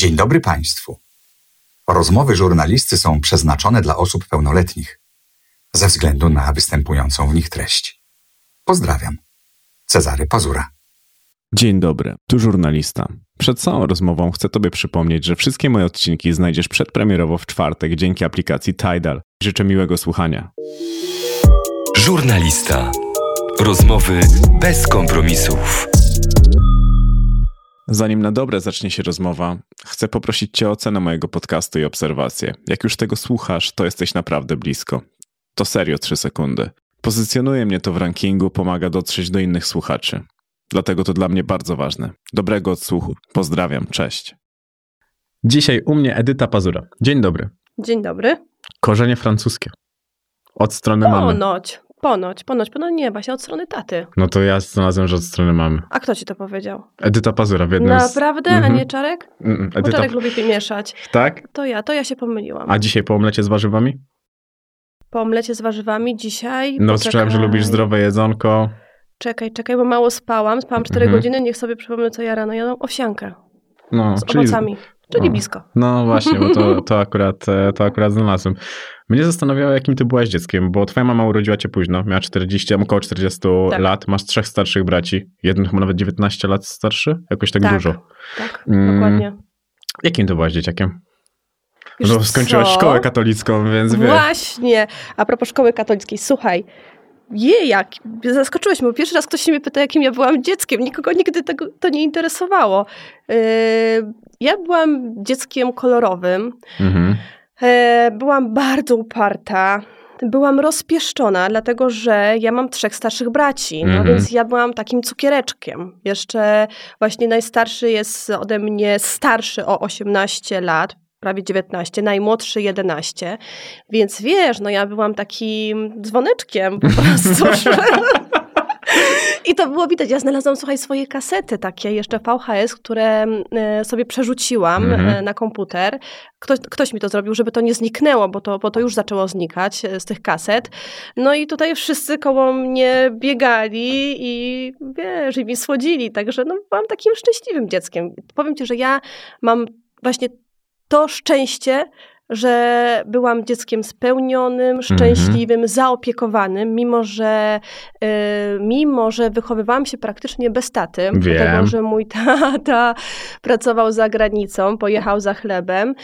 Dzień dobry Państwu. Rozmowy żurnalisty są przeznaczone dla osób pełnoletnich ze względu na występującą w nich treść. Pozdrawiam. Cezary Pazura. Dzień dobry, tu żurnalista. Przed całą rozmową chcę Tobie przypomnieć, że wszystkie moje odcinki znajdziesz przedpremierowo w czwartek dzięki aplikacji Tidal. Życzę miłego słuchania. Żurnalista. Rozmowy bez kompromisów. Zanim na dobre zacznie się rozmowa, chcę poprosić Cię o ocenę mojego podcastu i obserwację. Jak już tego słuchasz, to jesteś naprawdę blisko. To serio 3 sekundy. Pozycjonuje mnie to w rankingu, pomaga dotrzeć do innych słuchaczy. Dlatego to dla mnie bardzo ważne. Dobrego odsłuchu. Pozdrawiam, cześć. Dzisiaj u mnie Edyta Pazura. Dzień dobry. Dzień dobry. Korzenie francuskie. Od strony mamy. Ponoć, ponoć, ponoć, ponoć nie, właśnie od strony taty. No to ja znalazłem, że od strony mamy. A kto ci to powiedział? Edyta Pazura w jednym Naprawdę? z... A Mhm. nie Czarek? Mm, Bo Edyta... Czarek lubi mieszać. Tak? To ja, to ja się pomyliłam. A dzisiaj po omlecie z warzywami? Po omlecie z warzywami dzisiaj... No, poczekaj. słyszałem, że lubisz zdrowe jedzonko. Czekaj, czekaj, bo mało spałam. Spałam 4 Mhm. godziny, niech sobie przypomnę, co ja rano jadłam. Owsiankę No, z owocami, czyli o. blisko. No właśnie, bo to, to, akurat, e, to akurat znalazłem. Mnie zastanawiało, jakim ty byłaś dzieckiem, bo twoja mama urodziła cię późno, miała 40, około 40 Tak. lat, masz trzech starszych braci, jeden chyba nawet 19 lat starszy, jakoś tak, dużo. Tak, Mm, dokładnie. Jakim ty byłaś dzieciakiem? Wiesz no, skończyłaś co? szkołę katolicką, więc wiesz. Właśnie. A propos szkoły katolickiej, słuchaj. Je, jak, zaskoczyłeś mnie, bo pierwszy raz ktoś się mnie pyta, jakim ja byłam dzieckiem. Nikogo nigdy tego, to nie interesowało. Yy, ja byłam dzieckiem kolorowym. Mhm. E, Byłam bardzo uparta. Byłam rozpieszczona, dlatego że ja mam trzech starszych braci, no Mhm. więc ja byłam takim cukiereczkiem. Jeszcze właśnie najstarszy jest ode mnie starszy o 18 lat, prawie 19, najmłodszy 11. Więc wiesz, no ja byłam takim dzwoneczkiem po prostu. I to było widać. Ja znalazłam, słuchaj, swoje kasety takie, jeszcze VHS, które e, sobie przerzuciłam Mhm. e, na komputer. Ktoś, ktoś mi to zrobił, żeby to nie zniknęło, bo to, bo to już zaczęło znikać e, z tych kaset. No i tutaj wszyscy koło mnie biegali i wiesz, i mi słodzili. Także no, byłam takim szczęśliwym dzieckiem. Powiem ci, że ja mam właśnie to szczęście, że byłam dzieckiem spełnionym, szczęśliwym, zaopiekowanym, mimo że, y, mimo że wychowywałam się praktycznie bez taty, Wiem. dlatego że mój tata pracował za granicą, pojechał za chlebem,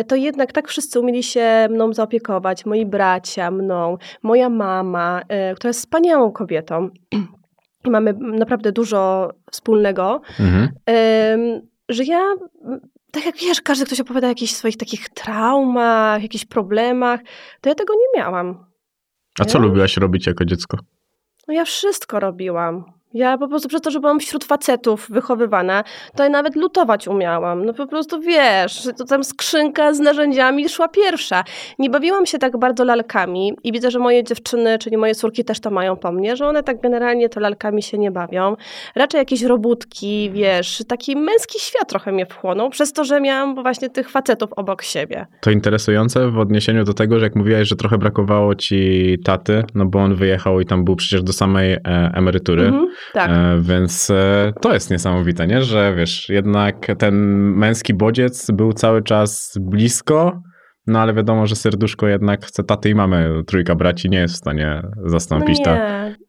y, to jednak tak wszyscy umieli się mną zaopiekować, moi bracia, mną, moja mama, y, która jest wspaniałą kobietą. Mamy naprawdę dużo wspólnego Mhm. em, że ja, tak jak wiesz, każdy ktoś opowiada o jakichś swoich takich traumach, jakichś problemach, to ja tego nie miałam. A co Ja? lubiłaś robić jako dziecko? No ja wszystko robiłam. Ja po prostu przez to, że byłam wśród facetów wychowywana, to ja nawet lutować umiałam. No po prostu wiesz, że to tam skrzynka z narzędziami szła pierwsza. Nie bawiłam się tak bardzo lalkami i widzę, że moje dziewczyny, czyli moje córki też to mają po mnie, że one tak generalnie to lalkami się nie bawią. Raczej jakieś robótki, wiesz, taki męski świat trochę mnie wchłonął, przez to, że miałam właśnie tych facetów obok siebie. To interesujące w odniesieniu do tego, że jak mówiłaś, że trochę brakowało ci taty, no bo on wyjechał i tam był przecież do samej e, emerytury. Mhm, tak. E, więc e, to jest niesamowite, nie? Że wiesz, jednak ten męski bodziec był cały czas blisko, no ale wiadomo, że serduszko jednak chce taty i mamy trójka braci, nie jest w stanie zastąpić no tak.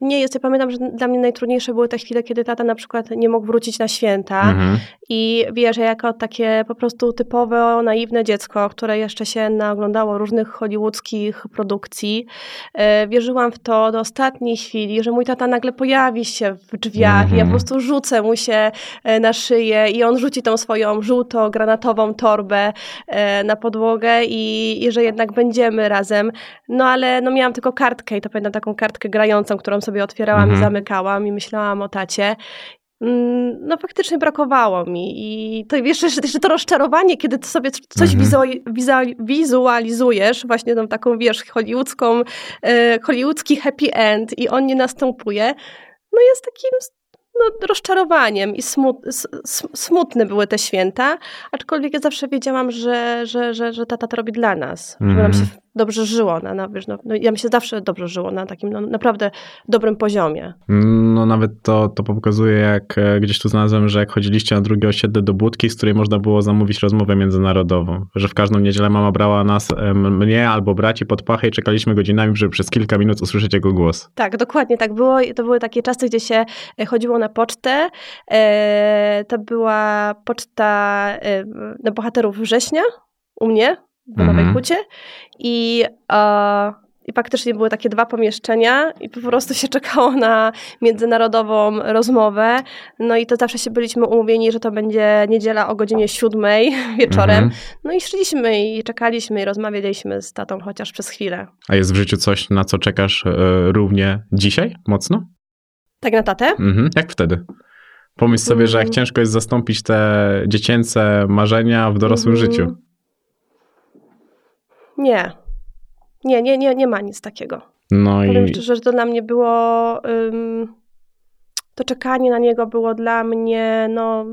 nie, nie jest. Ja pamiętam, że dla mnie najtrudniejsze były te chwile, kiedy tata na przykład nie mógł wrócić na święta. Mhm. I wiesz, ja jako takie po prostu typowe, naiwne dziecko, które jeszcze się naoglądało różnych hollywoodzkich produkcji, e, wierzyłam w to do ostatniej chwili, że mój tata nagle pojawi się w drzwiach i ja Mhm. po prostu rzucę mu się e, na szyję i on rzuci tą swoją żółto-granatową torbę e, na podłogę i, i że jednak będziemy razem. No ale no miałam tylko kartkę i to pamiętam taką kartkę grającą, którą sobie otwierałam Mhm. i zamykałam i myślałam o tacie. Mm, No faktycznie brakowało mi i to jeszcze, jeszcze to rozczarowanie, kiedy ty sobie coś Mhm. wizualizujesz, właśnie tą taką, wiesz, hollywoodzką, e, hollywoodzki happy end i on nie następuje, no jest takim no, rozczarowaniem i smut, smutne były te święta, aczkolwiek ja zawsze wiedziałam, że, że, że, że tata to robi dla nas, żeby nam się Mhm. Dobrze żyło. Na, na, wiesz, no, no, ja mi się zawsze dobrze żyło na takim no, naprawdę dobrym poziomie. No nawet to, to pokazuje, jak e, gdzieś tu znalazłem, że jak chodziliście na drugie osiedle do Budki, z której można było zamówić rozmowę międzynarodową, że w każdą niedzielę mama brała nas, e, mnie albo braci pod pachę i czekaliśmy godzinami, żeby przez kilka minut usłyszeć jego głos. Tak, dokładnie tak było. To były takie czasy, gdzie się e, chodziło na pocztę. To była poczta na bohaterów września u mnie w Nowej mhm. Hucie i, e, i faktycznie były takie dwa pomieszczenia i po prostu się czekało na międzynarodową rozmowę. No i to zawsze się byliśmy umówieni, że to będzie niedziela o godzinie siódmej wieczorem. Mhm. No i szliśmy i czekaliśmy i rozmawialiśmy z tatą chociaż przez chwilę. A jest w życiu coś, na co czekasz e, równie dzisiaj mocno? Tak na tatę? Mhm. Jak wtedy? Pomyśl sobie, że jak mm. ciężko jest zastąpić te dziecięce marzenia w dorosłym mm. życiu. Nie. Nie, nie, nie, nie ma nic takiego. No Powiem i... szczerze, że to dla mnie było... Um, to czekanie na niego było dla mnie, no,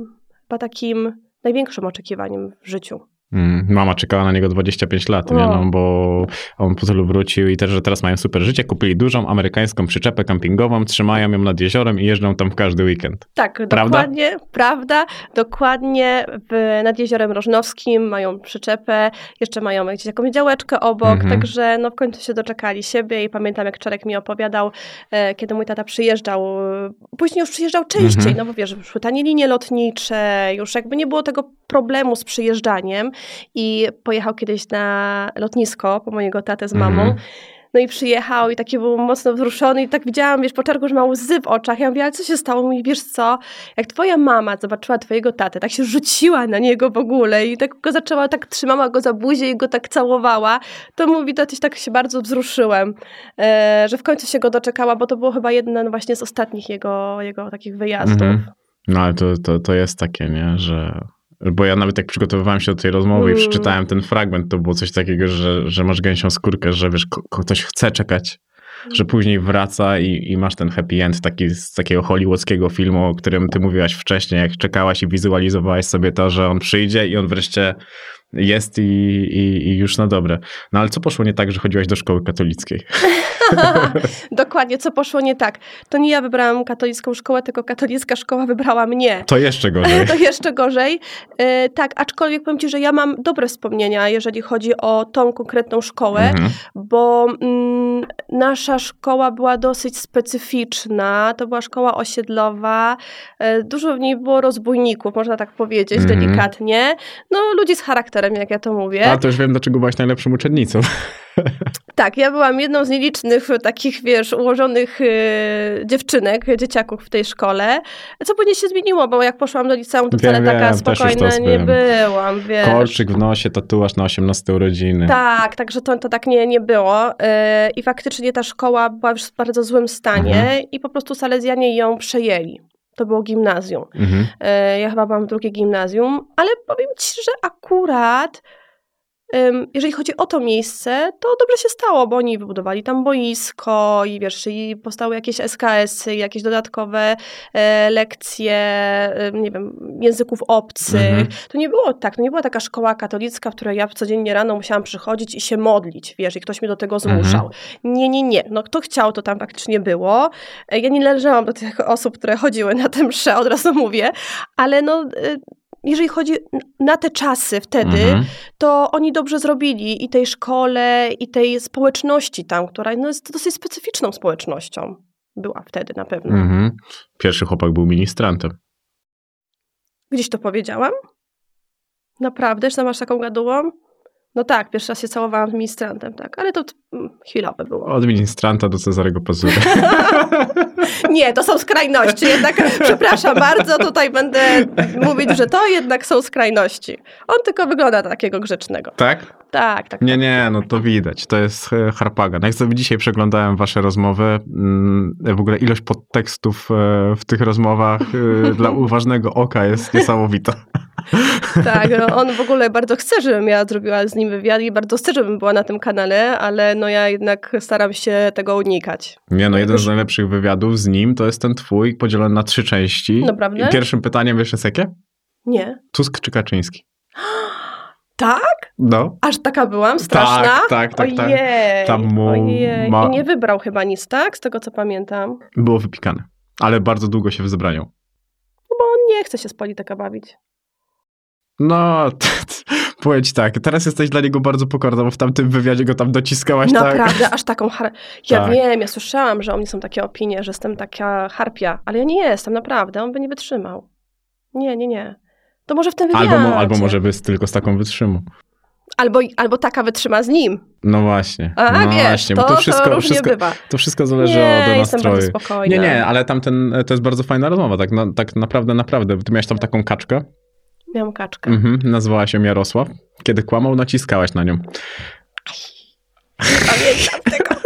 chyba takim największym oczekiwaniem w życiu. Mm, mama czekała na niego 25 lat, no. Nie? No, bo on po tylu wrócił i też, że teraz mają super życie. Kupili dużą amerykańską przyczepę kampingową, trzymają ją nad jeziorem i jeżdżą tam w każdy weekend. Tak, prawda? dokładnie, prawda. Dokładnie w, nad jeziorem Rożnowskim mają przyczepę, jeszcze mają gdzieś jakąś działeczkę obok, mhm. także no w końcu się doczekali siebie i pamiętam jak Czarek mi opowiadał, e, kiedy mój tata przyjeżdżał, później już przyjeżdżał częściej, mhm. no bo wiesz, już tanie linie lotnicze, już jakby nie było tego problemu z przyjeżdżaniem i pojechał kiedyś na lotnisko po mojego tatę z mamą. Mm -hmm. No i przyjechał i taki był mocno wzruszony i tak widziałam, wiesz, po czergu, że ma łzy w oczach. Ja mówię, ale co się stało? Mówi, wiesz co, jak twoja mama zobaczyła twojego tatę, tak się rzuciła na niego w ogóle i tak go zaczęła, tak trzymała go za buzię i go tak całowała, to mówi, to tak się bardzo wzruszyłem, e, że w końcu się go doczekała, bo to było chyba jeden właśnie z ostatnich jego, jego takich wyjazdów. -hmm. No ale to, to, to jest takie, nie, że bo ja nawet jak przygotowywałem się do tej rozmowy mm. i przeczytałem ten fragment, to było coś takiego, że, że masz gęsią skórkę, że wiesz, ktoś chce czekać, że później wraca i, i masz ten happy end taki, z takiego hollywoodzkiego filmu, o którym ty mówiłaś wcześniej, jak czekałaś i wizualizowałaś sobie to, że on przyjdzie i on wreszcie jest i, i, i, już na dobre. No ale co poszło nie tak, że chodziłaś do szkoły katolickiej? Dokładnie, co poszło nie tak. To nie ja wybrałam katolicką szkołę, tylko katolicka szkoła wybrała mnie. To jeszcze gorzej. to jeszcze gorzej. Yy, tak, aczkolwiek powiem Ci, że ja mam dobre wspomnienia, jeżeli chodzi o tą konkretną szkołę, mhm. bo mm, nasza szkoła była dosyć specyficzna. To była szkoła osiedlowa. Yy, dużo w niej było rozbójników, można tak powiedzieć, mhm. delikatnie. No, ludzi z charakterem jak ja to mówię. A to już wiem, dlaczego byłaś najlepszym uczennicą. Tak, ja byłam jedną z nielicznych takich, wiesz, ułożonych y, dziewczynek, dzieciaków w tej szkole, co później się zmieniło, bo jak poszłam do liceum, to wcale wiem, taka spokojna nie byłam, wiesz. Kolczyk w nosie, tatuaż na 18 urodziny. Tak, także to, to tak nie, nie było y, i faktycznie ta szkoła była już w bardzo złym stanie mhm. i po prostu Salezjanie ją przejęli. To było gimnazjum. Mhm. E, ja chyba byłam drugie gimnazjum, ale powiem ci, że akurat jeżeli chodzi o to miejsce, to dobrze się stało, bo oni wybudowali tam boisko i wiesz, i powstały jakieś SKS-y, jakieś dodatkowe e, lekcje, nie wiem, języków obcych. Mhm. To nie było tak, to nie była taka szkoła katolicka, w której ja codziennie rano musiałam przychodzić i się modlić, wiesz, i ktoś mnie do tego zmuszał. Mhm. Nie, nie, nie. No kto chciał, to tam faktycznie było. E, ja nie należałam do tych osób, które chodziły na tę mszę, od razu mówię, ale no e, jeżeli chodzi na te czasy wtedy, mhm. to oni dobrze zrobili i tej szkole, i tej społeczności tam, która no, jest dosyć specyficzną społecznością. Była wtedy na pewno. Mhm. Pierwszy chłopak był ministrantem. Gdzieś to powiedziałam? Naprawdę, że masz taką gadułą? No tak, pierwszy raz się całowałam z ministrantem, tak, ale to mm, chwilowe było. Od ministranta do Cezarego Pazury. Nie, to są skrajności. Jednak, przepraszam bardzo, tutaj będę mówić, że to jednak są skrajności. On tylko wygląda takiego grzecznego. Tak? Tak, tak. Nie, tak. nie, no to widać. To jest e, harpaga. No jak sobie dzisiaj przeglądałem wasze rozmowy, mm, w ogóle ilość podtekstów e, w tych rozmowach e, dla uważnego oka jest niesamowita. Tak, no on w ogóle bardzo chce, żebym ja zrobiła z nim wywiad i bardzo chce, żebym była na tym kanale, ale no ja jednak staram się tego unikać. Nie, no jeden z najlepszych wywiadów z nim to jest ten twój, podzielony na trzy części. Naprawdę? I pierwszym pytaniem wiesz jest jakie? Nie. Tusk czy Kaczyński? Tak? No. Aż taka byłam? Straszna? Tak, tak, tak, tak. Ojej. Tam mu Ojej. ma- I nie wybrał chyba nic, tak? Z tego, co pamiętam. Było wypikane. Ale bardzo długo się w zebraniu. No bo on nie chce się z polityka bawić. No, powiem ci tak, teraz jesteś dla niego bardzo pokorna, bo w tamtym wywiadzie go tam dociskałaś tak. Naprawdę, aż taką har... Ja Tak. wiem, ja słyszałam, że o mnie są takie opinie, że jestem taka harpia, ale ja nie jestem, naprawdę, on by nie wytrzymał. Nie, nie, nie. To może w tym wywiadzie. Albo, albo może by tylko z taką wytrzymał. Albo, albo taka wytrzyma z nim. No właśnie. A no wiesz, właśnie, to, bo to wszystko, to wszystko, bywa. to wszystko zależy nie, od jestem nastroju. Nie, nie, ale tamten, to jest bardzo fajna rozmowa, tak, na, tak naprawdę, naprawdę. Ty miałeś tam taką kaczkę, Miałam kaczkę. mhm, nazwałaś ją Jarosław. Kiedy kłamał, naciskałaś na nią. Pamiętam tego.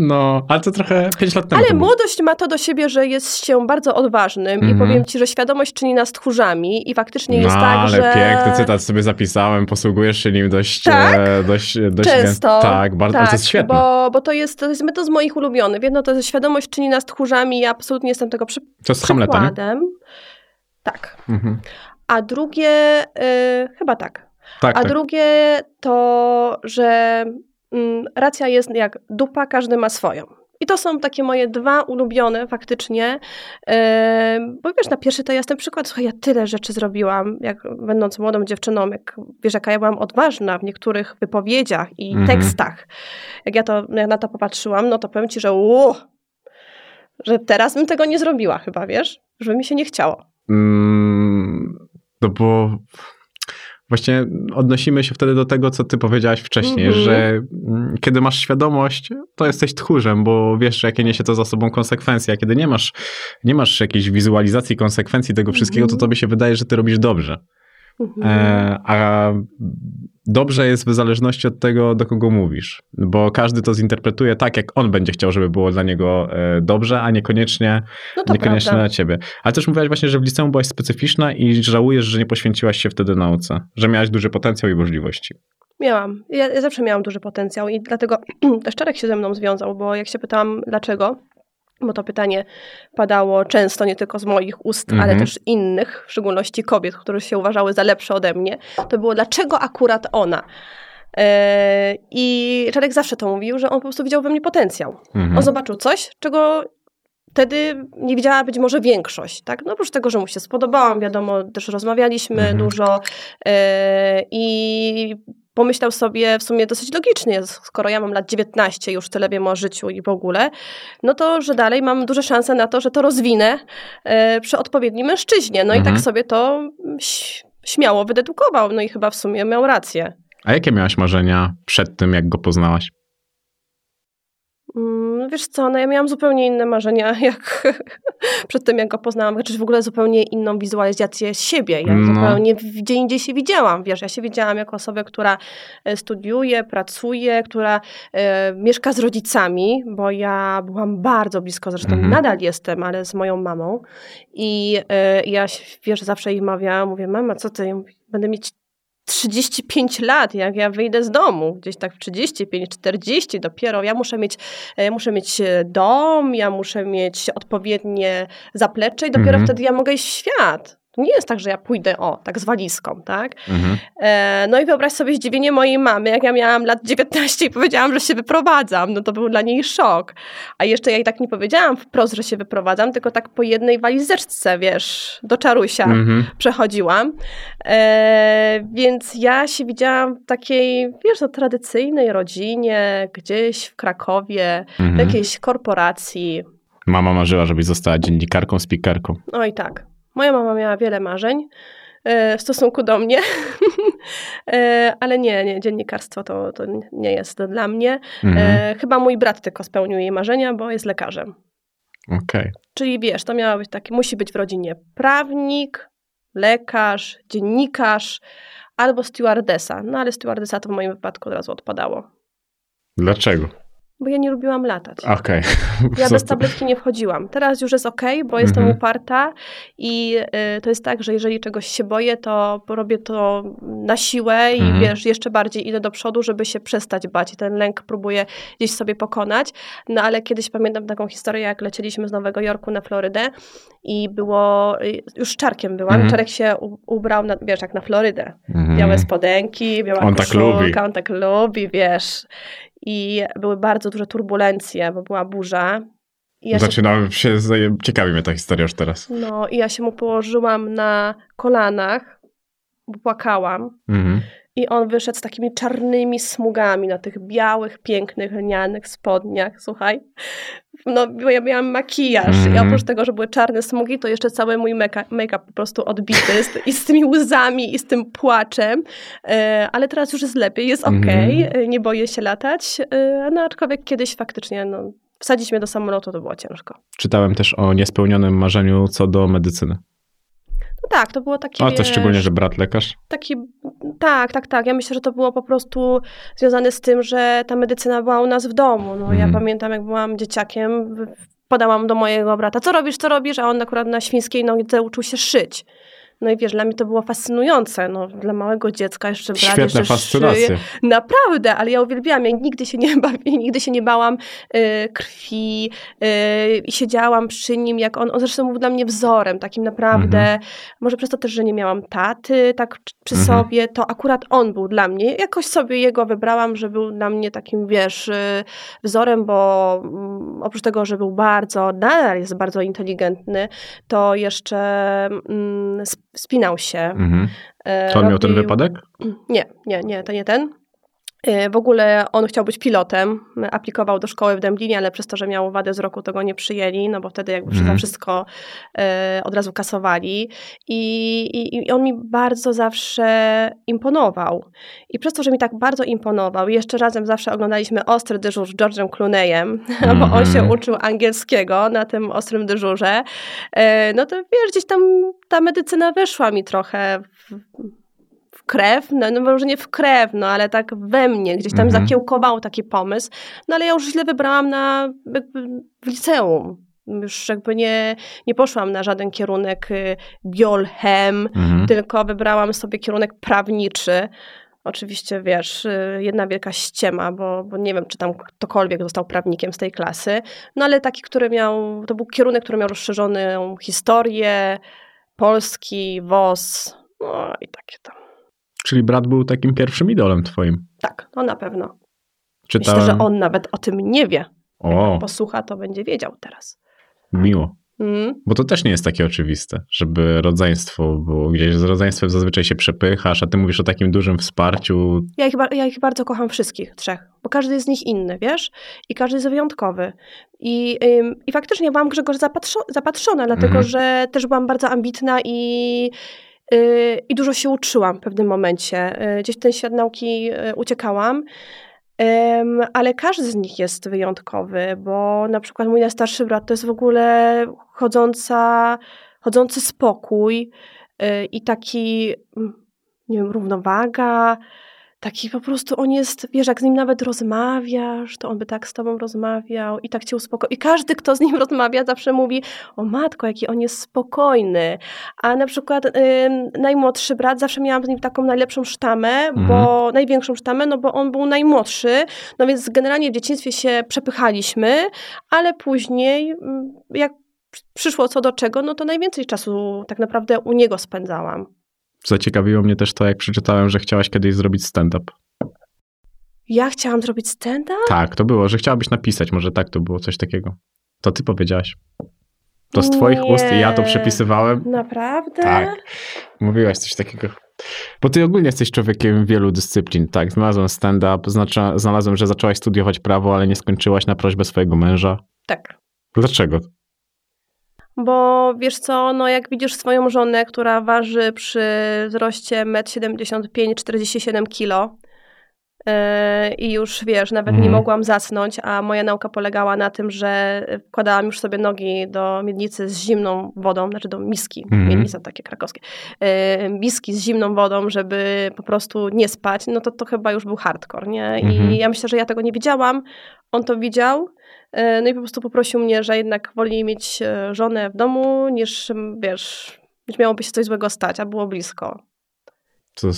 No, ale to trochę 5 lat temu. Ale młodość ma to do siebie, że jest się bardzo odważnym Mhm. i powiem ci, że świadomość czyni nas tchórzami i faktycznie jest no, tak, ale że... piękny cytat sobie zapisałem, posługujesz się nim dość, Tak? e, dość, dość Często. Tak, bardzo, ale to jest świetne. Bo, bo to jest, to jest to z moich ulubionych. Jedno to jest świadomość czyni nas tchórzami, ja absolutnie jestem tego przy, To jest Hamleta, nie? przykładem. Tak. Mhm. A drugie, y, chyba tak. Tak, A tak. drugie to, że mm, racja jest jak dupa, każdy ma swoją. I to są takie moje dwa ulubione faktycznie, yy, bo wiesz, na pierwszy to jest ten przykład, słuchaj, ja tyle rzeczy zrobiłam, jak będąc młodą dziewczyną, jak, wiesz, jaka ja byłam odważna w niektórych wypowiedziach i Mhm. tekstach. Jak ja to, jak na to popatrzyłam, no to powiem ci, że uu, że teraz bym tego nie zrobiła chyba, wiesz, żeby mi się nie chciało. Mm, no bo właśnie odnosimy się wtedy do tego, co ty powiedziałaś wcześniej, Mhm. że mm, kiedy masz świadomość, to jesteś tchórzem, bo wiesz, jakie niesie to za sobą konsekwencje, a kiedy nie masz, nie masz jakiejś wizualizacji konsekwencji tego wszystkiego, to Mhm. tobie się wydaje, że ty robisz dobrze. Mhm. E, a dobrze jest w zależności od tego, do kogo mówisz, bo każdy to zinterpretuje tak, jak on będzie chciał, żeby było dla niego e, dobrze, a niekoniecznie, no niekoniecznie prawda. dla ciebie. Ale też mówiłaś właśnie, że w liceum byłaś specyficzna i żałujesz, że nie poświęciłaś się wtedy nauce, że miałaś duży potencjał i możliwości. Miałam. Ja, ja zawsze miałam duży potencjał i dlatego też Czarek się ze mną związał, bo jak się pytałam dlaczego, bo to pytanie padało często nie tylko z moich ust, Mhm. ale też innych, w szczególności kobiet, które się uważały za lepsze ode mnie, to było dlaczego akurat ona. E, I Czarek zawsze to mówił, że on po prostu widział we mnie potencjał. Mhm. On zobaczył coś, czego wtedy nie widziała być może większość, tak? No oprócz tego, że mu się spodobałam, wiadomo, też rozmawialiśmy Mhm. dużo e, i pomyślał sobie w sumie dosyć logicznie, skoro ja mam lat 19, już tyle wiem o życiu i w ogóle, no to, że dalej mam duże szanse na to, że to rozwinę e, przy odpowiednim mężczyźnie. No i Mhm. tak sobie to śmiało wydedukował, no i chyba w sumie miał rację. A jakie miałaś marzenia przed tym, jak go poznałaś? Mm, Wiesz co, no ja miałam zupełnie inne marzenia, jak przed tym, jak go poznałam, znaczy w ogóle zupełnie inną wizualizację siebie. Ja No. zupełnie gdzie indziej się widziałam, wiesz, ja się widziałam jako osobę, która e, studiuje, pracuje, która e, mieszka z rodzicami, bo ja byłam bardzo blisko, zresztą Mhm. nadal jestem, ale z moją mamą i e, ja, się, wiesz, zawsze jej mawiałam, mówię, mama, co ty, Ja mówię, będę mieć 35 lat, jak ja wyjdę z domu, gdzieś tak w 35, 40 dopiero, ja muszę mieć, e, muszę mieć e, dom, ja muszę mieć odpowiednie zaplecze i dopiero Mhm. wtedy ja mogę iść w świat. Nie jest tak, że ja pójdę, o, tak z walizką, tak? Mhm. E, no i wyobraź sobie zdziwienie mojej mamy, jak ja miałam lat 19 i powiedziałam, że się wyprowadzam. No to był dla niej szok. A jeszcze ja jej tak nie powiedziałam wprost, że się wyprowadzam, tylko tak po jednej walizeczce, wiesz, do czarusia Mhm. przechodziłam. E, więc ja się widziałam w takiej, wiesz, no, tradycyjnej rodzinie, gdzieś w Krakowie, w Mhm. jakiejś korporacji. Mama marzyła, żebyś została dziennikarką, spikerką. No i tak. Moja mama miała wiele marzeń e, w stosunku do mnie, E, ale nie, nie, dziennikarstwo to, to nie jest dla mnie. Mhm. E, chyba mój brat tylko spełnił jej marzenia, bo jest lekarzem. Okej. Czyli wiesz, to miało być takie, musi być w rodzinie prawnik, lekarz, dziennikarz albo stewardesa. No ale stewardesa to w moim wypadku od razu odpadało. Dlaczego? Bo ja nie lubiłam latać. Okej. Ja bez tabletki nie wchodziłam. Teraz już jest ok, bo jestem Mhm. uparta i y, to jest tak, że jeżeli czegoś się boję, to robię to na siłę i Mhm. wiesz, jeszcze bardziej idę do przodu, żeby się przestać bać i ten lęk próbuję gdzieś sobie pokonać. No ale kiedyś pamiętam taką historię, jak lecieliśmy z Nowego Jorku na Florydę i było, y, już Czarkiem byłam, Mhm. Czarek się u- ubrał, na, wiesz, jak na Florydę. Mhm. Białe spodenki, biała On tak koszulka, lubi. on tak lubi, wiesz. I były bardzo duże turbulencje, bo była burza. I ja się, Zaczynam się, ciekawi mnie ta historia już teraz. no, i ja się mu położyłam na kolanach, bo płakałam. Mhm. I on wyszedł z takimi czarnymi smugami na tych białych, pięknych, lnianych spodniach, słuchaj. No, bo ja miałam makijaż i Mhm. oprócz tego, że były czarne smugi, to jeszcze cały mój make- make-up po prostu odbity z, i z tymi łzami i z tym płaczem. E, ale teraz już jest lepiej, jest Mhm. okej, e, nie boję się latać. E, no aczkolwiek kiedyś faktycznie, no, wsadzić mnie do samolotu to było ciężko. Czytałem też o niespełnionym marzeniu co do medycyny. No tak, to było takie, O, to szczególnie, że brat lekarz. taki, tak, tak, tak. Ja myślę, że to było po prostu związane z tym, że ta medycyna była u nas w domu. No, Mhm. Ja pamiętam, jak byłam dzieciakiem, podałam do mojego brata, co robisz, co robisz, a on akurat na świńskiej nodze uczył się szyć. No i wiesz, dla mnie to było fascynujące. No, dla małego dziecka jeszcze brat Świetne jeszcze fascynacje. Naprawdę, ale ja uwielbiałam. Ja nigdy się nie, bawi, nigdy się nie bałam y, krwi y, i siedziałam przy nim, jak on, on zresztą był dla mnie wzorem, takim naprawdę, Mhm. może przez to też, że nie miałam taty tak przy Mhm. sobie, to akurat on był dla mnie. Jakoś sobie jego wybrałam, że był dla mnie takim, wiesz, y, wzorem, bo mm, oprócz tego, że był bardzo, nadal jest bardzo inteligentny, to jeszcze mm, sp- spinał się. Mhm. e, Czy on miał ten wypadek? nie, nie, nie, to nie ten. E, W ogóle on chciał być pilotem, aplikował do szkoły w Dęblinie, ale przez to, że miał wadę wzroku, to go nie przyjęli, no bo wtedy jakby za wszystko e, od razu kasowali. I, i, I on mi bardzo zawsze imponował. I przez to, że mi tak bardzo imponował, jeszcze razem zawsze oglądaliśmy Ostry Dyżur z George'em Clooneyem, bo on się Mhm. uczył angielskiego na tym ostrym dyżurze, e, no to wiesz, gdzieś tam ta medycyna weszła mi trochę w krew, no, no może nie w krew, no ale tak we mnie, gdzieś tam Mhm. zakiełkował taki pomysł, no ale ja już źle wybrałam na w liceum. Już jakby nie, nie poszłam na żaden kierunek y, biolchem, Mhm. tylko wybrałam sobie kierunek prawniczy. Oczywiście, wiesz, y, jedna wielka ściema, bo, bo nie wiem, czy tam ktokolwiek został prawnikiem z tej klasy, no ale taki, który miał, to był kierunek, który miał rozszerzoną historię, polski, WOS, no i takie tam. Czyli brat był takim pierwszym idolem twoim. Tak, no na pewno. Czytałem... Myślę, że on nawet o tym nie wie. O, Posłucha, to będzie wiedział teraz. miło. Mm. Bo to też nie jest takie oczywiste, żeby rodzeństwo było gdzieś. Z rodzeństwem zazwyczaj się przepychasz, a ty mówisz o takim dużym wsparciu. Ja ich, ja ich bardzo kocham wszystkich trzech, bo każdy z nich inny, wiesz? I każdy jest wyjątkowy. I, ym, i faktycznie byłam Grzegorz zapatrzo- zapatrzona, dlatego Mhm. że też byłam bardzo ambitna i, i dużo się uczyłam w pewnym momencie. Yy, gdzieś w ten świat nauki yy, uciekałam. Ale każdy z nich jest wyjątkowy, bo na przykład mój najstarszy brat to jest w ogóle chodząca, chodzący spokój yy, i taki, mm, nie wiem, równowaga. Taki po prostu on jest, wiesz, jak z nim nawet rozmawiasz, to on by tak z tobą rozmawiał i tak cię uspokoi. I każdy, kto z nim rozmawia, zawsze mówi, o matko, jaki on jest spokojny. A na przykład ym, najmłodszy brat, zawsze miałam z nim taką najlepszą sztamę, bo największą sztamę, no bo on był najmłodszy, no więc generalnie w dzieciństwie się przepychaliśmy, ale później, jak przyszło co do czego, no to najwięcej czasu tak naprawdę u niego spędzałam. Zaciekawiło mnie też to, jak przeczytałem, że chciałaś kiedyś zrobić stand-up. Ja chciałam zrobić stand-up? Tak, to było, że chciałabyś napisać, może tak to było, coś takiego. To ty powiedziałaś. To z twoich Nie. ust i ja to przepisywałem. Naprawdę? Tak. Mówiłaś coś takiego. Bo ty ogólnie jesteś człowiekiem wielu dyscyplin, tak? Znalazłem stand-up, znacza, znalazłem, że zaczęłaś studiować prawo, ale nie skończyłaś na prośbę swojego męża. Tak. Dlaczego? Bo wiesz co, no jak widzisz swoją żonę, która waży przy wzroście 1,75 m, 47 kg, e, i już wiesz, nawet Mhm. nie mogłam zasnąć, a moja nauka polegała na tym, że wkładałam już sobie nogi do miednicy z zimną wodą, znaczy do miski, Mhm. miednica takie krakowskie, e, miski z zimną wodą, żeby po prostu nie spać, no to to chyba już był hardcore, nie? I Mhm. ja myślę, że ja tego nie widziałam, on to widział, no i po prostu poprosił mnie, że jednak woli mieć e, żonę w domu, niż wiesz, niż miałoby się coś złego stać, a było blisko. To,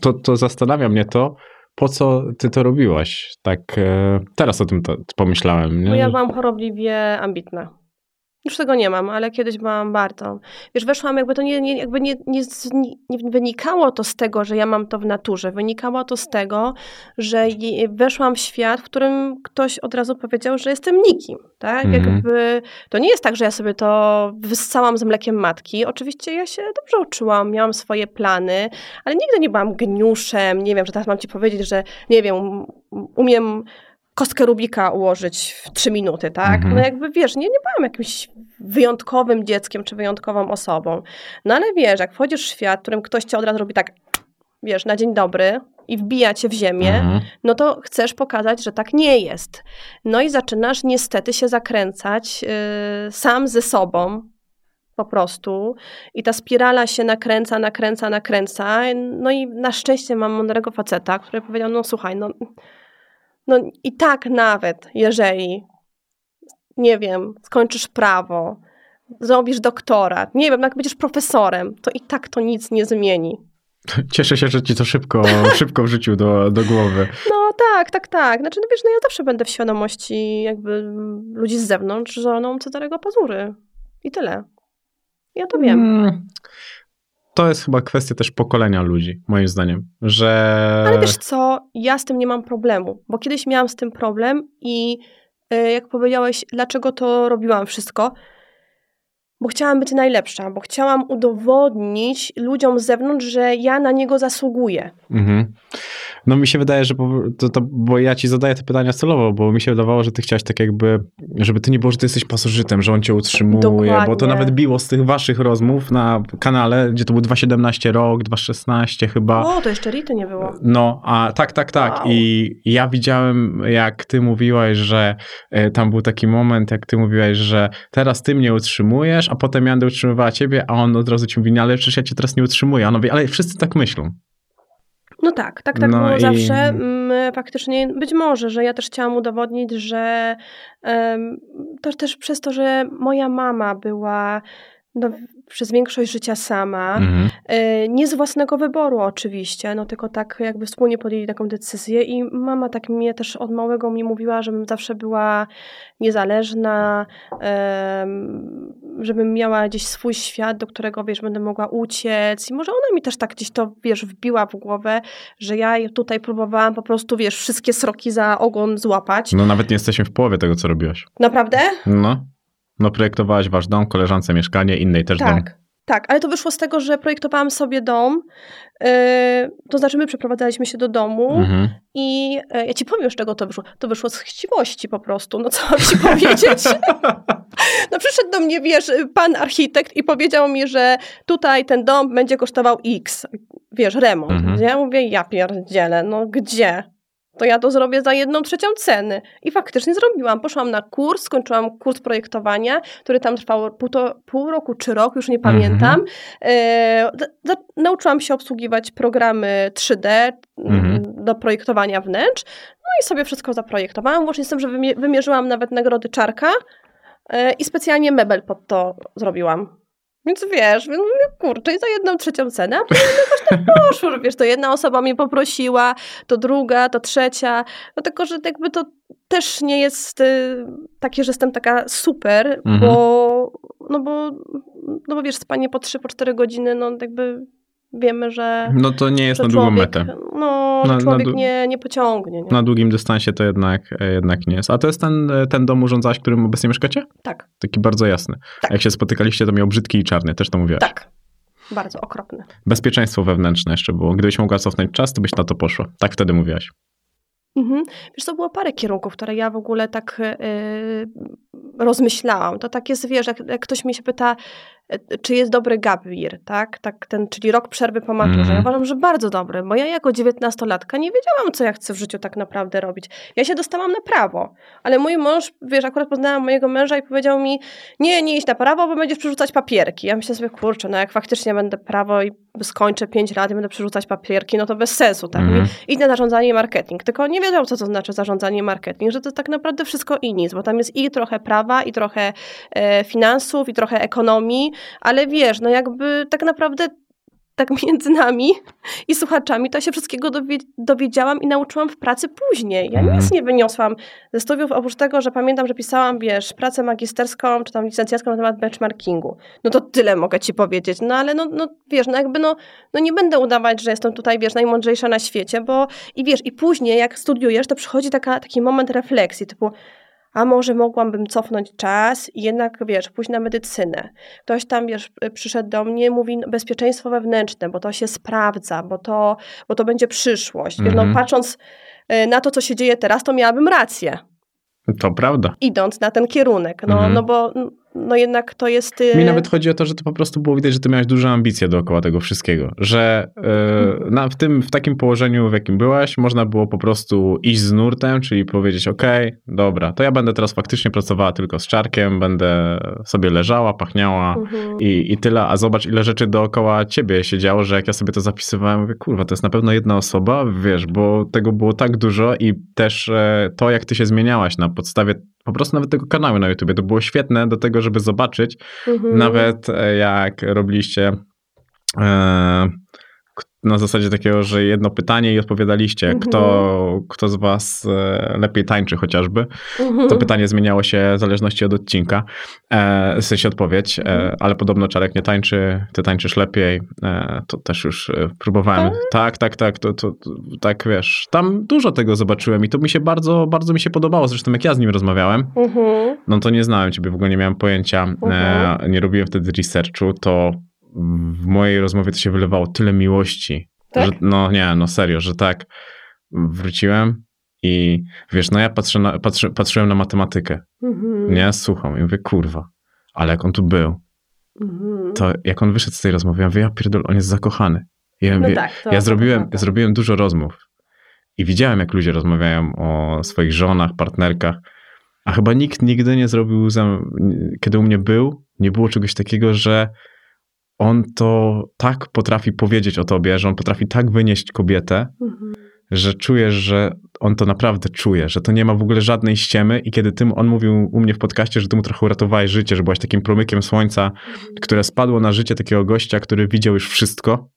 to, to zastanawia mnie to, po co ty to robiłaś? Tak, e, teraz o tym to, pomyślałem. Nie? Bo ja byłam chorobliwie ambitna. Już tego nie mam, ale kiedyś byłam bardzo. Wiesz, weszłam, jakby to nie, nie, jakby nie, nie, nie wynikało to z tego, że ja mam to w naturze. Wynikało to z tego, że weszłam w świat, w którym ktoś od razu powiedział, że jestem nikim. Tak? Mhm. Jakby, to nie jest tak, że ja sobie to wyssałam z mlekiem matki. Oczywiście ja się dobrze uczyłam, miałam swoje plany, ale nigdy nie byłam geniuszem. Nie wiem, że teraz mam ci powiedzieć, że nie wiem, um- umiem kostkę Rubika ułożyć w trzy minuty, tak? Mhm. No jakby wiesz, nie, nie byłam jakimś wyjątkowym dzieckiem czy wyjątkową osobą. No ale wiesz, jak wchodzisz w świat, w którym ktoś cię od razu robi tak, wiesz, na dzień dobry i wbija cię w ziemię, Mhm. no to chcesz pokazać, że tak nie jest. No i zaczynasz niestety się zakręcać yy, sam ze sobą. Po prostu. I ta spirala się nakręca, nakręca, nakręca. No i na szczęście mam mądrego faceta, który powiedział: No słuchaj, no, no i tak nawet, jeżeli, nie wiem, skończysz prawo, zrobisz doktorat, nie wiem, jak będziesz profesorem, to i tak to nic nie zmieni. Cieszę się, że ci to szybko, szybko wrzucił do, do głowy. No tak, tak, tak. Znaczy, no wiesz, no ja zawsze będę w świadomości jakby ludzi z zewnątrz żoną Cezarego Pazury. I tyle. Ja to wiem. Mm, To jest chyba kwestia też pokolenia ludzi, moim zdaniem, że... Ale wiesz co, ja z tym nie mam problemu, bo kiedyś miałam z tym problem i y, jak powiedziałeś, dlaczego to robiłam wszystko? Bo chciałam być najlepsza, bo chciałam udowodnić ludziom z zewnątrz, że ja na niego zasługuję. Mhm. No mi się wydaje, że po, to, to, bo ja ci zadaję te pytania celowo, bo mi się wydawało, że ty chciałaś tak jakby, żeby ty nie było, że ty jesteś pasożytem, że on cię utrzymuje, Dokładnie. bo to nawet biło z tych waszych rozmów na kanale, gdzie to był 2.17 rok, 2.16 chyba. O, to jeszcze Rity nie było. No, a tak, tak, tak. Wow. I ja widziałem, jak ty mówiłaś, że e, tam był taki moment, jak ty mówiłaś, że teraz ty mnie utrzymujesz, a potem ja będę utrzymywała ciebie, a on od razu ci mówi, no ale przecież ja cię teraz nie utrzymuję. A on mówi, ale wszyscy tak myślą. No tak, tak, tak No było i- zawsze. Mm, Faktycznie być może, że ja też chciałam udowodnić, że em, to też przez to, że moja mama była no, przez większość życia sama, Mhm. e, nie z własnego wyboru oczywiście, no tylko tak jakby wspólnie podjęli taką decyzję i mama tak mnie też od małego mi mówiła, żebym zawsze była niezależna, żebym miała gdzieś swój świat, do którego, wiesz, będę mogła uciec i może ona mi też tak gdzieś to, wiesz, wbiła w głowę, że ja tutaj próbowałam po prostu, wiesz, wszystkie sroki za ogon złapać. No nawet nie jesteśmy w połowie tego, co robiłaś. Naprawdę? No. No projektowałaś wasz dom, koleżance mieszkanie, innej też dom. Tak. Tak, ale to wyszło z tego, że projektowałam sobie dom, yy, to znaczy my przeprowadzaliśmy się do domu Mhm. i e, ja ci powiem, z czego to wyszło. To wyszło z chciwości po prostu, no co mam ci powiedzieć? No przyszedł do mnie, wiesz, pan architekt i powiedział mi, że tutaj ten dom będzie kosztował x, wiesz, remont. Mhm. Ja mówię, ja pierdzielę, no gdzie? To ja to zrobię za jedną trzecią ceny. I faktycznie zrobiłam. Poszłam na kurs, skończyłam kurs projektowania, który tam trwał pół, to, pół roku czy rok, już nie pamiętam. Za- nauczyłam się obsługiwać programy 3D Mhm. mm, do projektowania wnętrz. No i sobie wszystko zaprojektowałam, łącznie z tym, że wymie- wymierzyłam nawet nagrody Czarka e, i specjalnie mebel pod to zrobiłam. Więc wiesz, więc mówię, kurczę, i za jedną trzecią cenę, a jakoś tak poszło, że wiesz, to jedna osoba mnie poprosiła, to druga, to trzecia, no tylko, że jakby to też nie jest y, takie, że jestem taka super, Mhm. bo, no bo, no bo wiesz, spanie po 3, po 4 godziny, no jakby wiemy, że, No to nie jest na długą człowiek, metę. no, Na- na człowiek dłu- nie, nie pociągnie, nie? Na długim dystansie to jednak, e, jednak nie jest. A to jest ten, e, ten dom urządzałaś, w którym obecnie mieszkacie? Tak, Taki bardzo jasny. Tak. Jak się spotykaliście, to miał brzydki i czarny, też to mówiłaś. tak. Bardzo okropny. Bezpieczeństwo wewnętrzne jeszcze było. Gdybyś mogła cofnąć czas, to byś na to poszła. Tak wtedy mówiłaś. Mhm. Wiesz, to było parę kierunków, które ja w ogóle tak yy, rozmyślałam. To tak jest, wiesz, jak, jak ktoś mnie się pyta, czy jest dobry gap year, tak? tak ten, czyli rok przerwy po maturze. Mhm. Ja uważam, że bardzo dobry, bo ja jako dziewiętnastolatka nie wiedziałam, co ja chcę w życiu tak naprawdę robić. Ja się dostałam na prawo, ale mój mąż, wiesz, akurat poznałam mojego męża i powiedział mi, nie, nie iść na prawo, bo będziesz przerzucać papierki. Ja myślę sobie, kurczę, no jak faktycznie będę prawo i skończę pięć lat i będę przerzucać papierki, no to bez sensu, tak? Idę na zarządzanie i marketing. Tylko nie wiedział, co to znaczy zarządzanie i marketing, że to tak naprawdę wszystko i nic, bo tam jest i trochę prawa, i trochę e, finansów, i trochę ekonomii, ale wiesz, no jakby tak naprawdę tak między nami i słuchaczami, to ja się wszystkiego dowie, dowiedziałam i nauczyłam w pracy później. Ja Mhm. nic nie wyniosłam ze studiów, oprócz tego, że pamiętam, że pisałam, wiesz, pracę magisterską, czy tam licencjacką na temat benchmarkingu. No to tyle mogę ci powiedzieć. No ale no, no wiesz, no jakby no, no nie będę udawać, że jestem tutaj, wiesz, najmądrzejsza na świecie, bo i wiesz, i później jak studiujesz, to przychodzi taka, taki moment refleksji, typu a może mogłabym cofnąć czas i jednak, wiesz, pójść na medycynę. Ktoś tam, wiesz, przyszedł do mnie, mówi no, bezpieczeństwo wewnętrzne, bo to się sprawdza, bo to, bo to będzie przyszłość. Wiesz, Mhm. no, patrząc e, na to, co się dzieje teraz, to miałabym rację, To prawda. idąc na ten kierunek. No, Mhm. no bo no jednak to jest... e, Mi nawet chodzi o to, że to po prostu było widać, że ty miałeś duże ambicje dookoła tego wszystkiego. Że e, na, w, tym, w takim położeniu, w jakim byłaś, można było po prostu iść z nurtem, czyli powiedzieć, okej, dobra, to ja będę teraz faktycznie pracowała tylko z czarkiem, będę sobie leżała, pachniała Mhm. i, i tyle, a zobacz ile rzeczy dookoła ciebie się działo, że jak ja sobie to zapisywałem, mówię, kurwa, to jest na pewno jedna osoba, wiesz, bo tego było tak dużo i też e, to, jak ty się zmieniałaś na podstawie po prostu nawet tego kanału na YouTubie, to było świetne do tego, żeby zobaczyć, Mhm. nawet e, jak robiliście e, na zasadzie takiego, że jedno pytanie i odpowiadaliście, Mhm. kto, kto z was e, lepiej tańczy chociażby. Mhm. To pytanie zmieniało się w zależności od odcinka, e, w sensie odpowiedź, Mhm. e, ale podobno Czarek nie tańczy, ty tańczysz lepiej, e, to też już e, próbowałem. Tak, tak, tak, to, to, to, tak wiesz, tam dużo tego zobaczyłem i to mi się bardzo, bardzo mi się podobało, zresztą jak ja z nim rozmawiałem, Mhm. no to nie znałem ciebie, w ogóle nie miałem pojęcia, e, Mhm. nie robiłem wtedy researchu, to w mojej rozmowie to się wylewało tyle miłości, Tak? że, no nie, no serio, że tak wróciłem i wiesz, no ja patrzę na, patrzy, patrzyłem na matematykę, Mhm. nie, słucham i mówię, kurwa, ale jak on tu był, Mhm. to jak on wyszedł z tej rozmowy, ja mówię, ja pierdol, on jest zakochany. Ja, No tak, ja, zrobiłem, ja zrobiłem dużo rozmów i widziałem, jak ludzie rozmawiają o swoich żonach, partnerkach, a chyba nikt nigdy nie zrobił, kiedy u mnie był, nie było czegoś takiego, że on to tak potrafi powiedzieć o tobie, że on potrafi tak wynieść kobietę, Mhm. że czujesz, że on to naprawdę czuje, że to nie ma w ogóle żadnej ściemy i kiedy tym on mówił u mnie w podcaście, że ty mu trochę uratowałeś życie, że byłaś takim promykiem słońca, które spadło na życie takiego gościa, który widział już wszystko,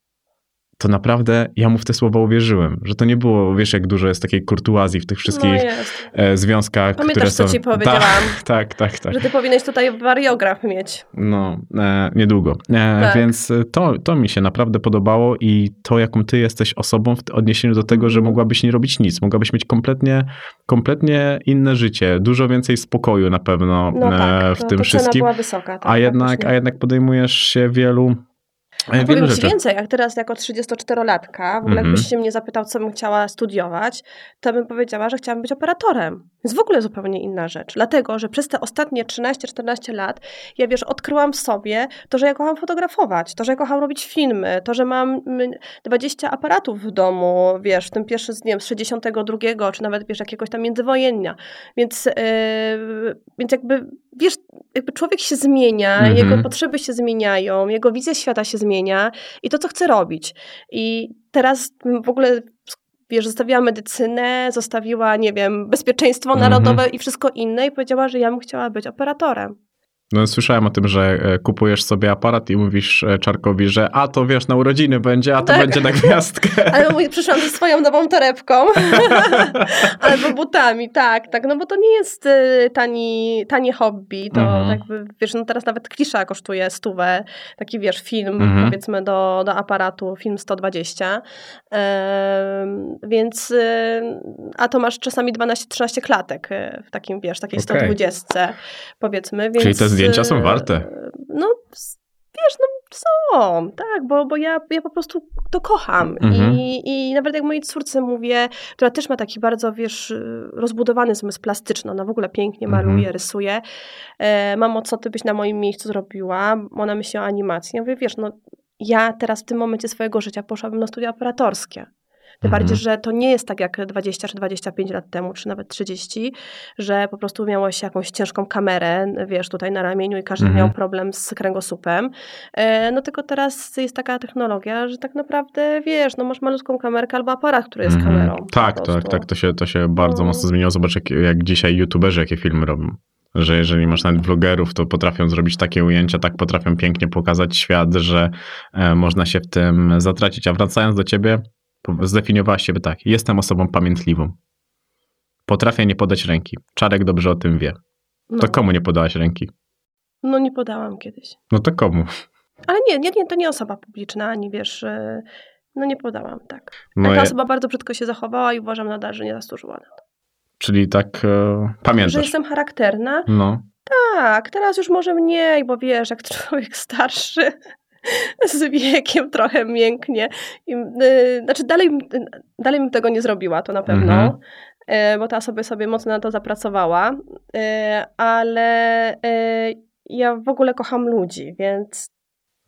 to naprawdę ja mu w te słowa uwierzyłem, że to nie było, wiesz jak dużo jest takiej kurtuazji w tych wszystkich No jest. e, związkach, Pamiętasz, które co są... ci powiedziałam? Tak, tak, tak, tak. Że ty powinieneś tutaj wariograf mieć. No, e, niedługo. E, Tak. Więc to, to mi się naprawdę podobało i to, jaką ty jesteś osobą w odniesieniu do tego, że Mhm. mogłabyś nie robić nic, mogłabyś mieć kompletnie, kompletnie inne życie, dużo więcej spokoju na pewno No e, tak, w to, tym wszystkim, była wysoka. Tak, a, jednak, a jednak podejmujesz się wielu, wielu Powiem ci więcej, jak teraz jako 34-latka, w ogóle Mhm. jakbyś się mnie zapytał, co bym chciała studiować, to bym powiedziała, że chciałam być operatorem. Jest w ogóle zupełnie inna rzecz. Dlatego, że przez te ostatnie 13-14 lat, ja wiesz, odkryłam w sobie to, że ja kocham fotografować, to, że ja kocham robić filmy, to, że mam mm, 20 aparatów w domu, wiesz, w tym pierwszym z, nie wiem, z 62, czy nawet, wiesz, jakiegoś tam międzywojennia. Więc, yy, więc jakby, wiesz, jakby człowiek się zmienia, Mhm. jego potrzeby się zmieniają, jego wizja świata się zmienia i to, co chce robić. I teraz w ogóle wiesz, zostawiła medycynę, zostawiła, nie wiem, bezpieczeństwo Mhm. narodowe i wszystko inne i powiedziała, że ja bym chciała być operatorem. No, słyszałem o tym, że e, kupujesz sobie aparat i mówisz e, Czarkowi, że a to wiesz, na urodziny będzie, a to Tak. będzie na gwiazdkę. Ale przyszłam ze swoją nową torebką albo butami, tak, tak, no bo to nie jest y, tani, tanie hobby, to Mhm. jakby, wiesz, no teraz nawet klisza kosztuje stówę, taki wiesz, film Mhm. powiedzmy do, do aparatu, film 120, Em, więc, a to masz czasami 12-13 klatek w takim, wiesz, takiej Okej. 120 powiedzmy, więc... Czyli te zdjęcia są warte. No, wiesz, no Są, tak, bo, bo ja, ja po prostu to kocham. Mhm. I, I nawet jak mojej córce mówię, która też ma taki bardzo, wiesz, rozbudowany zmysł plastyczny, ona w ogóle pięknie Mhm. maluje, rysuje. E, mamo, co ty byś na moim miejscu zrobiła? Ona myśli o animacji. Ja mówię, wiesz, no ja teraz w tym momencie swojego życia poszłabym na studia operatorskie. Tym Mhm. bardziej, że to nie jest tak jak 20 czy 25 lat temu, czy nawet 30, że po prostu miało się jakąś ciężką kamerę, wiesz, tutaj na ramieniu i każdy Mhm. miał problem z kręgosłupem. E, no tylko teraz jest taka technologia, że tak naprawdę, wiesz, no masz malutką kamerkę albo aparat, który jest Mhm. kamerą. Tak, tak, tak. To się, to się bardzo No. mocno zmieniło. Zobacz, jak, jak dzisiaj youtuberzy jakie filmy robią. Że jeżeli masz nawet vlogerów, to potrafią zrobić takie ujęcia, tak potrafią pięknie pokazać świat, że e, można się w tym zatracić. A wracając do ciebie, zdefiniowałaś siebie tak. Jestem osobą pamiętliwą. Potrafię nie podać ręki. Czarek dobrze o tym wie. No, To komu nie podałaś ręki? no nie podałam kiedyś. No to komu? Ale nie, nie, nie, to nie osoba publiczna, ani wiesz, e, no nie podałam, tak. No Taka osoba bardzo brzydko się zachowała i uważam nadal, że nie zasłużyła na to. czyli tak e, Że pamiętasz. jestem charakterna, No. Tak, teraz już może mniej, bo wiesz, jak człowiek starszy z wiekiem trochę mięknie. I, y, znaczy dalej, y, dalej bym tego nie zrobiła, to na pewno, Mhm. y, bo ta osoba sobie mocno na to zapracowała, ale ja w ogóle kocham ludzi, więc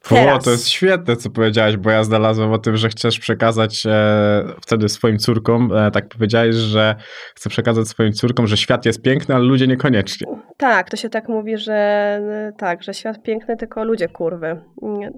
O, Teraz. to jest świetne, co powiedziałeś, bo ja znalazłem o tym, że chcesz przekazać e, wtedy swoim córkom, e, tak powiedziałeś, że chcę przekazać swoim córkom, że świat jest piękny, ale ludzie niekoniecznie. Tak, to się tak mówi, że y, tak, że świat piękny, tylko ludzie kurwy.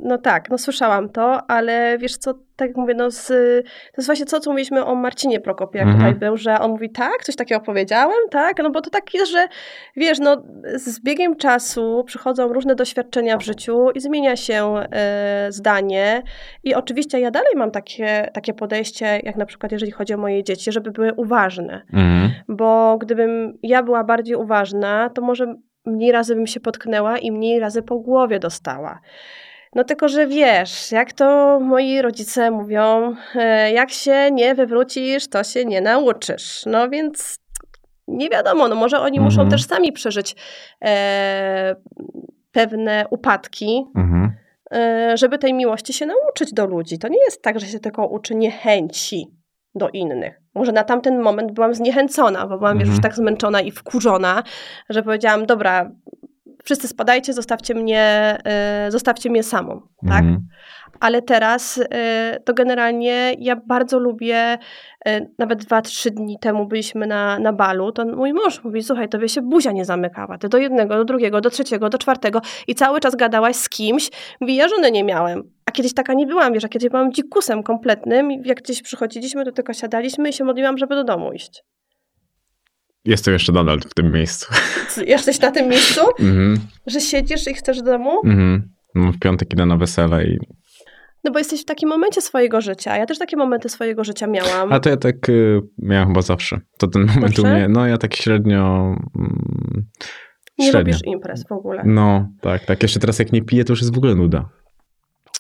No tak, no słyszałam to, ale wiesz co, tak jak mówię, no z, to jest właśnie to, co mówiliśmy o Marcinie Prokopie, jak Mhm. tutaj był, że on mówi tak, coś takiego powiedziałem, tak, no bo to tak jest, że wiesz, no z biegiem czasu przychodzą różne doświadczenia w życiu i zmienia się e, zdanie i oczywiście ja dalej mam takie, takie podejście, jak na przykład jeżeli chodzi o moje dzieci, żeby były uważne, bo gdybym ja była bardziej uważna, to może mniej razy bym się potknęła i mniej razy po głowie dostała. No tylko, że wiesz, jak to moi rodzice mówią, e, jak się nie wywrócisz, to się nie nauczysz. No więc nie wiadomo, no może oni muszą Mhm. też sami przeżyć e, pewne upadki, Mhm. e, żeby tej miłości się nauczyć do ludzi. To nie jest tak, że się tylko uczy niechęci do innych. Może na tamten moment byłam zniechęcona, bo byłam wiesz, już Mhm. tak zmęczona i wkurzona, że powiedziałam, dobra, wszyscy spadajcie, zostawcie mnie, e, zostawcie mnie samą, tak? Mhm. Ale teraz e, to generalnie ja bardzo lubię, e, nawet dwa, trzy dni temu byliśmy na, na balu, to mój mąż mówi, słuchaj, tobie się buzia nie zamykała, ty do jednego, do drugiego, do trzeciego, do czwartego i cały czas gadałaś z kimś, mówi, ja żony nie miałem. A kiedyś taka nie byłam, wiesz, a kiedyś byłam dzikusem kompletnym i jak gdzieś przychodziliśmy, to tylko siadaliśmy i się modliłam, żeby do domu iść. Jestem jeszcze Donald w tym miejscu. Jesteś na tym miejscu, Mhm. że siedzisz i chcesz do domu? Mhm. No, w piątek idę na wesele i... No bo jesteś w takim momencie swojego życia. Ja też takie momenty swojego życia miałam. A to ja tak y, miałem chyba zawsze. To ten moment u Zawsze? mnie, no ja tak średnio... Mm, nie średnio. lubisz imprez w ogóle. No, tak, tak. Jeszcze teraz jak nie piję, to już jest w ogóle nuda.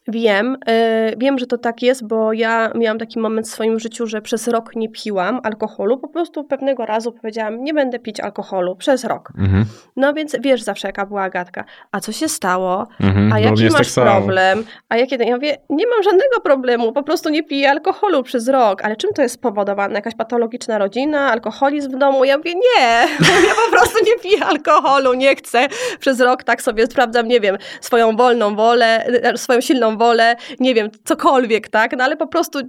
Wiem, y, wiem, że to tak jest, bo ja miałam taki moment w swoim życiu, że przez rok nie piłam alkoholu. Po prostu pewnego razu powiedziałam, nie będę pić alkoholu przez rok. Mhm. No więc wiesz zawsze, jaka była gadka. A co się stało? Mhm. A jaki masz tak problem? A jakie... Ja mówię, nie mam żadnego problemu, po prostu nie piję alkoholu przez rok. Ale czym to jest spowodowane? Jakaś patologiczna rodzina, alkoholizm w domu? Ja mówię, nie, ja po prostu nie piję alkoholu, nie chcę. Przez rok tak sobie sprawdzam, nie wiem, swoją wolną wolę, e, swoją silną wolę, nie wiem, cokolwiek, tak? No ale po prostu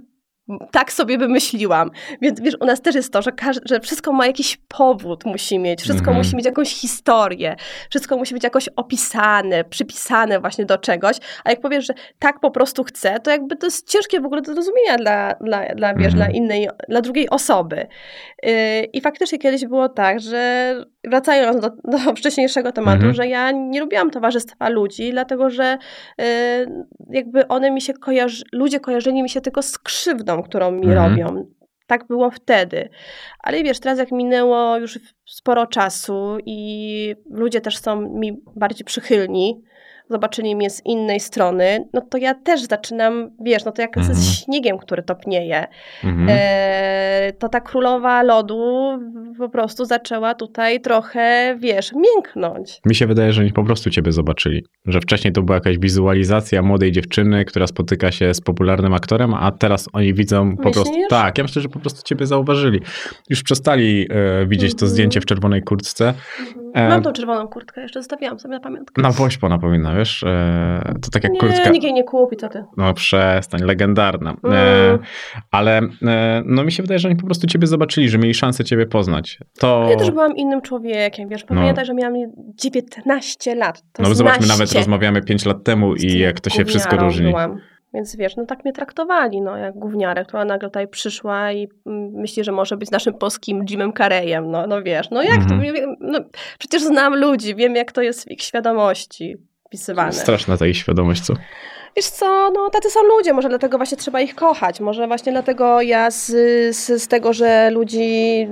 tak sobie wymyśliłam. Więc wiesz, u nas też jest to, że, że wszystko ma jakiś powód, musi mieć, wszystko Mhm. musi mieć jakąś historię, wszystko musi być jakoś opisane, przypisane właśnie do czegoś, a jak powiesz, że tak po prostu chcę, to jakby to jest ciężkie w ogóle do zrozumienia dla, dla, dla, wiesz, Mhm. dla innej, dla drugiej osoby. Yy, I faktycznie kiedyś było tak, że wracając do, do wcześniejszego tematu, Mhm. że ja nie lubiłam towarzystwa ludzi, dlatego że yy, jakby one mi się kojarzy, ludzie kojarzyli mi się tylko z krzywdą, którą mi Mhm. robią. Tak było wtedy. Ale wiesz, teraz jak minęło już sporo czasu i ludzie też są mi bardziej przychylni, zobaczyli mnie z innej strony, no to ja też zaczynam, wiesz, no to jak Mhm. ze śniegiem, który topnieje. Mhm. E, to ta królowa lodu po prostu zaczęła tutaj trochę, wiesz, mięknąć. Mi się wydaje, że oni po prostu ciebie zobaczyli. Że wcześniej to była jakaś wizualizacja młodej dziewczyny, która spotyka się z popularnym aktorem, a teraz oni widzą po prostu. Myślisz? Tak, ja myślę, że po prostu ciebie zauważyli. Już przestali e, widzieć to Mhm. zdjęcie w czerwonej kurtce. E, Mam tą czerwoną kurtkę, jeszcze zostawiłam sobie na pamiątkę. Na woźpo napomina, wiesz? E, to tak jak nie, kurtka. nikt jej nie kupi, co ty. No przestań, legendarna. E, Mm. ale no mi się wydaje, że oni po prostu ciebie zobaczyli, że mieli szansę ciebie poznać. To... Ja też byłam innym człowiekiem, wiesz, No. pamiętaj, że miałam 19 lat. To No zobaczmy, nawet rozmawiamy 5 lat temu i jak to się wszystko różni. Byłam. Więc wiesz, no tak mnie traktowali, no jak gówniarę, która nagle tutaj przyszła i mm, myśli, że może być naszym polskim Jimem Carreyem, no, no wiesz, no jak Mhm. to, no, przecież znam ludzi, wiem jak to jest w ich świadomości wpisywane. Straszna ta ich świadomość, co? Wiesz co, no tacy są ludzie, może dlatego właśnie trzeba ich kochać, może właśnie dlatego ja z, z, z tego, że ludzi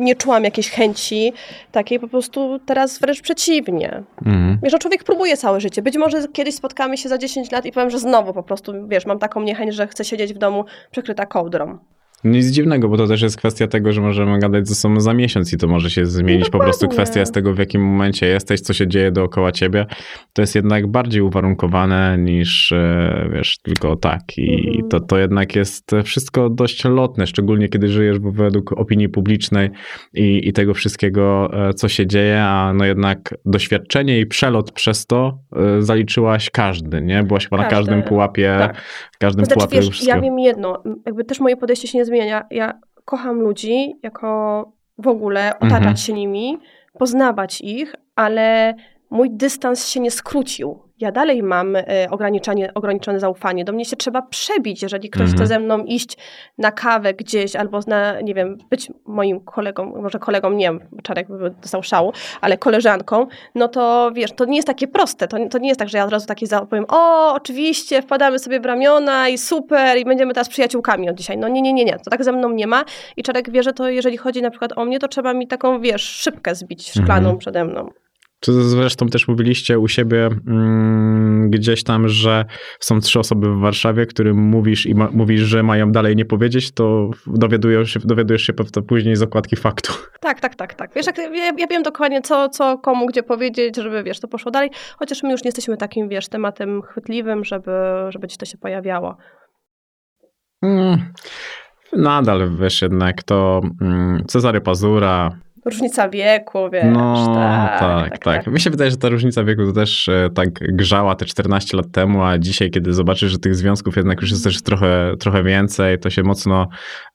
nie czułam jakiejś chęci takiej, po prostu teraz wręcz przeciwnie. Mhm. Wiesz, no człowiek próbuje całe życie. Być może kiedyś spotkamy się za 10 lat i powiem, że znowu po prostu, wiesz, mam taką niechęć, że chcę siedzieć w domu przykryta kołdrą. Nic dziwnego, bo to też jest kwestia tego, że możemy gadać ze sobą za miesiąc i to może się zmienić. po prostu kwestia z tego, w jakim momencie jesteś, co się dzieje dookoła ciebie. To jest jednak bardziej uwarunkowane niż, e, wiesz, tylko tak. I Mhm. to, to jednak jest wszystko dość lotne, szczególnie kiedy żyjesz według opinii publicznej i, i tego wszystkiego, e, co się dzieje, a no jednak doświadczenie i przelot przez to e, zaliczyłaś każdy, nie? Byłaś chyba na Każdy. każdym pułapie, Tak. każdym znaczy, pułapie wiesz, ja wiem jedno, jakby też moje podejście się nie zmienia. Ja kocham ludzi jako w ogóle, otaczać Mhm. się nimi, poznawać ich, ale mój dystans się nie skrócił. Ja dalej mam e, ograniczenie, ograniczone zaufanie. Do mnie się trzeba przebić, jeżeli ktoś Mhm. chce ze mną iść na kawę gdzieś albo na, nie wiem, być moim kolegą, może kolegą, nie wiem, Czarek by dostał szału, ale koleżanką, no to wiesz, to nie jest takie proste. To, to nie jest tak, że ja od razu takie powiem, o, oczywiście, wpadamy sobie w ramiona i super, i będziemy teraz przyjaciółkami od dzisiaj. No nie, nie, nie, nie. To tak ze mną nie ma. I Czarek wie, że to jeżeli chodzi na przykład o mnie, to trzeba mi taką, wiesz, szybkę zbić szklaną Mhm. przede mną. Czy zresztą też mówiliście u siebie mm, gdzieś tam, że są trzy osoby w Warszawie, którym mówisz i ma, mówisz, że mają dalej nie powiedzieć, to dowiadujesz się, dowiadujesz się pewno później z okładki faktu. Tak, tak, tak, tak. Wiesz, jak, ja, ja wiem dokładnie, co, co komu gdzie powiedzieć, żeby, wiesz, to poszło dalej. Chociaż my już nie jesteśmy takim, wiesz, tematem chwytliwym, żeby, żeby gdzieś to się pojawiało. Mm, nadal wiesz jednak to mm, Cezary Pazura. Różnica wieku, wiesz. No tak, tak, tak, Mi się wydaje, że ta różnica wieku to też e, tak grzała te 14 lat temu, a dzisiaj, kiedy zobaczysz, że tych związków jednak już jest też trochę, trochę więcej, to się mocno,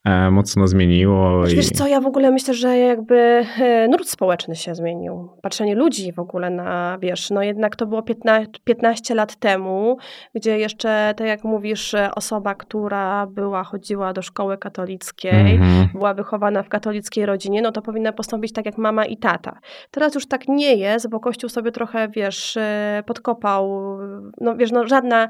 e, mocno zmieniło. Znaczy, i- Wiesz co, ja w ogóle myślę, że jakby e, nurt społeczny się zmienił. Patrzenie ludzi w ogóle na, wiesz, no jednak to było 15, 15 lat temu, gdzie jeszcze, tak jak mówisz, e, osoba, która była, chodziła do szkoły katolickiej, Mhm. była wychowana w katolickiej rodzinie, no to powinna postąpić tak jak mama i tata. Teraz już tak nie jest, bo Kościół sobie trochę, wiesz, e, podkopał, no wiesz, no żadna,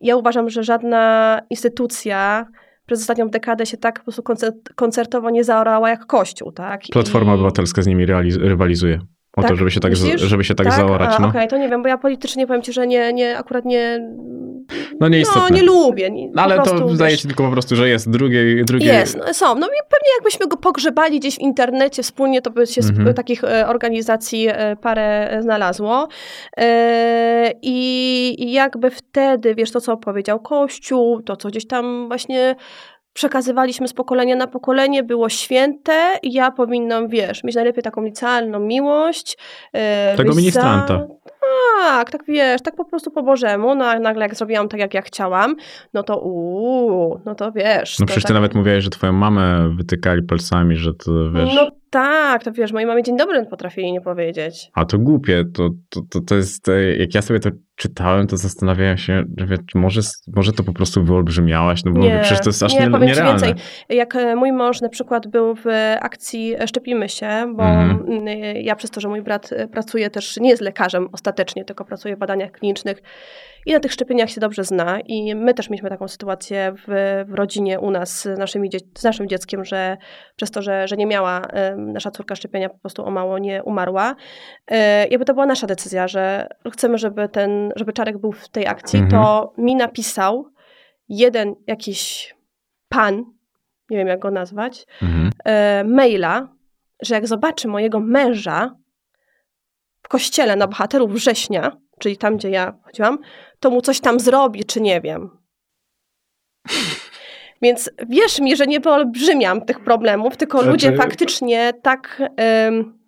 ja uważam, że żadna instytucja przez ostatnią dekadę się tak po prostu koncert, koncertowo nie zaorała jak Kościół, tak? Platforma I- Obywatelska z nimi rywalizuje. O to, Tak? żeby się tak, z- Myślisz? żeby się tak, tak? zaorać. A, no. Okej, to nie wiem, bo ja politycznie powiem ci, że nie, nie akurat nie. No nieistotne. No, nie lubię. Nie, No, ale prostu, to wiesz, się tylko po prostu, że jest drugie, drugie... Jest, no, są. No i pewnie jakbyśmy go pogrzebali gdzieś w internecie wspólnie, to by się sp- Mhm. takich e, organizacji e, parę znalazło. E, I i jakby wtedy, wiesz, to co powiedział Kościół, to co gdzieś tam właśnie przekazywaliśmy z pokolenia na pokolenie, było święte i ja powinnam, wiesz, mieć najlepiej taką licealną miłość. e, Tego za- ministranta. Tak, tak wiesz, tak po prostu po Bożemu, no a nagle jak zrobiłam tak, jak ja chciałam, no to uuu, no to wiesz. No przecież ty tak- nawet mówiłeś, że twoją mamę wytykali palcami, że to wiesz... No tak, to wiesz, mojej mamie dzień dobry potrafili nie powiedzieć. A to głupie, to, to, to, to jest, e, jak ja sobie to czytałem, to zastanawiałem się, że wie, może, może to po prostu wyolbrzymiałaś, no bo Nie, przecież to jest aż nie, nie, powiem nierealne. więcej. Jak e, mój mąż na przykład był w akcji Szczepimy się, bo Mhm. ja przez to, że mój brat e, pracuje też, nie jest lekarzem ostatecznie, tylko pracuje w badaniach klinicznych i na tych szczepieniach się dobrze zna i my też mieliśmy taką sytuację w, w rodzinie u nas z, naszymi, dzie- z naszym dzieckiem, że przez to, że, że nie miała nasza córka szczepienia, po prostu o mało nie umarła. E, Jakby to była nasza decyzja, że chcemy, żeby ten, żeby Czarek był w tej akcji, Mhm. to mi napisał jeden jakiś pan, nie wiem jak go nazwać, Mhm. e, maila, że jak zobaczy mojego męża w kościele na bohaterów września, czyli tam, gdzie ja chodziłam, to mu coś tam zrobi, czy nie wiem. Więc wierz mi, że nie wyolbrzymiam tych problemów, tylko Znaczy- ludzie faktycznie tak, em,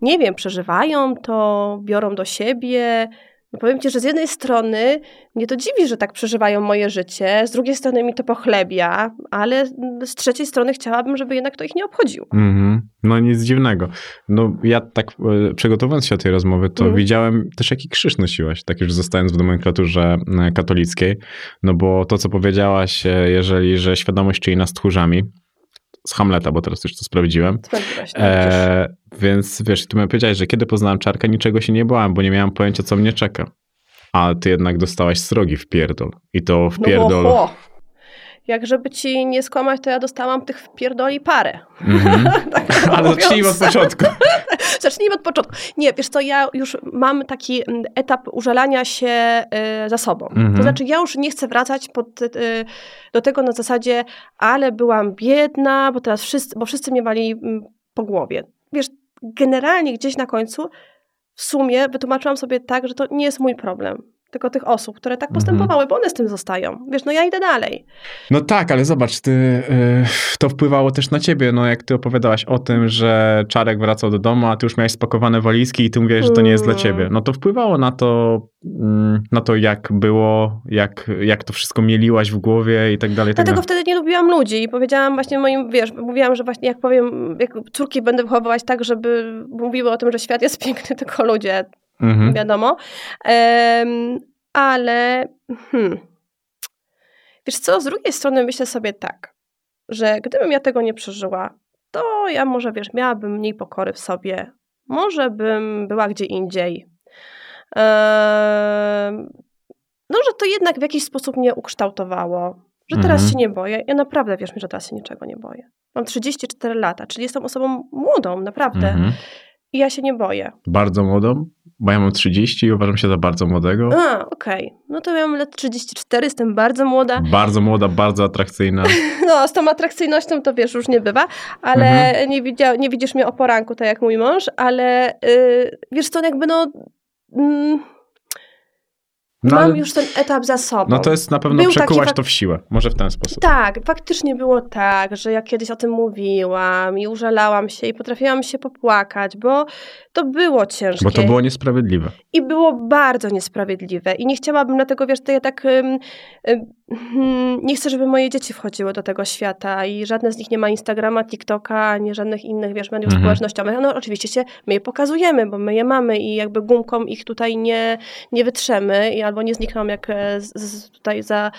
nie wiem, przeżywają to, biorą do siebie. No powiem ci, że z jednej strony mnie to dziwi, że tak przeżywają moje życie, z drugiej strony mi to pochlebia, ale z trzeciej strony chciałabym, żeby jednak to ich nie obchodziło. Mhm. No nic dziwnego. No ja tak e, przygotowując się do tej rozmowy, to Mhm. widziałem też jaki krzyż nosiłaś, tak już zostając w nomenklaturze e, katolickiej, no bo to co powiedziałaś, e, jeżeli, że świadomość czyni nas tchórzami, z Hamleta, bo teraz już to sprawdziłem, Sprawdziłaś, no, widzisz. e, więc wiesz, ty mi powiedziałeś, że kiedy poznałem Czarka, niczego się nie bałam, bo nie miałam pojęcia, co mnie czeka. A ty jednak dostałaś srogi w pierdol. I to w pierdol. No, ho. Jak żeby ci nie skłamać, to ja dostałam tych wpierdoli parę. Mhm. Tak Ale zacznijmy od początku. Zacznijmy od początku. Nie, wiesz co, ja już mam taki mm, etap użalania się y, za sobą. Mhm. To znaczy, ja już nie chcę wracać pod, y, do tego na zasadzie, ale byłam biedna, bo teraz wszyscy, bo wszyscy mnie wali mm, po głowie. Wiesz, generalnie gdzieś na końcu w sumie wytłumaczyłam sobie tak, że to nie jest mój problem. Tylko tych osób, które tak Mhm. postępowały, bo one z tym zostają. Wiesz, no ja idę dalej. No tak, ale zobacz, ty, y, to wpływało też na ciebie, no jak ty opowiadałaś o tym, że Czarek wracał do domu, a ty już miałeś spakowane walizki i ty mówiłeś, że to nie jest dla Mm. ciebie. No to wpływało na to, mm, na to jak było, jak, jak to wszystko mieliłaś w głowie i tak dalej. Tak Dlatego dalej. wtedy nie lubiłam ludzi i powiedziałam właśnie moim, wiesz, mówiłam, że właśnie jak powiem, jak córki będę wychowywać tak, żeby mówiły o tym, że świat jest piękny, tylko ludzie, Mhm. wiadomo. Em, ale hmm, wiesz co, z drugiej strony myślę sobie tak, że gdybym ja tego nie przeżyła, to ja może, wiesz, miałabym mniej pokory w sobie. Może bym była gdzie indziej. Em, no, że to jednak w jakiś sposób mnie ukształtowało. Że teraz Mhm. się nie boję. Ja naprawdę, wiesz mi, że teraz się niczego nie boję. Mam 34 lata, czyli jestem osobą młodą, naprawdę. Mhm. I ja się nie boję. Bardzo młodą, bo ja mam 30 i uważam się za bardzo młodego. A, okej. No to ja mam lat 34, jestem bardzo młoda. Bardzo młoda, bardzo atrakcyjna. No, z tą atrakcyjnością to wiesz, już nie bywa, ale Mhm. nie, widzia, nie widzisz mnie o poranku, tak jak mój mąż, ale yy, wiesz co, jakby no... Mm, No, mam już ten etap za sobą. no to jest na pewno Był przekułaś to w siłę. Może w ten sposób. Tak, faktycznie było tak, że ja kiedyś o tym mówiłam i użalałam się i potrafiłam się popłakać, bo to było ciężkie. Bo to było niesprawiedliwe. I było bardzo niesprawiedliwe. I nie chciałabym dlatego, wiesz, to ja tak hmm, nie chcę, żeby moje dzieci wchodziły do tego świata i żadne z nich nie ma Instagrama, TikToka, ani żadnych innych, wiesz, mediów Mhm. społecznościowych. No oczywiście się my je pokazujemy, bo my je mamy i jakby gumką ich tutaj nie, nie wytrzemy i albo nie znikną jak e, z, z, tutaj za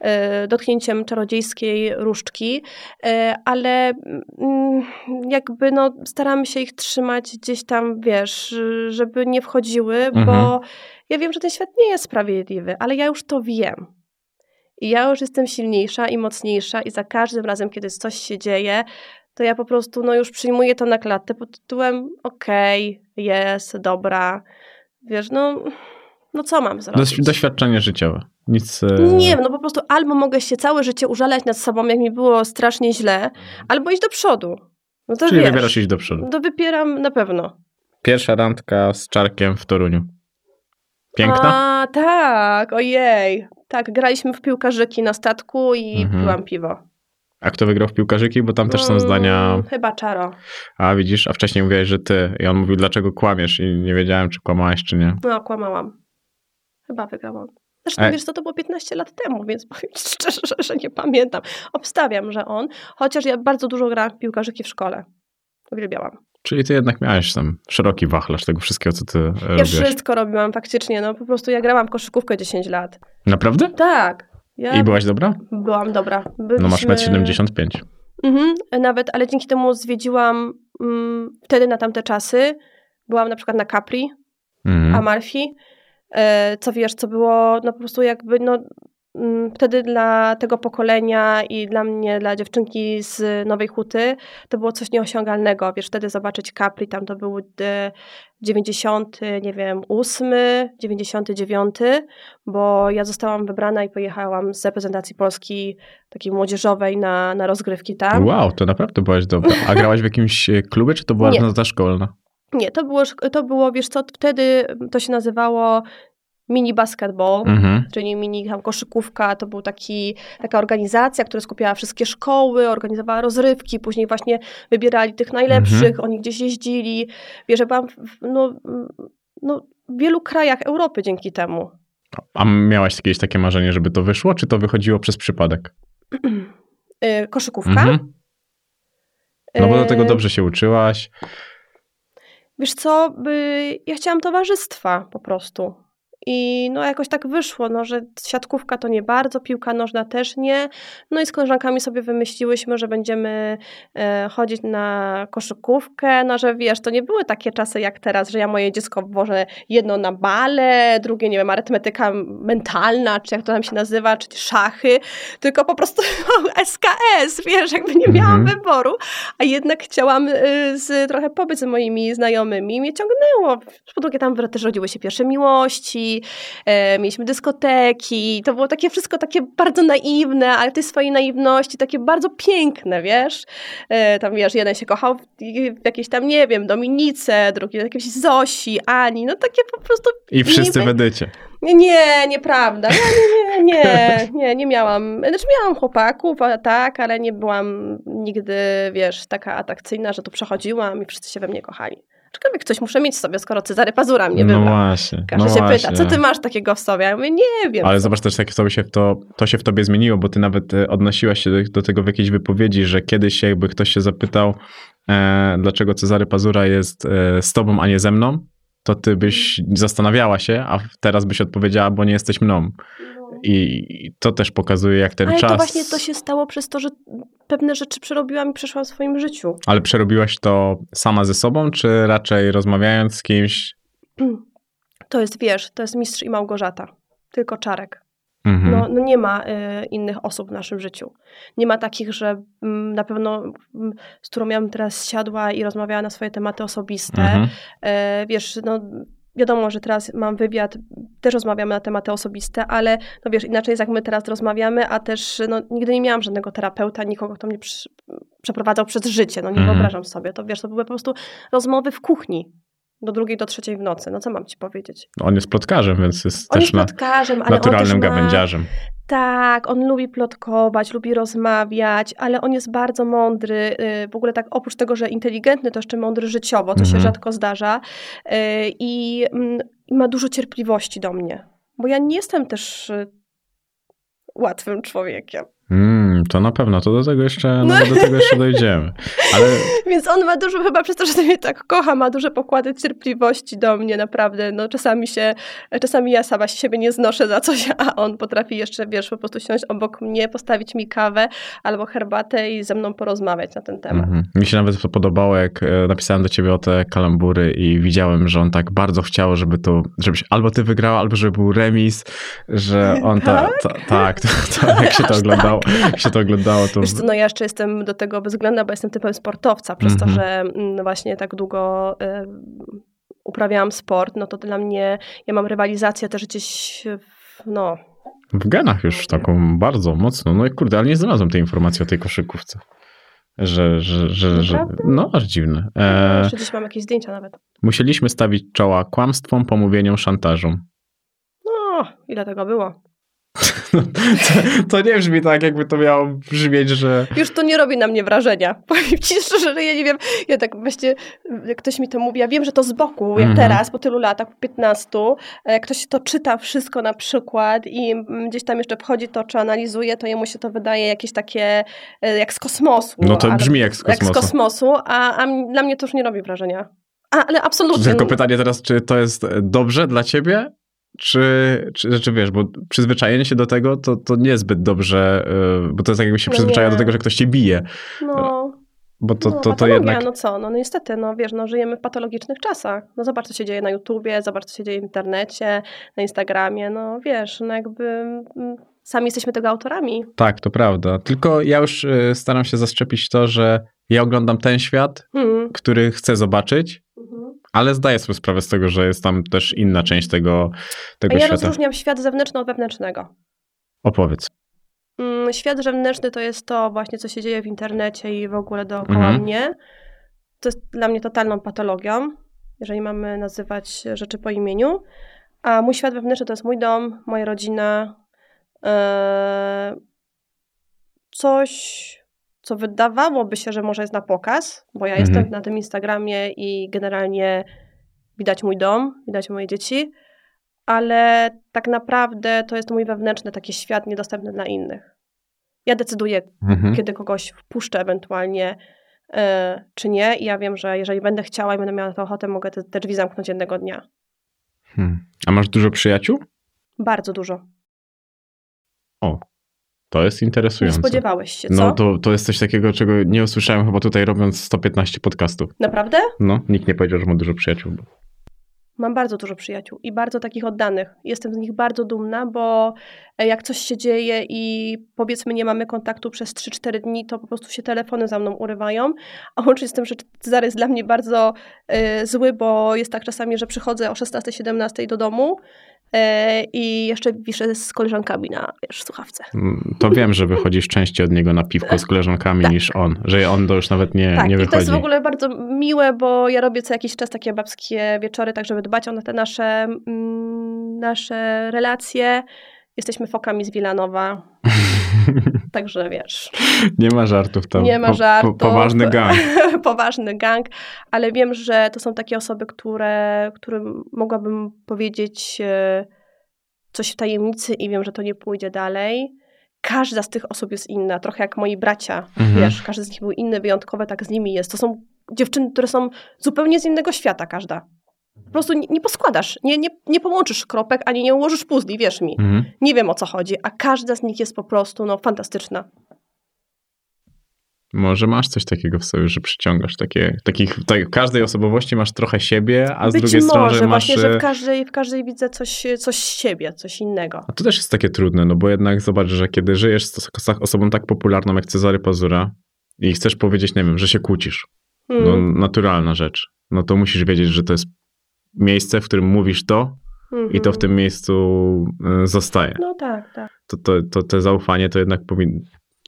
e, dotknięciem czarodziejskiej różdżki, e, ale mm, jakby no staramy się ich trzymać gdzieś tam, wiesz, żeby nie wchodziły, bo Mhm. ja wiem, że ten świat nie jest sprawiedliwy, ale ja już to wiem. I ja już jestem silniejsza i mocniejsza i za każdym razem, kiedy coś się dzieje, to ja po prostu no już przyjmuję to na klatę pod tytułem okej, jest, dobra. Wiesz, no, no co mam zrobić? Doś, doświadczenie życiowe. Nic. e, Nie wiem, no po prostu albo mogę się całe życie użalać nad sobą, jak mi było strasznie źle, albo iść do przodu. No to Czyli wiesz, wybierasz iść do przodu. to wypieram na pewno. Pierwsza randka z Czarkiem w Toruniu. Piękna? A, tak, ojej. Tak, graliśmy w piłkarzyki na statku i Mhm. piłam piwo. A kto wygrał w piłkarzyki? Bo tam też są Mm, zdania. Chyba Czaro. A widzisz, a wcześniej mówiłeś, że ty. I on mówił, dlaczego kłamiesz? I nie wiedziałem, czy kłamałeś, czy nie. No, kłamałam. Chyba wygrałam. Zresztą E- wiesz co, to było 15 lat temu, więc powiem ci szczerze, że, nie pamiętam. Obstawiam, że on, chociaż ja bardzo dużo grałam w piłkarzyki w szkole. Uwielbiałam. Czyli ty jednak miałeś tam szeroki wachlarz tego wszystkiego, co ty e, Ja wszystko robiłam faktycznie, no po prostu ja grałam w koszykówkę 10 lat. Naprawdę? Tak. Ja I byłaś dobra? byłam dobra. No masz Byliśmy- 1,75 m. Mhm, nawet, ale dzięki temu zwiedziłam mm, wtedy na tamte czasy. Byłam na przykład na Capri, Mhm. Amalfi, co wiesz, co było no po prostu jakby no mm, wtedy dla tego pokolenia i dla mnie, dla dziewczynki z Nowej Huty, to było coś nieosiągalnego. Wiesz, wtedy zobaczyć Capri, tam to był e, 90, nie wiem, 8, 99, bo ja zostałam wybrana i pojechałam z reprezentacji Polski takiej młodzieżowej na, na rozgrywki tam. Wow, to naprawdę byłaś dobra. A grałaś w jakimś e, klubie, czy to była Nie. szkolna? Nie, to było, to było, wiesz co, wtedy to się nazywało mini basketball, Mhm. czyli mini tam koszykówka, to był taki, taka organizacja, która skupiała wszystkie szkoły, organizowała rozrywki, później właśnie wybierali tych najlepszych, Mhm. oni gdzieś jeździli. Wiesz, ja byłam w, no, no, w wielu krajach Europy dzięki temu. A miałaś jakieś takie marzenie, żeby to wyszło, czy to wychodziło przez przypadek? Y, koszykówka. Mhm. No bo do tego Y, dobrze się uczyłaś. Wiesz co, by, ja chciałam towarzystwa po prostu. I no jakoś tak wyszło, no, że siatkówka to nie bardzo, piłka nożna też nie. No i z koleżankami sobie wymyśliłyśmy, że będziemy e, chodzić na koszykówkę. No, że wiesz, to nie były takie czasy jak teraz, że ja moje dziecko włożę jedno na bale, drugie, nie wiem, arytmetyka mentalna, czy jak to tam się nazywa, czy szachy, tylko po prostu SKS, wiesz, jakby nie miałam Mhm. wyboru. A jednak chciałam y, z, trochę pobyć z moimi znajomymi. Mnie ciągnęło. Po drugie, tam też rodziły się pierwsze miłości, e, mieliśmy dyskoteki. To było takie wszystko takie bardzo naiwne, ale tej swojej naiwności takie bardzo piękne, wiesz. E, tam, wiesz, jeden się kochał w, w jakiejś tam, nie wiem, Dominice, drugi w jakiejś Zosi, Ani. No takie po prostu... I wszyscy nie, nie, nieprawda. Ja nie, nie, nie, nie, nie miałam. Znaczy miałam chłopaków, a tak, ale nie byłam nigdy, wiesz, taka atrakcyjna, że tu przechodziłam i wszyscy się we mnie kochali. Aczkolwiek coś muszę mieć w sobie, skoro Cezary Pazura mnie No wybrał. właśnie. Każdy no się właśnie. pyta, co ty masz takiego w sobie? Ja mówię, nie wiem. Ale zobacz też, jak to się, w to, to się w tobie zmieniło, bo ty nawet e, odnosiłaś się do, do tego w jakiejś wypowiedzi, że kiedyś jakby ktoś się zapytał, e, dlaczego Cezary Pazura jest e, z tobą, a nie ze mną, to ty byś zastanawiała się, a teraz byś odpowiedziała, bo nie jesteś mną. I, to też pokazuje, jak ten Ale czas... to właśnie to się stało przez to, że pewne rzeczy przerobiłam i przeszłam w swoim życiu. Ale przerobiłaś to sama ze sobą, czy raczej rozmawiając z kimś? To jest, wiesz, to jest mistrz i Małgorzata. Tylko czarek. Mhm. No, no nie ma y, innych osób w naszym życiu. Nie ma takich, że mm, na pewno mm, z którą ja bym teraz siadła i rozmawiała na swoje tematy osobiste. Mhm. E, wiesz, no wiadomo, że teraz mam wywiad, też rozmawiamy na tematy osobiste, ale no wiesz, inaczej jest jak my teraz rozmawiamy, a też no, nigdy nie miałam żadnego terapeuta, nikogo, kto mnie przy, przeprowadzał przez życie. No nie Mhm. wyobrażam sobie. To wiesz, to były po prostu rozmowy w kuchni. Do drugiej, do trzeciej w nocy. No co mam ci powiedzieć? On jest plotkarzem, więc jest On też jest na, plotkarzem, on naturalnym też ma... gawędziarzem. Tak, on lubi plotkować, lubi rozmawiać, ale on jest bardzo mądry. y, W ogóle tak oprócz tego, że inteligentny, to jeszcze mądry życiowo, się Mhm. rzadko zdarza. y, I, mm, I ma dużo cierpliwości do mnie. Bo ja nie jestem też y, łatwym człowiekiem. Mm, to na pewno, to do tego jeszcze, no. No. do tego jeszcze dojdziemy. Ale Więc on ma dużo, chyba przez to, że mnie tak kocha, ma duże pokłady cierpliwości do mnie, naprawdę. No czasami się, czasami ja sama siebie nie znoszę za coś, a on potrafi jeszcze, wiesz, po prostu siąść obok mnie, postawić mi kawę albo herbatę i ze mną porozmawiać na ten temat. Mhm. Mi się nawet to podobało, jak e, napisałem do ciebie o te kalambury i widziałem, że on tak bardzo chciał, żeby to, żebyś albo ty wygrała, albo żeby był remis, że on ta, ta, tak, to, to, jak się to oglądało, jak się to oglądało, to Wiesz co, no ja jeszcze jestem do tego bezwzględna, bo jestem typem sportowca, przez Mhm. to, że mm, właśnie tak długo y, uprawiałam sport, no to dla mnie, ja mam rywalizację też gdzieś, w, no, w genach już taką bardzo mocno. No i kurde, ale nie znalazłem tej informacji o tej koszykówce. Że, że, że, że no aż dziwne. E, jeszcze gdzieś mam jakieś zdjęcia nawet. musieliśmy stawić czoła kłamstwom, pomówieniom, szantażom. No, ile tego było? No, to, to nie brzmi tak, jakby to miało brzmieć, że... Już to nie robi na mnie wrażenia. Powiem ci szczerze, że ja nie wiem, ja tak właśnie, jak ktoś mi to mówi, ja wiem, że to z boku, jak Mhm. teraz, po tylu latach, po 15, jak ktoś to czyta wszystko na przykład i gdzieś tam jeszcze wchodzi to, czy analizuje, to jemu się to wydaje jakieś takie, e, jak z kosmosu. No to brzmi jak z Jak z kosmosu. kosmosu, a, a dla mnie to już nie robi wrażenia. A, ale absolutnie. Tylko pytanie teraz, czy to jest dobrze dla ciebie? Czy, czy, czy wiesz, bo przyzwyczajenie się do tego to, to niezbyt dobrze, yy, bo to jest tak jakby się No przyzwyczaja nie. do tego, że ktoś cię bije. No, Bo to, no, to, to jednak. no co, no, no niestety, no wiesz, no żyjemy w patologicznych czasach. No zobacz, co się dzieje na YouTubie, zobacz, co się dzieje w internecie, na Instagramie, no wiesz, no jakby mm, sami jesteśmy tego autorami. Tak, to prawda. Tylko ja już yy, staram się zaszczepić to, że ja oglądam ten świat, Mhm. który chcę zobaczyć. Ale zdaję sobie sprawę z tego, że jest tam też inna część tego, tego ja świata. rozróżniam świat zewnętrzny od wewnętrznego. Opowiedz. Mm, Świat zewnętrzny to jest to właśnie, co się dzieje w internecie i w ogóle dookoła Mhm. mnie. To jest dla mnie totalną patologią, jeżeli mamy nazywać rzeczy po imieniu. A mój świat wewnętrzny to jest mój dom, moja rodzina. Eee, coś, co wydawałoby się, że może jest na pokaz, bo ja Mhm. jestem na tym Instagramie i generalnie widać mój dom, widać moje dzieci, ale tak naprawdę to jest mój wewnętrzny taki świat niedostępny dla innych. Ja decyduję, Mhm. kiedy kogoś wpuszczę ewentualnie, e, czy nie. I ja wiem, że jeżeli będę chciała i będę miała to ochotę, mogę te, te drzwi zamknąć jednego dnia. Hmm. A masz dużo przyjaciół? Bardzo dużo. To jest Nie interesujące. spodziewałeś się, co? No to, to jest coś takiego, czego nie usłyszałem chyba tutaj robiąc 115 podcastów. Naprawdę? No, nikt nie powiedział, że ma dużo przyjaciół. Mam bardzo dużo przyjaciół i bardzo takich oddanych. Jestem z nich bardzo dumna, bo e, jak coś się dzieje i powiedzmy nie mamy kontaktu przez 3-4 dni, to po prostu się telefony za mną urywają. A łącznie z tym, że Cezary jest dla mnie bardzo e, zły, bo jest tak czasami, że przychodzę o 16-17 do domu i jeszcze wiszę z koleżankami na wiesz, słuchawce. Mm, To wiem, że wychodzisz częściej od niego na piwko z koleżankami Tak. niż on. Że on to już nawet nie, Tak, nie i to wychodzi. jest w ogóle bardzo miłe, bo ja robię co jakiś czas takie babskie wieczory, tak żeby dbać o te nasze, mm, nasze relacje. Jesteśmy fokami z Wilanowa, także wiesz, nie ma żartów tam. nie ma Po- żartów. Po, poważny gang. poważny gang, ale wiem, że to są takie osoby, które, którym mogłabym powiedzieć e, coś w tajemnicy i wiem, że to nie pójdzie dalej. Każda z tych osób jest inna, trochę jak moi bracia, Mhm. wiesz, każdy z nich był inny, wyjątkowy, tak z nimi jest. To są dziewczyny, które są zupełnie z innego świata, każda. Po prostu nie, nie poskładasz, nie, nie, nie połączysz kropek, ani nie ułożysz puzli, wierz mi. Mhm. Nie wiem o co chodzi, a każda z nich jest po prostu no, fantastyczna. Może masz coś takiego w sobie, że przyciągasz takie, takich, tak, w każdej osobowości masz trochę siebie, a z Być drugiej może, strony masz... właśnie, że e, w każdej, w każdej widzę coś, coś z siebie, coś innego. A to też jest takie trudne, no bo jednak zobacz, że kiedy żyjesz z osobą tak popularną jak Cezary Pazura i chcesz powiedzieć, nie wiem, że się kłócisz, no Mm, naturalna rzecz, no to musisz wiedzieć, że to jest miejsce, w którym mówisz to i to w mhm. tym miejscu e, zostaje. No tak, tak. To, to, to, to zaufanie to jednak powinno...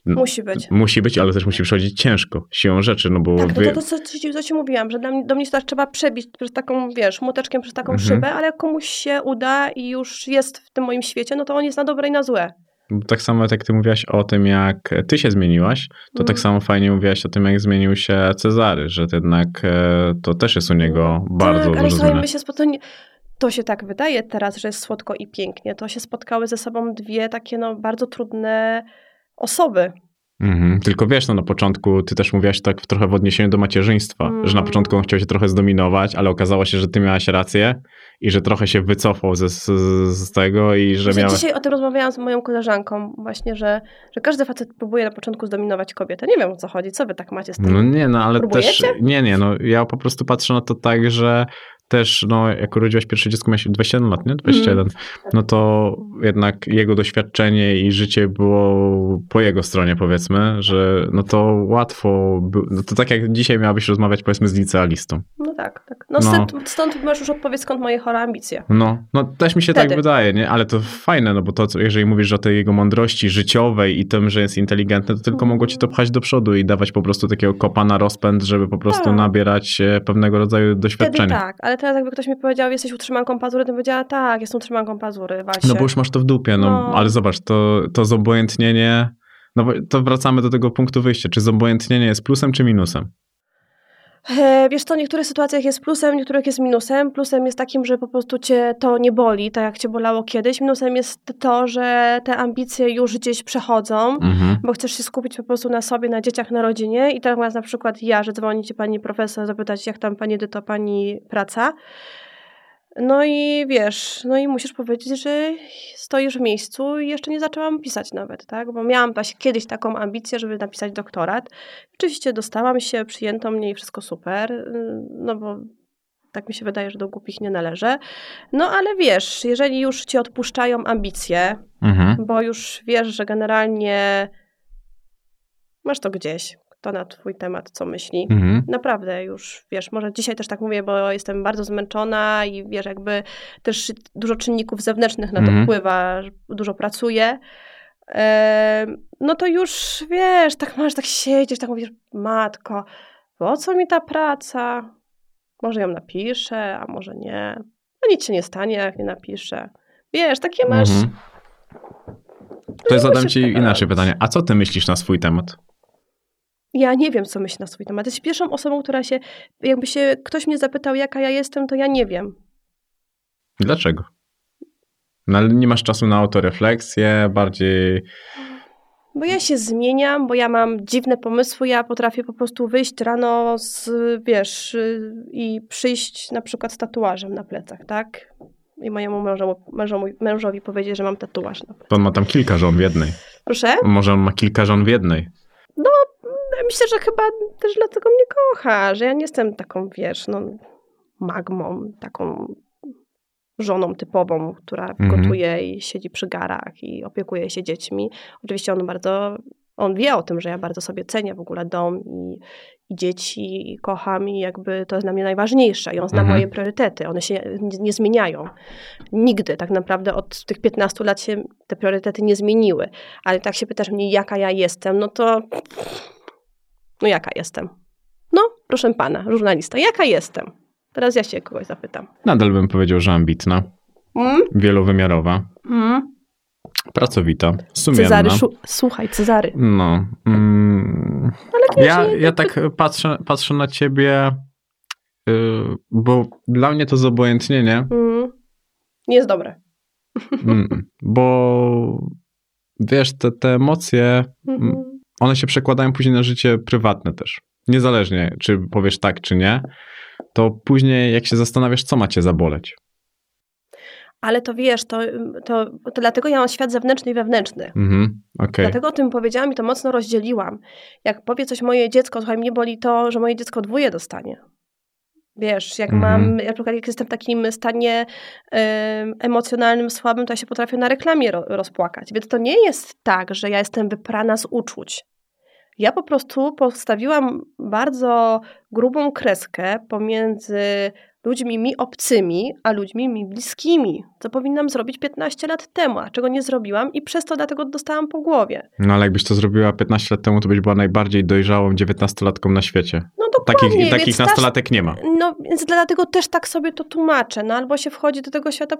Musi być. Musi być, ale też musi przychodzić ciężko, siłą rzeczy, no bo... Tak, to, wie- to, to co, ci- mówiłam, że dla mnie, do mnie to tak trzeba przebić przez taką, wiesz, młoteczkiem przez taką Mhm. szybę, ale jak komuś się uda i już jest w tym moim świecie, no to on jest na dobre i na złe. Bo Tak samo jak ty mówiłaś o tym, jak ty się zmieniłaś, to Mhm. tak samo fajnie mówiłaś o tym, jak zmienił się Cezary, że to jednak e, to też jest u niego bardzo tak, ale słuchaj, my się spotkali, to się tak wydaje teraz, że jest słodko i pięknie. To się spotkały ze sobą dwie takie no, bardzo trudne osoby. Mhm. Tylko wiesz, no na początku ty też mówiłaś tak trochę w odniesieniu do macierzyństwa, Mhm. że na początku on chciał się trochę zdominować, ale okazało się, że ty miałaś rację i że trochę się wycofał ze, z, z tego i że Właśnie miał... Dzisiaj o tym rozmawiałam z moją koleżanką właśnie, że, że każdy facet próbuje na początku zdominować kobietę. Nie wiem o co chodzi, co wy tak macie z tym? No nie, no ale Próbujecie? też, nie, nie, no ja po prostu patrzę na to tak, że też, no jak urodziłaś pierwsze dziecko, miałeś 21 lat, nie? 21. Mhm. No to jednak jego doświadczenie i życie było po jego stronie, powiedzmy, że no to łatwo, by, no to tak jak dzisiaj miałabyś rozmawiać, powiedzmy, z licealistą. No tak, tak. No, No. Stąd, stąd masz już odpowiedź, skąd moje chore ambicje. No, no też mi się Wtedy. tak wydaje, nie? Ale to fajne, no bo to, co- jeżeli mówisz o tej jego mądrości życiowej i tym, że jest inteligentny, to tylko mogło ci to pchać do przodu i dawać po prostu takiego kopa na rozpęd, żeby po prostu Tak. nabierać e, pewnego rodzaju Wtedy doświadczenia. tak, ale teraz jakby ktoś mi powiedział, jesteś utrzymanką pazury, to bym powiedziała, tak, jestem utrzymanką pazury, Walsie. No bo już masz to w dupie, no, No. ale zobacz, to, to zobojętnienie, no to wracamy do tego punktu wyjścia, czy zobojętnienie jest plusem czy minusem? E, Wiesz co, w niektórych sytuacjach jest plusem, w niektórych jest minusem. Plusem jest takim, że po prostu cię to nie boli, tak jak cię bolało kiedyś. Minusem jest to, że te ambicje już gdzieś przechodzą, Mhm. bo chcesz się skupić po prostu na sobie, na dzieciach, na rodzinie. I teraz na przykład ja, że dzwoni ci pani profesor, zapytać jak tam pani Edyto, pani praca. No i wiesz, no i musisz powiedzieć, że stoisz w miejscu i jeszcze nie zaczęłam pisać nawet, tak? Bo miałam właśnie kiedyś taką ambicję, żeby napisać doktorat. Oczywiście dostałam się, przyjęto mnie i wszystko super, y, no bo tak mi się wydaje, że do głupich nie należę. No ale wiesz, jeżeli już ci odpuszczają ambicje, Mhm. bo już wiesz, że generalnie masz to gdzieś, kto na twój temat co myśli. Mhm. Naprawdę już, wiesz, może dzisiaj też tak mówię, bo jestem bardzo zmęczona i wiesz, jakby też dużo czynników zewnętrznych na to Mhm. wpływa, dużo pracuję. No to już, wiesz, tak masz, tak siedzisz, tak mówisz, matko, po co mi ta praca? Może ją napiszę, a może nie. No nic się nie stanie, jak nie napiszę. Wiesz, takie masz... Mhm. To ja zadam ci inaczej pytanie. A co ty myślisz na swój temat? Ja nie wiem, co myśli na swój temat. Jesteś pierwszą osobą, która się, jakby się ktoś mnie zapytał, jaka ja jestem, to ja nie wiem. Dlaczego? No, ale nie masz czasu na autorefleksję, bardziej... Bo ja się zmieniam, bo ja mam dziwne pomysły, ja potrafię po prostu wyjść rano z, wiesz, i przyjść na przykład z tatuażem na plecach, tak? I mojemu mężowi, mężowi, mężowi powiedzieć, że mam tatuaż na plecach. On ma tam kilka żon w jednej. Proszę? Może on ma kilka żon w jednej. Myślę, że chyba też dlatego mnie kocha, że ja nie jestem taką, wiesz, no, magmą, taką żoną typową, która Mhm. gotuje i siedzi przy garach i opiekuje się dziećmi. Oczywiście on bardzo, on wie o tym, że ja bardzo sobie cenię w ogóle dom i, i dzieci i kocham i jakby to jest dla mnie najważniejsze i on zna Mhm. moje priorytety. One się nie, nie zmieniają. Nigdy. Tak naprawdę od tych 15 lat się te priorytety nie zmieniły. Ale tak się pytasz mnie, jaka ja jestem, no to no jaka jestem? No, proszę pana, żurnalista, jaka jestem? Teraz ja się kogoś zapytam. Nadal bym powiedział, że ambitna, Mm? wielowymiarowa, Mm? pracowita, sumienna. Cezary, słuchaj, Cezary. No. Mm, Ale ja, nie- ja tak patrzę, patrzę na ciebie, y, bo dla mnie to zobojętnienie, Mm. Nie jest dobre. mm, bo wiesz, te, te emocje, Mhm. One się przekładają później na życie prywatne też. Niezależnie, czy powiesz tak, czy nie, to później jak się zastanawiasz, co macie zaboleć. Ale to wiesz, to, to, to dlatego ja mam świat zewnętrzny i wewnętrzny. Mhm, okej. Dlatego o tym powiedziałam i to mocno rozdzieliłam. Jak powie coś moje dziecko, słuchaj, mnie boli to, że moje dziecko dwóje dostanie. Wiesz, jak Mhm. mam, na przykład jak jestem w takim stanie em, emocjonalnym słabym, to ja się potrafię na reklamie ro, rozpłakać. Więc to nie jest tak, że ja jestem wyprana z uczuć. Ja po prostu postawiłam bardzo grubą kreskę pomiędzy ludźmi mi obcymi, a ludźmi mi bliskimi. Co powinnam zrobić 15 lat temu, a czego nie zrobiłam i przez to dlatego dostałam po głowie. No ale jakbyś to zrobiła 15 lat temu, to byś była najbardziej dojrzałą 19-latką na świecie. No dokładnie. Takich, takich też- nastolatek nie ma. No, więc dlatego też tak sobie to tłumaczę. No, albo się wchodzi do tego świata,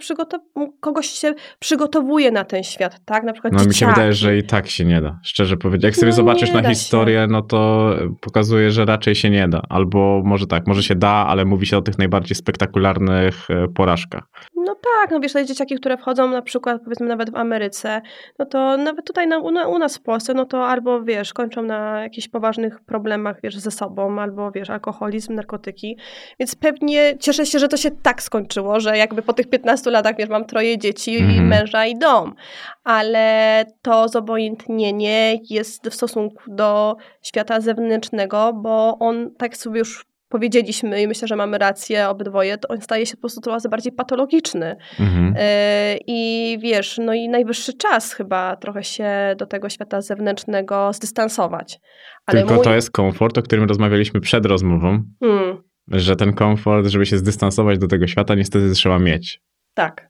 kogoś się przygotowuje na ten świat, tak? Na przykład No mi się dzieciaki. wydaje, że i tak się nie da. Szczerze powiedzieć. Jak sobie No zobaczysz na da się. historię, no to pokazuje, że raczej się nie da. Albo może tak, może się da, ale mówi się o tych najbardziej spektakularnych e, porażkach. No tak, no wiesz, te dzieciaki, które wchodzą na przykład, powiedzmy nawet w Ameryce, no to nawet tutaj na, u nas w Polsce, no to albo, wiesz, kończą na jakichś poważnych problemach, wiesz, ze sobą, albo, wiesz, alkoholizm, narkotyki. Więc pewnie cieszę się, że to się tak skończyło, że jakby po tych 15 latach, wiesz, mam troje dzieci i Mhm. męża i dom. Ale to zobojętnienie jest w stosunku do świata zewnętrznego, bo on, tak sobie już powiedzieliśmy i myślę, że mamy rację obydwoje, to on staje się po prostu coraz bardziej patologiczny. Mhm. E, I wiesz, no i najwyższy czas chyba trochę się do tego świata zewnętrznego zdystansować. Ale Tylko mój... to jest komfort, o którym rozmawialiśmy przed rozmową, Hmm, że ten komfort, żeby się zdystansować do tego świata, niestety trzeba mieć. tak.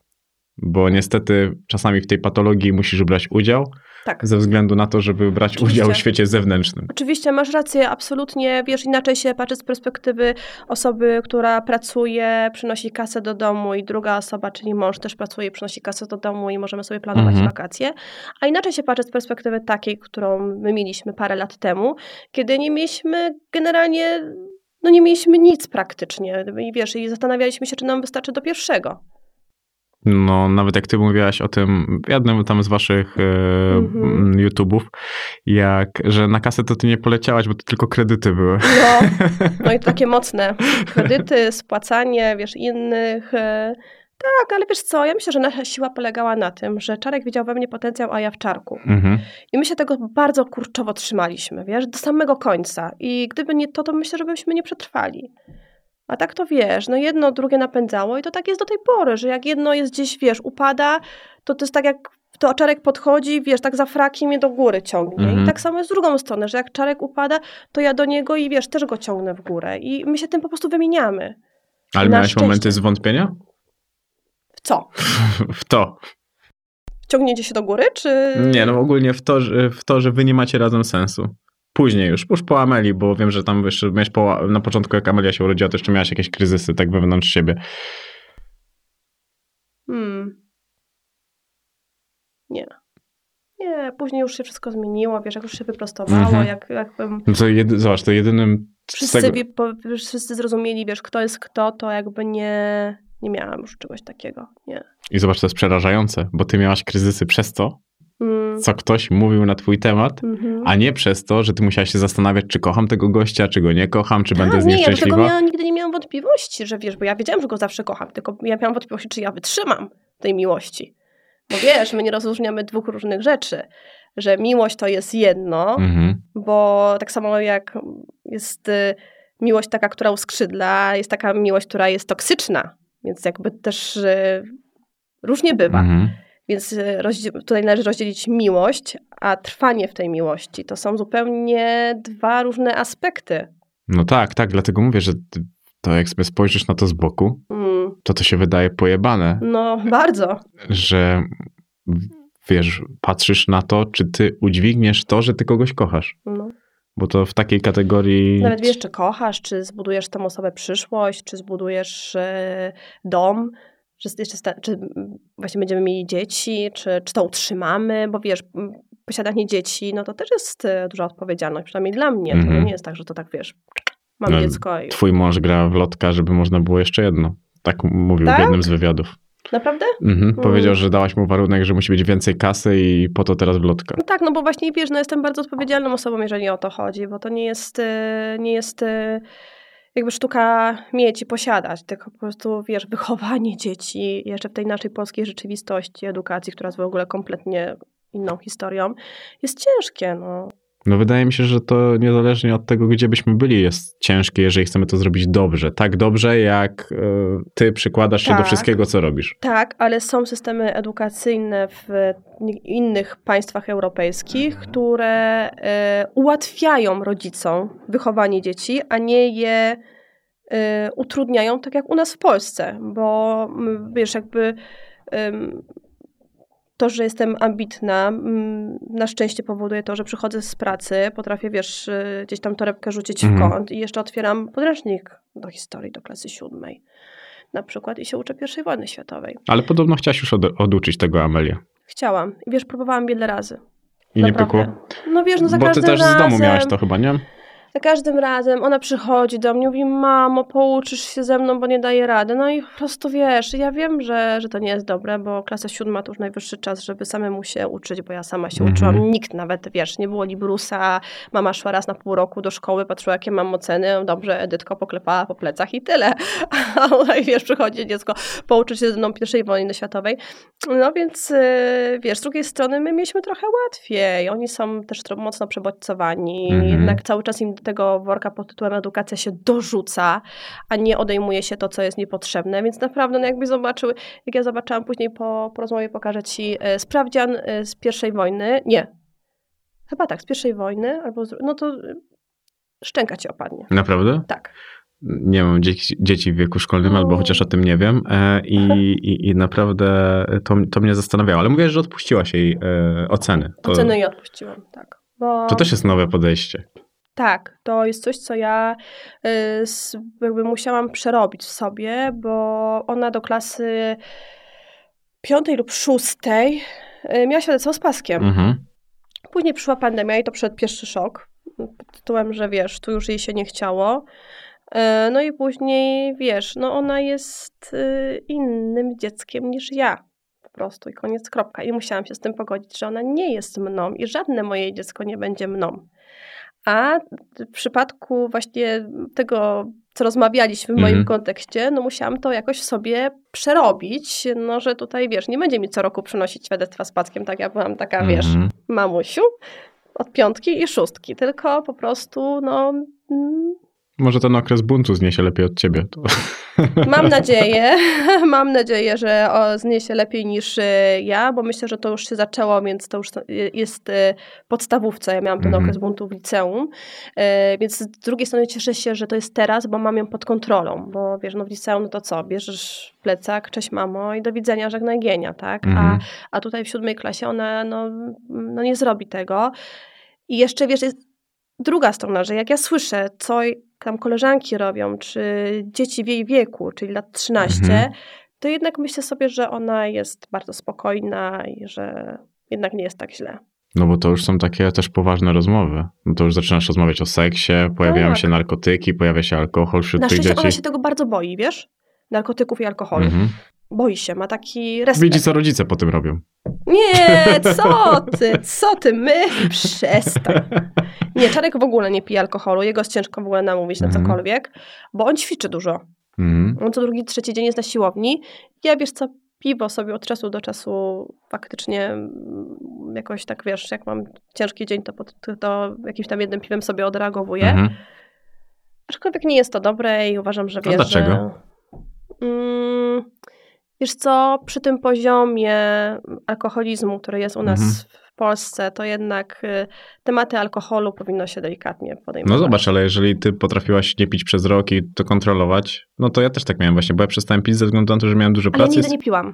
Bo niestety czasami w tej patologii musisz brać udział, Tak. ze względu na to, żeby brać Oczywiście. udział w świecie zewnętrznym. Oczywiście masz rację, absolutnie, wiesz, inaczej się patrzy z perspektywy osoby, która pracuje, przynosi kasę do domu i druga osoba, czyli mąż też pracuje przynosi kasę do domu i możemy sobie planować Mhm. wakacje, a inaczej się patrzy z perspektywy takiej, którą my mieliśmy parę lat temu, kiedy nie mieliśmy generalnie, no nie mieliśmy nic praktycznie i wiesz, i zastanawialiśmy się, czy nam wystarczy do pierwszego. No, nawet jak ty mówiłaś o tym w jednym tam z waszych e, Mhm. YouTube'ów, jak, że na kasę to ty nie poleciałaś, bo to tylko kredyty były. No, no i takie mocne kredyty, spłacanie, wiesz, innych. e, Tak, ale wiesz co, ja myślę, że nasza siła polegała na tym, że Czarek widział we mnie potencjał, a ja w Czarku. Mhm. I my się tego bardzo kurczowo trzymaliśmy, wiesz, do samego końca. I gdyby nie to, to myślę, że byśmy nie przetrwali. A tak to wiesz, no jedno drugie napędzało i to tak jest do tej pory, że jak jedno jest gdzieś, wiesz, upada, to to jest tak jak to Czarek podchodzi, wiesz, tak za fraki mnie do góry ciągnie. Mhm. I tak samo jest z drugą stronę, że jak Czarek upada, to ja do niego i wiesz, też go ciągnę w górę. I my się tym po prostu wymieniamy. Ale Na miałeś szczęście. momenty zwątpienia? W co? w to. Ciągnięcie się do góry, czy... Nie, no ogólnie w to, że, w to, że wy nie macie razem sensu. Później już, już po Ameli, bo wiem, że tam jeszcze miałeś po, na początku, jak Amelia się urodziła, to jeszcze miałaś jakieś kryzysy tak wewnątrz siebie. Hmm. Nie. Nie, później już się wszystko zmieniło, wiesz, jak już się wyprostowało, Mhm. jak, jakbym No to jedy, zobacz, to jedynym wszyscy, tego... po, wszyscy zrozumieli, wiesz, kto jest kto, to jakby nie, nie miałam już czegoś takiego, nie. I zobacz, to jest przerażające, bo ty miałaś kryzysy przez to, Mm. co ktoś mówił na twój temat, Mhm. a nie przez to, że ty musiałaś się zastanawiać, czy kocham tego gościa, czy go nie kocham, czy będę Tak, z nie, nim ja do tego szczęśliwa. miałam, nigdy nie miałam wątpliwości, że wiesz, bo ja wiedziałam, że go zawsze kocham, tylko ja miałam wątpliwości, czy ja wytrzymam tej miłości. Bo wiesz, my nie rozróżniamy dwóch różnych rzeczy, że miłość to jest jedno, Mhm. bo tak samo jak jest y, miłość taka, która uskrzydla, jest taka miłość, która jest toksyczna, więc jakby też y, różnie bywa. Mhm. Więc rozdzie- tutaj należy rozdzielić miłość, a trwanie w tej miłości. To są zupełnie dwa różne aspekty. No tak, tak, dlatego mówię, że to jak sobie spojrzysz na to z boku, Mm, to to się wydaje pojebane, no, bardzo. że wiesz, patrzysz na to, czy ty udźwigniesz to, że ty kogoś kochasz. No. Bo to w takiej kategorii. Nawet wiesz, czy kochasz, czy zbudujesz tą osobę przyszłość, czy zbudujesz e, dom, czy, jeszcze sta- czy mm, właśnie będziemy mieli dzieci, czy, czy to utrzymamy, bo wiesz, m, posiadanie dzieci, no to też jest e, duża odpowiedzialność, przynajmniej dla mnie. To Mhm. nie jest tak, że to tak, wiesz, mam No, dziecko i... Twój mąż gra w lotka, żeby można było jeszcze jedno. Tak mówił Tak? w jednym z wywiadów. Naprawdę? Mhm. Mm. Powiedział, że dałaś mu warunek, że musi być więcej kasy i po to teraz w lotka. No tak, no bo właśnie wiesz, no jestem bardzo odpowiedzialną osobą, jeżeli o to chodzi, bo to nie jest, e, nie jest e, jakby sztuka mieć i posiadać, tylko po prostu, wiesz, wychowanie dzieci jeszcze w tej naszej polskiej rzeczywistości, edukacji, która jest w ogóle kompletnie inną historią, jest ciężkie, no. No wydaje mi się, że to niezależnie od tego, gdzie byśmy byli, jest ciężkie, jeżeli chcemy to zrobić dobrze. Tak dobrze, jak e, ty przykładasz się do Tak. wszystkiego, co robisz. Tak, ale są systemy edukacyjne w innych państwach europejskich, które e, ułatwiają rodzicom wychowanie dzieci, a nie je e, utrudniają, tak jak u nas w Polsce, bo wiesz, jakby to, że jestem ambitna, mm, na szczęście powoduje to, że przychodzę z pracy, potrafię, wiesz, y, gdzieś tam torebkę rzucić w Mhm. kąt i jeszcze otwieram podręcznik do historii, do klasy siódmej na przykład i się uczę I wojny światowej. Ale podobno chciałaś już od, oduczyć tego Amelię. Chciałam. I wiesz, próbowałam wiele razy. I nie Naprawdę. pykło. No wiesz, no za Bo ty każdym też razem, z domu miałaś to chyba, nie? Za każdym razem ona przychodzi do mnie, mówi, mamo, pouczysz się ze mną, bo nie daję rady. No i po prostu wiesz, ja wiem, że, że to nie jest dobre, bo klasa siódma to już najwyższy czas, żeby samemu się uczyć, bo ja sama się Mhm. uczyłam. Nikt nawet, wiesz, nie było Librusa, mama szła raz na pół roku do szkoły, patrzyła, jakie mam oceny, dobrze, Edytko poklepała po plecach i tyle. A wiesz, przychodzi dziecko pouczyć się ze mną pierwszej wojny światowej. No więc, yy, wiesz, z drugiej strony my mieliśmy trochę łatwiej. Oni są też mocno przebodźcowani. Mhm. Jednak cały czas im do tego worka pod tytułem edukacja się dorzuca, a nie odejmuje się to, co jest niepotrzebne. Więc naprawdę, no jakby zobaczyły, jak ja zobaczyłam później po, po rozmowie, pokażę ci e, sprawdzian e, z pierwszej wojny. Nie. Chyba tak, z pierwszej wojny, albo z, no to e, szczęka ci opadnie. Naprawdę? Tak. nie mam dzieci, dzieci w wieku szkolnym, albo chociaż o tym nie wiem. I, i, i naprawdę to, to mnie zastanawiało. Ale mówiłaś, że odpuściłaś jej e, oceny. To, Oceny jej odpuściłam, tak. Bo... to też jest nowe podejście. Tak, to jest coś, co ja y, jakby musiałam przerobić w sobie, bo ona do klasy piątej lub szóstej y, miała świadectwo z paskiem. Mhm. Później przyszła pandemia i to przyszedł pierwszy szok. Pod tytułem, że wiesz, tu już jej się nie chciało. E, No i później, wiesz, no ona jest y, innym dzieckiem niż ja. Po prostu i koniec, kropka. I musiałam się z tym pogodzić, że ona nie jest mną i żadne moje dziecko nie będzie mną. A w przypadku właśnie tego, co rozmawialiśmy w moim Mhm. kontekście, no musiałam to jakoś sobie przerobić, no że tutaj, wiesz, nie będzie mi co roku przynosić świadectwa z paskiem, tak ja byłam taka, wiesz, Mhm. mamusiu od piątki i szóstki, tylko po prostu, no, mm, Może ten okres buntu zniesie lepiej od ciebie. To... mam nadzieję, mam nadzieję, że o, zniesie lepiej niż y, ja, bo myślę, że to już się zaczęło, więc to już jest y, podstawówce. Ja miałam ten Mhm. okres buntu w liceum, y, więc z drugiej strony cieszę się, że to jest teraz, bo mam ją pod kontrolą, bo wiesz, no w liceum, no to co, bierzesz plecak, cześć mamo i do widzenia, żegnaj gienia, tak? A Mhm. A tutaj w siódmej klasie ona no, no nie zrobi tego. I jeszcze wiesz, jest druga strona, że jak ja słyszę, co tam koleżanki robią, czy dzieci w jej wieku, czyli lat 13, Mhm. to jednak myślę sobie, że ona jest bardzo spokojna i że jednak nie jest tak źle. No bo to już są takie też poważne rozmowy. No to już zaczynasz rozmawiać o seksie, pojawiają Tak. się narkotyki, pojawia się alkohol wśród Na tych szczęście dzieci. ona się tego bardzo boi, wiesz? Narkotyków i alkoholu. Mhm. Boi się, ma taki respekt. Widzi, co rodzice po tym robią. Nie, co ty, co ty, my? Przestań. Nie, Czarek w ogóle nie pije alkoholu, jego jest ciężko w ogóle namówić na Mhm. cokolwiek, bo on ćwiczy dużo. Mhm. On co drugi, trzeci dzień jest na siłowni. Ja wiesz co, piwo sobie od czasu do czasu faktycznie mm, jakoś tak, wiesz, jak mam ciężki dzień, to, pod, to jakimś tam jednym piwem sobie odreagowuję. Mhm. Aczkolwiek nie jest to dobre i uważam, że A wiesz, dlaczego? że... Mm, wiesz co, przy tym poziomie alkoholizmu, który jest u nas Mhm. w Polsce, to jednak y, tematy alkoholu powinno się delikatnie podejmować. No zobacz, ale jeżeli ty potrafiłaś nie pić przez rok i to kontrolować, no to ja też tak miałem właśnie, bo ja przestałem pić ze względu na to, że miałem dużo Ale ja pracy. nigdy nie piłam.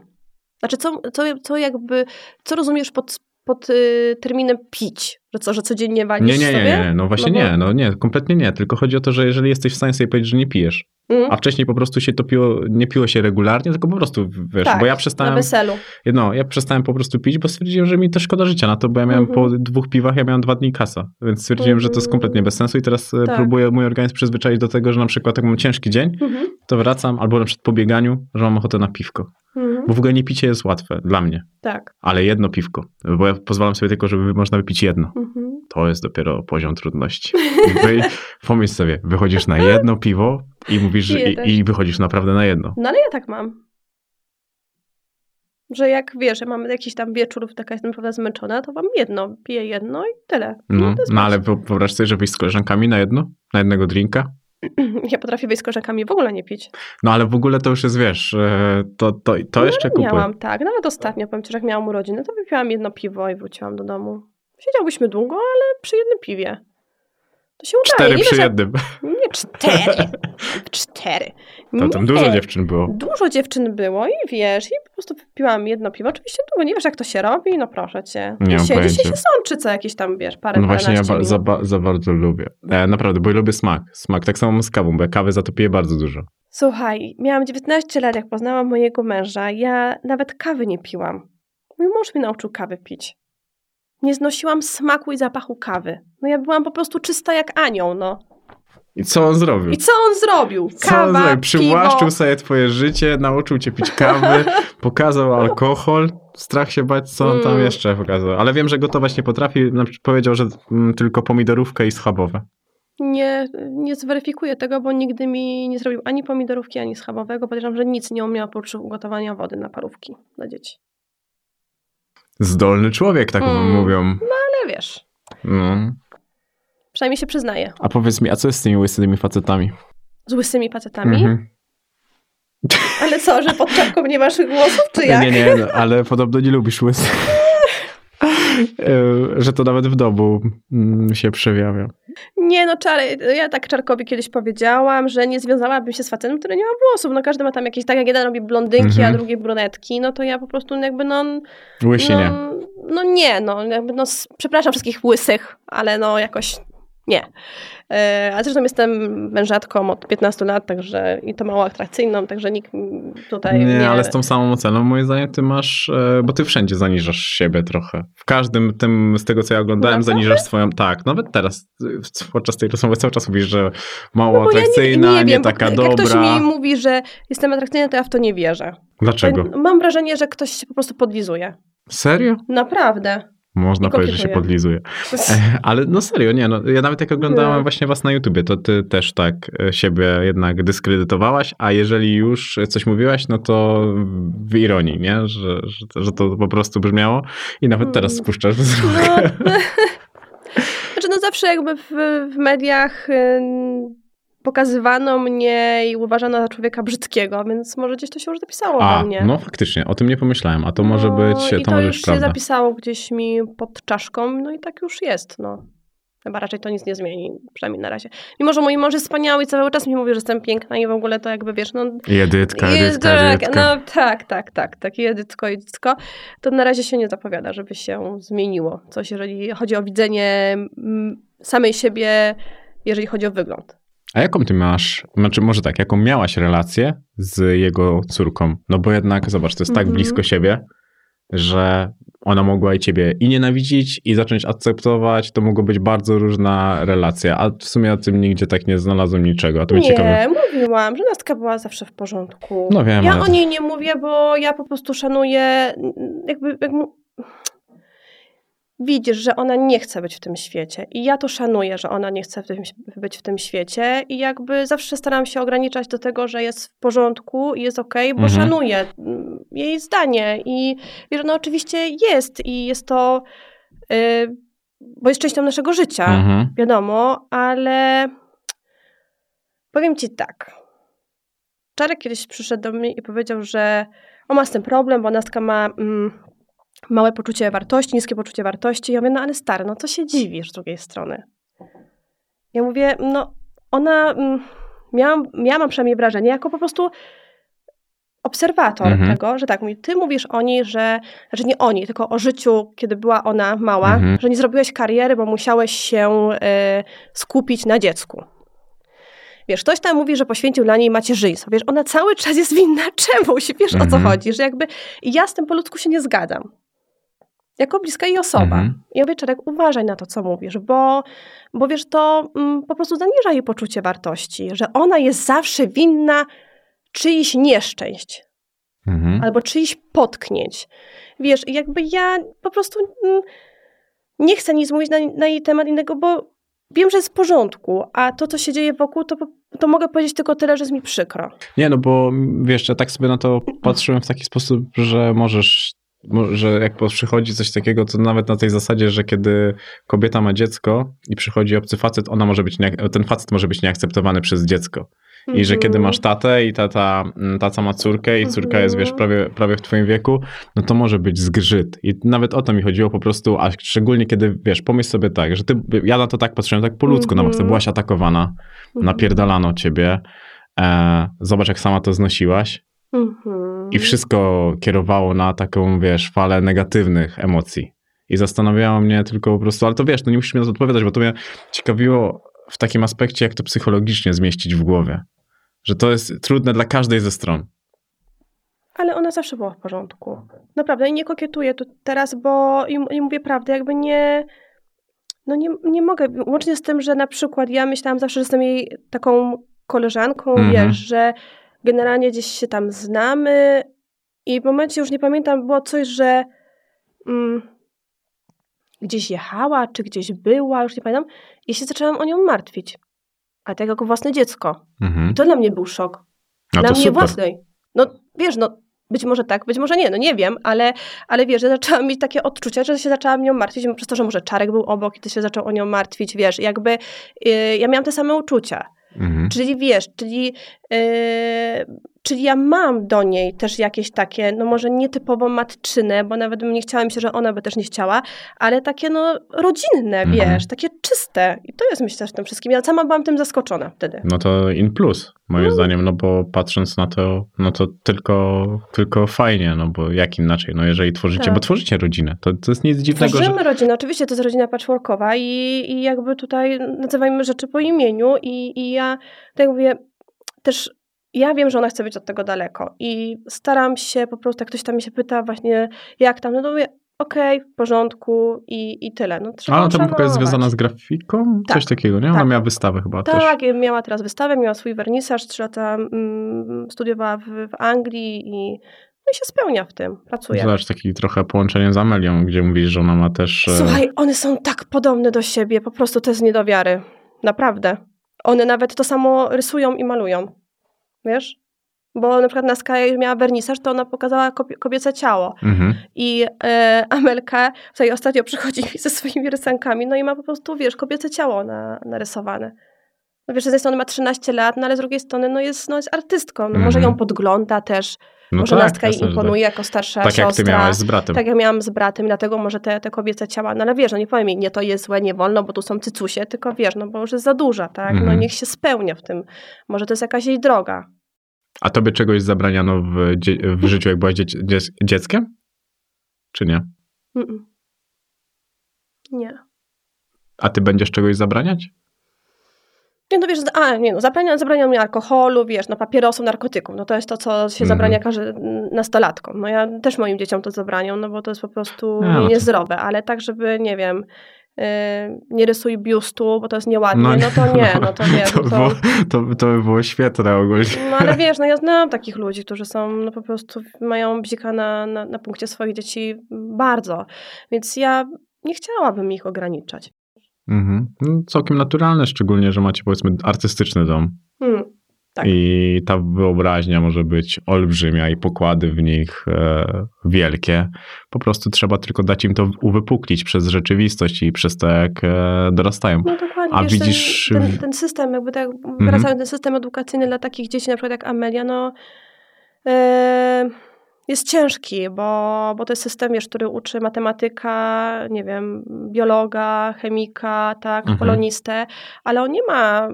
Znaczy, co, co, co jakby, co rozumiesz pod, pod y, terminem pić? Że co, że codziennie walisz Nie, nie, nie, sobie? nie, no właśnie No bo- nie, no nie, kompletnie nie, tylko chodzi o to, że jeżeli jesteś w stanie sobie powiedzieć, że nie pijesz, Mm, a wcześniej po prostu się to piło, nie piło się regularnie, tylko po prostu, wiesz, tak, bo ja na przestałem, weselu. no, ja przestałem po prostu pić, bo stwierdziłem, że mi to szkoda życia na to, bo ja miałem Mhm. po dwóch piwach, ja miałem dwa dni kasa, więc stwierdziłem, że to jest Mhm. kompletnie bez sensu i teraz e, Tak. próbuję mój organizm przyzwyczaić do tego, że na przykład jak mam ciężki dzień, Mhm. to wracam, albo na przykład po bieganiu, że mam ochotę na piwko, Mhm. bo w ogóle nie picie jest łatwe dla mnie, Tak. ale jedno piwko, bo ja pozwalam sobie tylko, żeby można wypić jedno. Mhm. To jest dopiero poziom trudności. Wy, pomyśl sobie, wychodzisz na jedno piwo i mówisz, i, i wychodzisz naprawdę na jedno. No ale ja tak mam. Że jak wiesz, że mam jakiś tam wieczór, taka jestem naprawdę zmęczona, to mam jedno, piję jedno i tyle. No, jest no ale wyobraź sobie, że wyjść z koleżankami na jedno? Na jednego drinka? Ja potrafię wyjść z koleżankami w ogóle nie pić. No ale w ogóle to już jest, wiesz, e, to, to, to jeszcze kupuję. Miałam, tak. Nawet ostatnio, powiem ci, że jak miałam urodziny, to wypiłam jedno piwo i wróciłam do domu. Siedziałbyśmy długo, ale przy jednym piwie. To się udaje. Cztery nie przy jednym. Nie, cztery. cztery. To tam Nie. dużo dziewczyn było. Dużo dziewczyn było i wiesz, i po prostu wypiłam jedno piwo. Oczywiście długo nie wiesz, jak to się robi, no proszę cię. Nie I mam siedzi się, pojęcia. się sączy co jakieś tam, wiesz, parę, No właśnie, ja ba- za, ba- za bardzo lubię. E, naprawdę, bo ja lubię smak. Smak, tak samo z kawą, bo ja kawy za to piję bardzo dużo. Słuchaj, miałam 19 lat, jak poznałam mojego męża. Ja nawet kawy nie piłam. Mój mąż mi nauczył kawy pić. Nie znosiłam smaku i zapachu kawy. No ja byłam po prostu czysta jak anioł, no. I co on zrobił? I co on zrobił? Co on Kawa, zrobił? Przywłaszczył piwo. sobie twoje życie, nauczył cię pić kawy, pokazał alkohol, strach się bać, co on tam Mm. jeszcze pokazał. Ale wiem, że gotować nie potrafi, powiedział, że mm, tylko pomidorówkę i schabowe. Nie, nie zweryfikuję tego, bo nigdy mi nie zrobił ani pomidorówki, ani schabowego. Podejrzewam, że nic nie umiał oprócz ugotowania wody na parówki dla dzieci. Zdolny człowiek, tak Mm. mówią. Ale wiesz, No. przynajmniej się przyznaje. A powiedz mi, a co jest z tymi łysymi facetami? Z łysymi facetami. Mhm. Ale co, że pod czapką nie masz głosów, czy jak? Nie, nie, no, ale podobno nie lubisz łysych. E, że to nawet w domu mm, się przejawia. Nie, no czary, ja tak Czarkowi kiedyś powiedziałam, że nie związałabym się z facetem, który nie ma włosów. No każdy ma tam jakieś, tak jak jeden robi blondynki, Mhm. a drugi brunetki, no to ja po prostu jakby no... Łysi no, nie. No nie, no, jakby no przepraszam wszystkich łysych, ale no jakoś nie. E, a zresztą jestem mężatką od 15 lat, także i to mało atrakcyjną, także nikt tutaj Nie, nie... ale z tą samą oceną, moim zdaniem, ty masz, e, bo ty wszędzie zaniżasz siebie trochę. W każdym tym, z tego co ja oglądałem, Naprawdę? zaniżasz swoją, tak, nawet teraz, e, podczas tej rozmowy cały czas mówisz, że mało No bo ja atrakcyjna, nie, nie, nie wiem, taka jak dobra. ktoś mi mówi, że jestem atrakcyjna, to ja w to nie wierzę. Dlaczego? Mam wrażenie, że ktoś się po prostu podlizuje. Serio? Naprawdę. Można powiedzieć, że się podlizuje. E, Ale no serio, nie, no, ja nawet jak oglądałem Nie. właśnie was na YouTubie, to ty też tak e, siebie jednak dyskredytowałaś, a jeżeli już coś mówiłaś, no to w ironii, nie? Że, że, to- że to po prostu brzmiało i nawet teraz Mm. spuszczasz wzrok. No, znaczy no zawsze jakby w, w mediach pokazywano mnie i uważano za człowieka brzydkiego, więc może gdzieś to się już zapisało A, we mnie. no faktycznie, o tym nie pomyślałem, a to może No, być, I to, to, może już być się prawda. zapisało gdzieś mi pod czaszką, no i tak już jest, no. Chyba raczej to nic nie zmieni, przynajmniej na razie. Mimo, że mój mąż jest wspaniały i cały czas mi mówi, że jestem piękna i w ogóle to jakby, wiesz, no... I Edytka, jest Edytka, tak, Edytka. No tak, tak, tak, tak, i Edytko, Edytko. To na razie się nie zapowiada, żeby się zmieniło coś, jeżeli chodzi o widzenie mm, samej siebie, jeżeli chodzi o wygląd. A jaką ty masz, znaczy może tak, jaką miałaś relację z jego córką? No bo jednak, zobacz, to jest tak Mhm. blisko siebie, że ona mogła i ciebie i nienawidzić, i zacząć akceptować. To mogła być bardzo różna relacja, a w sumie o tym nigdzie tak nie znalazłem niczego. A to Nie, ciekawe. mówiłam, że Nastka była zawsze w porządku. No wiem, Ja ale o niej nie mówię, bo ja po prostu szanuję, mm, jakby, jakby... Widzisz, że ona nie chce być w tym świecie i ja to szanuję, że ona nie chce w tym, być w tym świecie i jakby zawsze staram się ograniczać do tego, że jest w porządku i jest okej, bo Mhm. szanuję mm, jej zdanie i wiesz, no oczywiście jest i jest to, y, bo jest częścią naszego życia Mhm. wiadomo, ale powiem ci tak. Czarek kiedyś przyszedł do mnie i powiedział, że on ma z tym problem, bo Nastka ma mm, małe poczucie wartości, niskie poczucie wartości. Ja mówię, no ale stary, no co się dziwisz z drugiej strony? Ja mówię, no ona, mm, miałam, ja mam przynajmniej wrażenie, jako po prostu obserwator Mhm. tego, że tak, mówi, ty mówisz o niej, że, znaczy nie o niej, tylko o życiu, kiedy była ona mała, Mhm. że nie zrobiłeś kariery, bo musiałeś się y, skupić na dziecku. Wiesz, ktoś tam mówi, że poświęcił dla niej macierzyństwo. Wiesz, ona cały czas jest winna czemuś. Wiesz, o co Mhm. chodzi? Że jakby... Ja z tym po ludzku się nie zgadzam. Jako bliska jej osoba. Mhm. Ja mówię, Czarek, uważaj na to, co mówisz, bo, bo wiesz, to mm, po prostu zaniża jej poczucie wartości, że ona jest zawsze winna czyichś nieszczęść Mhm. albo czyichś potknięć. Wiesz, jakby ja po prostu mm, nie chcę nic mówić na, na jej temat innego, bo wiem, że jest w porządku, a to, co się dzieje wokół, to, to mogę powiedzieć tylko tyle, że jest mi przykro. Nie, no bo wiesz, ja tak sobie na to patrzyłem w taki sposób, że możesz, mo- że jak przychodzi coś takiego, to nawet na tej zasadzie, że kiedy kobieta ma dziecko i przychodzi obcy facet, ona może być, nie, ten facet może być nieakceptowany przez dziecko. I że Mhm. kiedy masz tatę i tata, mm, tata ma córkę i córka Mhm. jest, wiesz, prawie, prawie w twoim wieku, no to może być zgrzyt. I nawet o to mi chodziło po prostu, a szczególnie kiedy, wiesz, pomyśl sobie tak, że ty, ja na to tak patrzyłem, tak po ludzku, no bo Mhm. byłaś atakowana, Mhm. napierdalano ciebie, e, zobacz jak sama to znosiłaś Mhm. I wszystko kierowało na taką, wiesz, falę negatywnych emocji. I zastanawiało mnie tylko po prostu, ale to wiesz, no nie musisz mi na to odpowiadać, bo to mnie ciekawiło w takim aspekcie, jak to psychologicznie zmieścić w głowie. Że to jest trudne dla każdej ze stron. Ale ona zawsze była w porządku. Naprawdę, i nie kokietuję tu teraz, bo i, i mówię prawdę, jakby nie. No nie, nie mogę. Łącznie z tym, że na przykład ja myślałam zawsze, że jestem jej taką koleżanką, Mhm. wiesz, że generalnie gdzieś się tam znamy i w momencie już nie pamiętam, było coś, że mm, gdzieś jechała, czy gdzieś była, już nie pamiętam, i się zaczęłam o nią martwić. A tak jako własne dziecko. Mhm. I to dla mnie był szok No dla mnie super. własnej. No wiesz, no być może tak, być może nie, no nie wiem, ale, ale wiesz, ja zaczęłam mieć takie odczucia, że się zaczęłam nią martwić, przez to, że może Czarek był obok i ty się zaczął o nią martwić, wiesz, jakby yy, ja miałam te same uczucia. Mhm. Czyli wiesz, czyli yy, Czyli ja mam do niej też jakieś takie, no może nietypowo matczyne, bo nawet bym nie chciała, myślę, że ona by też nie chciała, ale takie no rodzinne, Mhm. wiesz, takie czyste. I to jest myślę w tym wszystkim. Ja sama byłam tym zaskoczona wtedy. No to in plus, moim zdaniem, no bo patrząc na to, no to tylko, tylko fajnie, no bo jak inaczej, no jeżeli tworzycie, Tak. bo tworzycie rodzinę, to, to jest nic dziwnego, że... Tworzymy rodzinę, oczywiście to jest rodzina patchworkowa i, i jakby tutaj nazywajmy rzeczy po imieniu i, i ja tak mówię, też ja wiem, że ona chce być od tego daleko i staram się po prostu, jak ktoś tam mi się pyta właśnie jak tam, no to mówię okej, w porządku i, i tyle. No, trzeba A tam tylko jest szanować. związana z grafiką? Coś Tak, takiego, nie? Ona tak. miała wystawę chyba też. Tak, miała teraz wystawę, miała swój wernisaż, trzy lata mm, studiowała w, w Anglii i, no i się spełnia w tym, pracuje. Zobacz, taki trochę połączenie z Amelią, gdzie mówisz, że ona ma też... e, Słuchaj, one są tak podobne do siebie, po prostu to jest nie do wiary. Naprawdę. One nawet to samo rysują i malują. Wiesz? Bo na przykład na Sky miała wernisaż, to ona pokazała kobie- kobiece ciało. Mhm. I e, Amelka tutaj ostatnio przychodzi mi ze swoimi rysankami, no i ma po prostu, wiesz, kobiece ciało na, narysowane. No wiesz, z jednej strony ma 13 lat, no ale z drugiej strony no jest, no jest artystką. No Może Mhm. ją podgląda też. No może na Sky jasne, że imponuje jako starsza Tak, tak jak ty siostra. miałaś z bratem. Tak jak miałam z bratem, dlatego może te, te kobiece ciała, no ale wiesz, no nie powiem jej, nie to jest złe, nie wolno, bo tu są cycusie, tylko wiesz, no bo już jest za duża, tak? No Mhm. niech się spełnia w tym. Może to jest jakaś jej droga. A tobie czegoś zabraniano w, w życiu, jak byłaś dzieci- dzie- dzieckiem? Czy nie? Mm-mm. Nie. A ty będziesz czegoś zabraniać? Nie, no wiesz, a nie no, zabrania, zabrania mi alkoholu, wiesz, no papierosów, narkotyków, no to jest to, co się Mhm. zabrania każdy nastolatkom. No ja też moim dzieciom to zabraniam, no bo to jest po prostu A, no to- niezdrowe, ale tak, żeby, nie wiem, nie rysuj biustu, bo to jest nieładnie, no, nie, to nie, no to wiesz, to, no było, to, to by było świetne ogólnie. No ale wiesz, no ja znam takich ludzi, którzy są, no po prostu mają bzika na, na, na punkcie swoich dzieci bardzo. Więc ja nie chciałabym ich ograniczać. Mhm. No, całkiem naturalne, szczególnie, że macie powiedzmy artystyczny dom. Hmm. Tak. I ta wyobraźnia może być olbrzymia i pokłady w nich e, wielkie. Po prostu trzeba tylko dać im to uwypuklić przez rzeczywistość i przez to, jak e, dorastają. No dokładnie. A wiesz, widzisz- Ten, ten, ten system, jakby tak wracając, ten system edukacyjny dla takich dzieci, na przykład jak Amelia, no e, jest ciężki, bo, bo to jest system, wiesz, który uczy matematyka, nie wiem, biologa, chemika, tak, Mhm. polonistę, ale on nie ma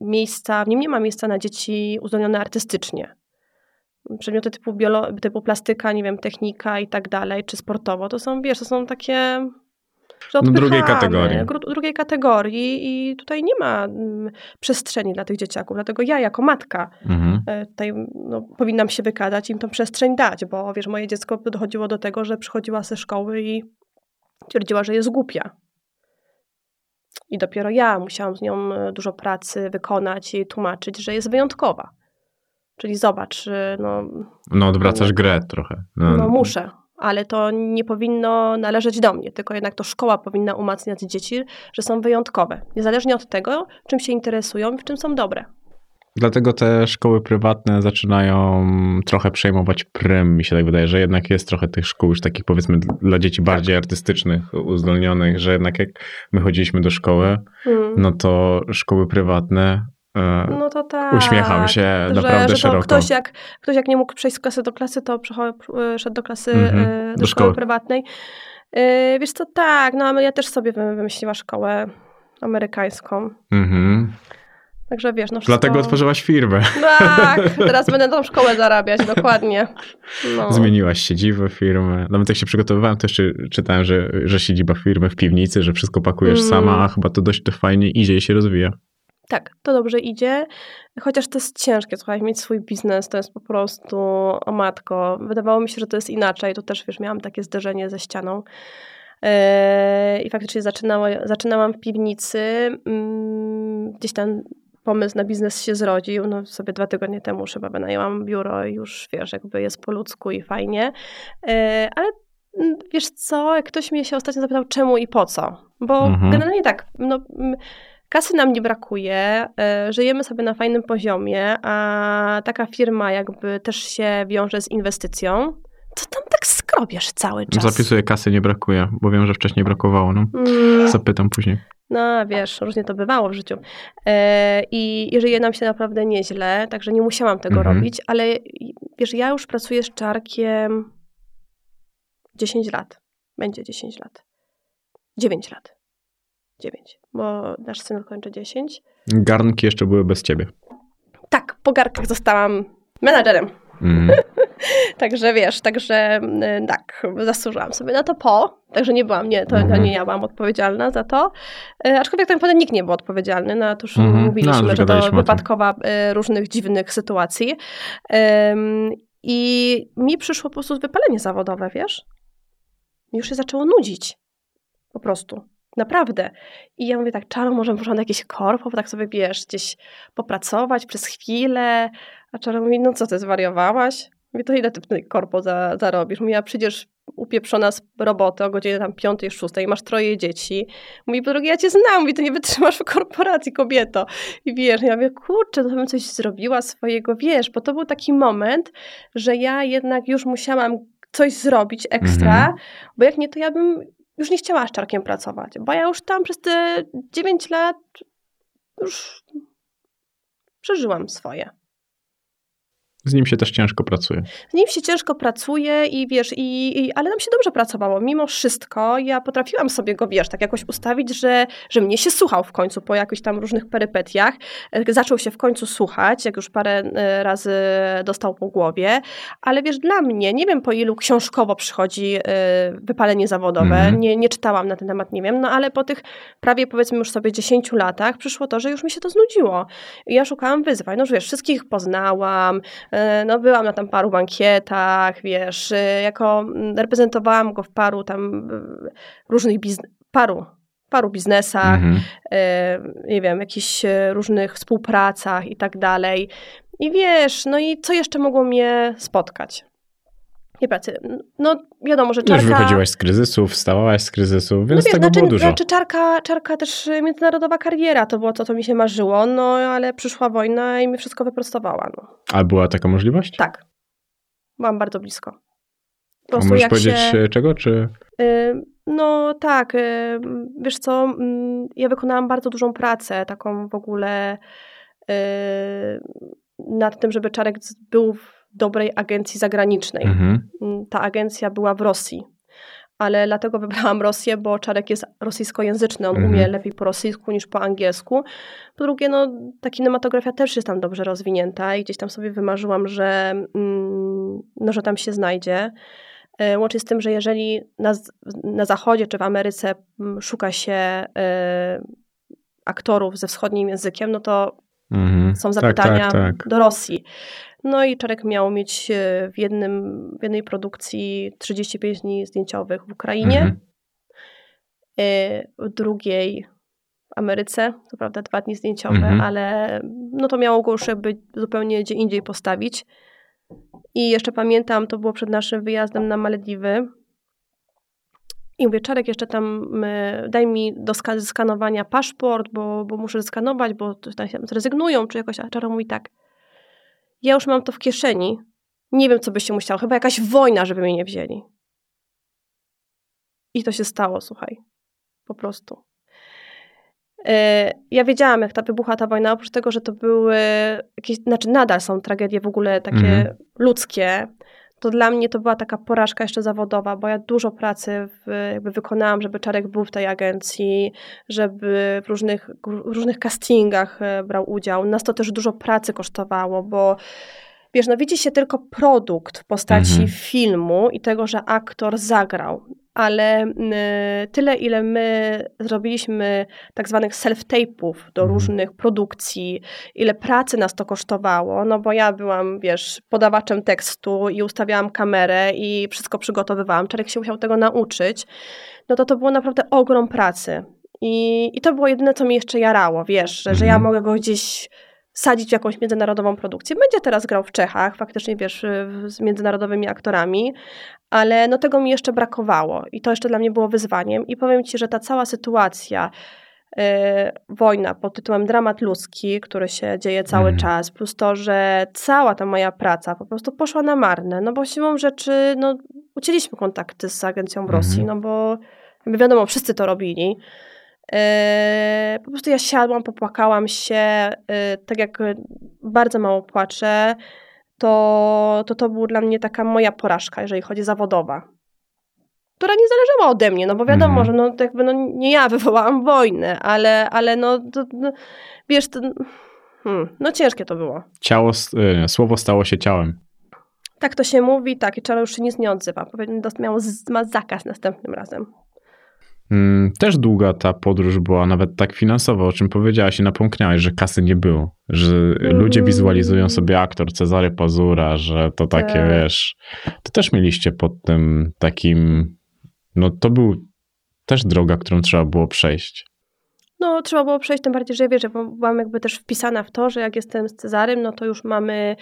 miejsca, w nim nie ma miejsca na dzieci uzdolnione artystycznie. Przedmioty typu, biolo, typu plastyka, nie wiem, technika i tak dalej, czy sportowo, to są, wiesz, to są takie że No, drugiej kategorii. drugiej kategorii i tutaj nie ma mm, przestrzeni dla tych dzieciaków. Dlatego ja jako matka Mhm. e, tutaj no, powinnam się wykazać, im tą przestrzeń dać, bo wiesz, moje dziecko dochodziło do tego, że przychodziła ze szkoły i twierdziła, że jest głupia. I dopiero ja musiałam z nią e, dużo pracy wykonać i tłumaczyć, że jest wyjątkowa. Czyli zobacz, e, no, No odwracasz grę trochę. no muszę, ale to nie powinno należeć do mnie, tylko jednak to szkoła powinna umacniać dzieci, że są wyjątkowe. Niezależnie od tego, czym się interesują i w czym są dobre. Dlatego te szkoły prywatne zaczynają trochę przejmować prym, mi się tak wydaje, że jednak jest trochę tych szkół już takich powiedzmy dla dzieci bardziej artystycznych, uzdolnionych, że jednak jak my chodziliśmy do szkoły, Mm. no to szkoły prywatne No to tak. uśmiecham się że, naprawdę że to szeroko. Ktoś jak, ktoś jak nie mógł przejść z klasy do klasy, to e, szedł do klasy, Mhm, e, do, do szkoły szkoły. prywatnej. E, Wiesz co, tak, no Amelia też sobie wy- wymyśliła szkołę amerykańską. Mhm. Także wiesz, no wszystko... Dlatego otworzyłaś firmę. Tak, teraz będę tą szkołę zarabiać, dokładnie. No. Zmieniłaś siedzibę firmy. Nawet jak się przygotowywałem, to jeszcze czytałem, że, że siedziba firmy w piwnicy, że wszystko pakujesz Mm. sama, a chyba to dość to fajnie idzie i się rozwija. Tak, to dobrze idzie, chociaż to jest ciężkie, słuchaj, mieć swój biznes, to jest po prostu, o matko, wydawało mi się, że to jest inaczej, tu też, wiesz, miałam takie zderzenie ze ścianą Eee, i faktycznie zaczynała, zaczynałam w piwnicy, mm, gdzieś tam pomysł na biznes się zrodził, no sobie dwa tygodnie temu chyba wynajęłam biuro i już, wiesz, jakby jest po ludzku i fajnie, Eee, ale mm, wiesz co, jak ktoś mnie się ostatnio zapytał czemu i po co, bo Mhm. generalnie tak, no mm, Kasy nam nie brakuje, e, żyjemy sobie na fajnym poziomie, a taka firma jakby też się wiąże z inwestycją. To tam tak skrobiesz cały czas. Zapisuję kasy, nie brakuje, bo wiem, że wcześniej brakowało. No. Mm, Zapytam później. No, wiesz, różnie to bywało w życiu. E, I jeżeli nam się naprawdę nieźle, także nie musiałam tego Mhm. robić, ale wiesz, ja już pracuję z czarkiem 10 lat. Będzie 10 lat. 9 lat. 9, bo nasz syn kończy 10. Garnki jeszcze były bez ciebie. Tak, po garkach zostałam menadżerem. Mhm. Także wiesz, także y, tak, zasłużyłam sobie na to po, także nie byłam, nie, to, to Mhm. nie ja byłam odpowiedzialna za to. Y, Aczkolwiek tak naprawdę nikt nie był odpowiedzialny, no to już Mhm. mówiliśmy, No, że to wypadkowa y, różnych dziwnych sytuacji. Ym, I mi przyszło po prostu wypalenie zawodowe, wiesz? Mi już się zaczęło nudzić. Po prostu. Naprawdę. I ja mówię tak, Czaro, może można na jakieś korpo, bo tak sobie, wiesz, gdzieś popracować przez chwilę. A Czaro mówi, no co ty, zwariowałaś? Mówię, to ile ty korpo za, zarobisz? Mówi, a przyjdziesz upieprzona z roboty o godzinie tam piątej, szóstej, masz troje dzieci. Mówi, po drugie, ja cię znam, mówi, ty nie wytrzymasz w korporacji, kobieto. I wiesz, ja mówię, kurczę, to bym coś zrobiła swojego, wiesz, bo to był taki moment, że ja jednak już musiałam coś zrobić ekstra, Mhm. bo jak nie, to ja bym już nie chciała z czarkiem pracować, bo ja już tam przez te 9 lat już przeżyłam swoje. Z nim się też ciężko pracuje. Z nim się ciężko pracuje i wiesz, i, i, ale nam się dobrze pracowało. Mimo wszystko ja potrafiłam sobie go, wiesz, tak jakoś ustawić, że, że mnie się słuchał w końcu po jakichś tam różnych perypetiach. E, Zaczął się w końcu słuchać, jak już parę e, razy dostał po głowie. Ale wiesz, dla mnie, nie wiem po ilu książkowo przychodzi e, wypalenie zawodowe, Mhm. nie, nie czytałam na ten temat, nie wiem, no ale po tych prawie powiedzmy już sobie 10 latach przyszło to, że już mi się to znudziło. I ja szukałam wyzwań, no że wiesz, wszystkich poznałam, No, byłam na tam paru bankietach, wiesz, e, jako mm, reprezentowałam go w paru tam e, różnych biznes, paru, paru biznesach, Mhm. e, nie wiem, jakichś e, różnych współpracach i tak dalej. I wiesz, no i co jeszcze mogło mnie spotkać? Nie pracy. No wiadomo, że Już czarka... wychodziłaś z kryzysu, wstawałaś z kryzysu, więc no wiesz, tego znaczy, było dużo. Znaczy czarka, czarka też y, międzynarodowa kariera, to było to, co mi się marzyło, no ale przyszła wojna i mi wszystko wyprostowała. No. A była taka możliwość? Tak. Byłam bardzo blisko. Po A prostu możesz jak powiedzieć się... e, czego, czy... Y, No tak, y, wiesz co, mm, ja wykonałam bardzo dużą pracę, taką w ogóle y, nad tym, żeby Czarek był w dobrej agencji zagranicznej. Mhm. Mm, Ta agencja była w Rosji. Ale dlatego wybrałam Rosję, bo Czarek jest rosyjskojęzyczny, on Mhm. umie lepiej po rosyjsku niż po angielsku. Po drugie, no, ta kinematografia też jest tam dobrze rozwinięta i gdzieś tam sobie wymarzyłam, że, mm, no, że tam się znajdzie. E, Łącznie z tym, że jeżeli na, na Zachodzie czy w Ameryce mm, szuka się e, aktorów ze wschodnim językiem, no to Mhm. są Tak, zapytania tak, tak. do Rosji. No i Czarek miał mieć e, w, jednym, w jednej produkcji 35 dni zdjęciowych w Ukrainie, Mhm. e, w drugiej w Ameryce, co prawda dwa dni zdjęciowe, Mhm. ale no to miało go już jakby zupełnie gdzie indziej postawić. I jeszcze pamiętam, to było przed naszym wyjazdem na Malediwy. I mówię, Czarek, jeszcze tam y, daj mi do ska- skanowania paszport, bo, bo muszę skanować, bo tam się zrezygnują, czy jakoś. A Czarek mówi tak, ja już mam to w kieszeni, nie wiem, co by się musiało, chyba jakaś wojna, żeby mnie nie wzięli. I to się stało, słuchaj, po prostu. E, Ja wiedziałam, jak ta wybuchła ta wojna, oprócz tego, że to były jakieś, znaczy nadal są tragedie w ogóle takie Mhm. ludzkie, to dla mnie to była taka porażka jeszcze zawodowa, bo ja dużo pracy w, jakby wykonałam, żeby Czarek był w tej agencji, żeby w różnych, różnych castingach e, brał udział. Nas to też dużo pracy kosztowało, bo wiesz, no widzi się tylko produkt w postaci Mhm. filmu i tego, że aktor zagrał, ale y, tyle, ile my zrobiliśmy tak zwanych self-tape'ów do Mhm. różnych produkcji, ile pracy nas to kosztowało, no bo ja byłam, wiesz, podawaczem tekstu i ustawiałam kamerę i wszystko przygotowywałam. Czarek się musiał tego nauczyć, no to to było naprawdę ogrom pracy. I, I to było jedyne, co mnie jeszcze jarało, wiesz, że, że ja Mhm. mogę go gdzieś sadzić w jakąś międzynarodową produkcję. Będzie teraz grał w Czechach, faktycznie wiesz, z międzynarodowymi aktorami, ale no tego mi jeszcze brakowało i to jeszcze dla mnie było wyzwaniem i powiem Ci, że ta cała sytuacja, yy, wojna pod tytułem Dramat ludzki, który się dzieje cały Mhm. czas, plus to, że cała ta moja praca po prostu poszła na marne, no bo siłą rzeczy, no ucięliśmy kontakty z agencją w Mhm. Rosji, no bo jakby wiadomo, wszyscy to robili. E, po prostu ja siadłam, popłakałam się, e, tak jak bardzo mało płaczę, to, to to była dla mnie taka moja porażka, jeżeli chodzi zawodowa. Która nie zależała ode mnie, no bo wiadomo, Mhm. że no, jakby, no, nie ja wywołałam wojnę, ale, ale no, to, no wiesz, to, hmm, no ciężkie to było. Ciało, y, słowo stało się ciałem. Tak to się mówi, tak, i Czaro już się nic nie odzywa. Powinien dost- miał z- ma zakaz następnym razem. Mm, Też długa ta podróż była, nawet tak finansowo, o czym powiedziałaś i napomkniałaś, że kasy nie było, że ludzie wizualizują sobie aktor Cezary Pazura, że to takie, Tak. wiesz, to też mieliście pod tym takim, no to był też droga, którą trzeba było przejść. No, trzeba było przejść, tym bardziej, że wiesz, że byłam jakby też wpisana w to, że jak jestem z Cezarym, no to już mamy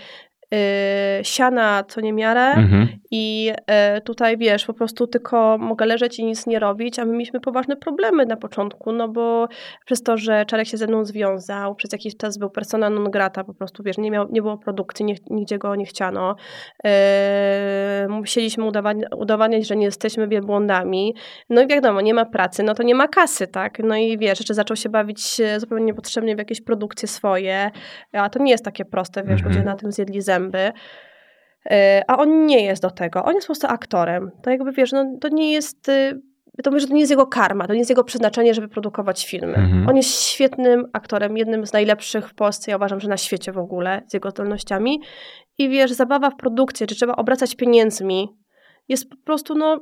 siana co niemiarę Mhm. i y, tutaj wiesz, po prostu tylko mogę leżeć i nic nie robić, a my mieliśmy poważne problemy na początku, no bo przez to, że Czarek się ze mną związał, przez jakiś czas był persona non grata, po prostu wiesz, nie, miał, nie było produkcji, nie, nigdzie go nie chciano. Y, musieliśmy udowadniać, udowadniać, że nie jesteśmy wielbłądami. No i wiadomo, nie ma pracy, no to nie ma kasy, tak? No i wiesz, jeszcze zaczął się bawić e, zupełnie niepotrzebnie w jakieś produkcje swoje, a to nie jest takie proste, wiesz, Mhm. ludzie na tym zjedli zęby. E, A on nie jest do tego, on jest po prostu aktorem. To jakby, wiesz, no to nie jest... y, To mówię, że to nie jest jego karma, to nie jest jego przeznaczenie, żeby produkować filmy. Mhm. On jest świetnym aktorem, jednym z najlepszych w Polsce, ja uważam, że na świecie w ogóle, z jego zdolnościami. I wiesz, zabawa w produkcję, czy trzeba obracać pieniędzmi, jest po prostu, no,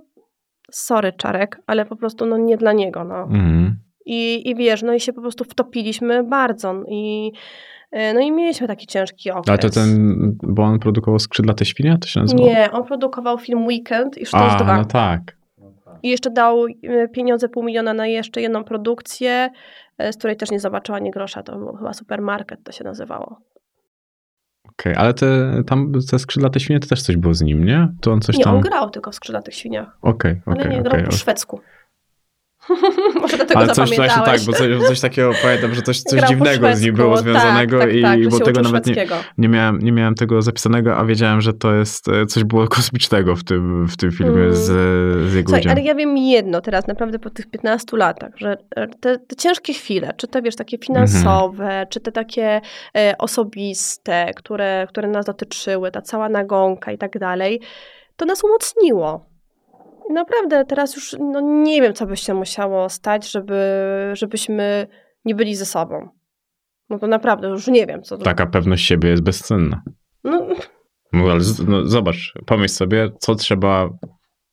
sorry Czarek, ale po prostu, no, nie dla niego, no. Mhm. I, I wiesz, no i się po prostu wtopiliśmy bardzo i no i mieliśmy taki ciężki okres. Ale to ten, bo on produkował Skrzydlate Świnie, to się nazywało? Nie, on produkował film Weekend i Sztos A, 2. no tak. I jeszcze dał e, pieniądze pół miliona na jeszcze jedną produkcję, e, z której też nie zobaczyła ani grosza. To był chyba Supermarket to się nazywało. Okej, ale te, tam te Skrzydlate Świnie to też coś było z nim, nie? To on coś nie, tam... on grał tylko w Skrzydlatych Świniach, Okej, ale okej, nie grał po szwedzku. Może dlatego Ale coś właśnie tak, bo coś, coś takiego pamiętam, że coś, coś Grał dziwnego z nim było związanego tak, tak, i tak, bo tego nawet nie, nie, miałem, nie miałem tego zapisanego, a wiedziałem, że to jest e, coś było kosmicznego w tym, w tym filmie Mm. z, z jego Słuchaj, udziałem. ale ja wiem jedno teraz, naprawdę po tych 15 latach, że e, te, te ciężkie chwile, czy te wiesz, takie finansowe, Mhm. czy te takie e, osobiste, które, które nas dotyczyły, ta cała nagonka i tak dalej, to nas umocniło. Naprawdę teraz już no, nie wiem, co by się musiało stać, żeby, żebyśmy nie byli ze sobą. No to naprawdę już nie wiem, co to. Taka pewność siebie jest bezcenna. No, No, ale z- no, zobacz, pomyśl sobie, co trzeba.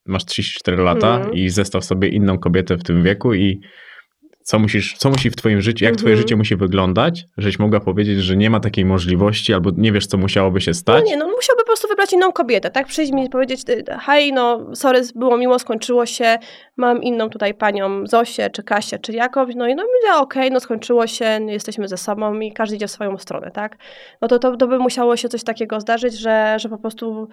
Masz 34 lata Mhm. i zestaw sobie inną kobietę w tym wieku i co musisz, co musi w twoim życiu, jak twoje Mhm. życie musi wyglądać, żeś mogła powiedzieć, że nie ma takiej możliwości albo nie wiesz, co musiałoby się No stać. nie, no musiałby po prostu wybrać inną kobietę, tak? Przyjść mi i powiedzieć, hej, no sorry, było miło, skończyło się, mam inną tutaj panią Zosię, czy Kasię, czy jakąś, no i no będzie okej, no skończyło się, jesteśmy ze sobą i każdy idzie w swoją stronę, tak? No to, to, to by musiało się coś takiego zdarzyć, że, że po prostu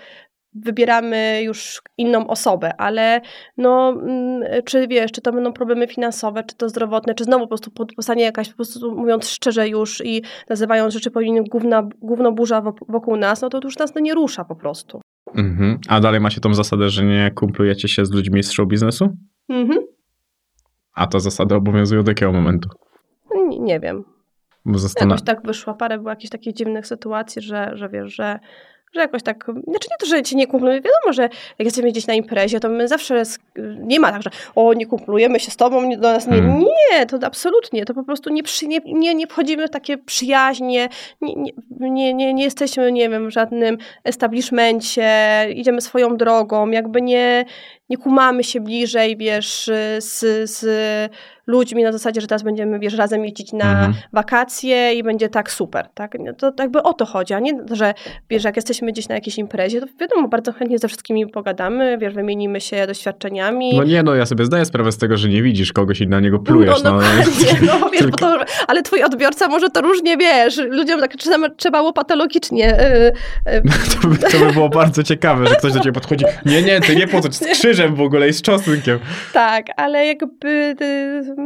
wybieramy już inną osobę, ale no, mm, czy wiesz, czy to będą problemy finansowe, czy to zdrowotne, czy znowu po prostu powstanie jakaś, po prostu mówiąc szczerze już i nazywając rzeczy po imieniu główna, główno burza wo- wokół nas, no to już nas to nie rusza po prostu. Mhm. A dalej macie tą zasadę, że nie kumplujecie się z ludźmi z show biznesu? Mhm. A ta zasada obowiązuje do jakiego momentu? Nie, nie wiem. Bo zastan- Jakoś tak wyszło. Parę było jakichś takich dziwnych sytuacji, że, że wiesz, że, że jakoś tak, znaczy nie to, że ci nie kumplujemy, wiadomo, że jak jesteśmy gdzieś na imprezie, to my zawsze, nie ma tak, że o, nie kumplujemy się z tobą, nie- do nas nie, Mm. nie, to absolutnie, to po prostu nie, przy, nie, nie, nie wchodzimy w takie przyjaźnie, nie, nie, nie, nie, nie jesteśmy, nie wiem, w żadnym establishmencie, idziemy swoją drogą, jakby nie, nie kumamy się bliżej, wiesz, z, z ludźmi na zasadzie, że teraz będziemy, wiesz, razem jeździć na Mhm. wakacje i będzie tak super, tak? No To jakby o to chodzi, a nie, że wiesz, jak jesteśmy gdzieś na jakiejś imprezie, to wiadomo, bardzo chętnie ze wszystkimi pogadamy, wiesz, wymienimy się doświadczeniami. No nie, no ja sobie zdaję sprawę z tego, że nie widzisz kogoś i na niego plujesz. No, No, dokładnie, no, wiesz, to, ale twój odbiorca może to różnie, wiesz, ludziom tak trzeba, trzeba łopatologicznie. y, y, To by, to by było bardzo ciekawe, że ktoś do ciebie podchodzi. Nie, nie, ty nie po co, z krzyżem w ogóle i z czosnkiem. tak, ale jakby, y,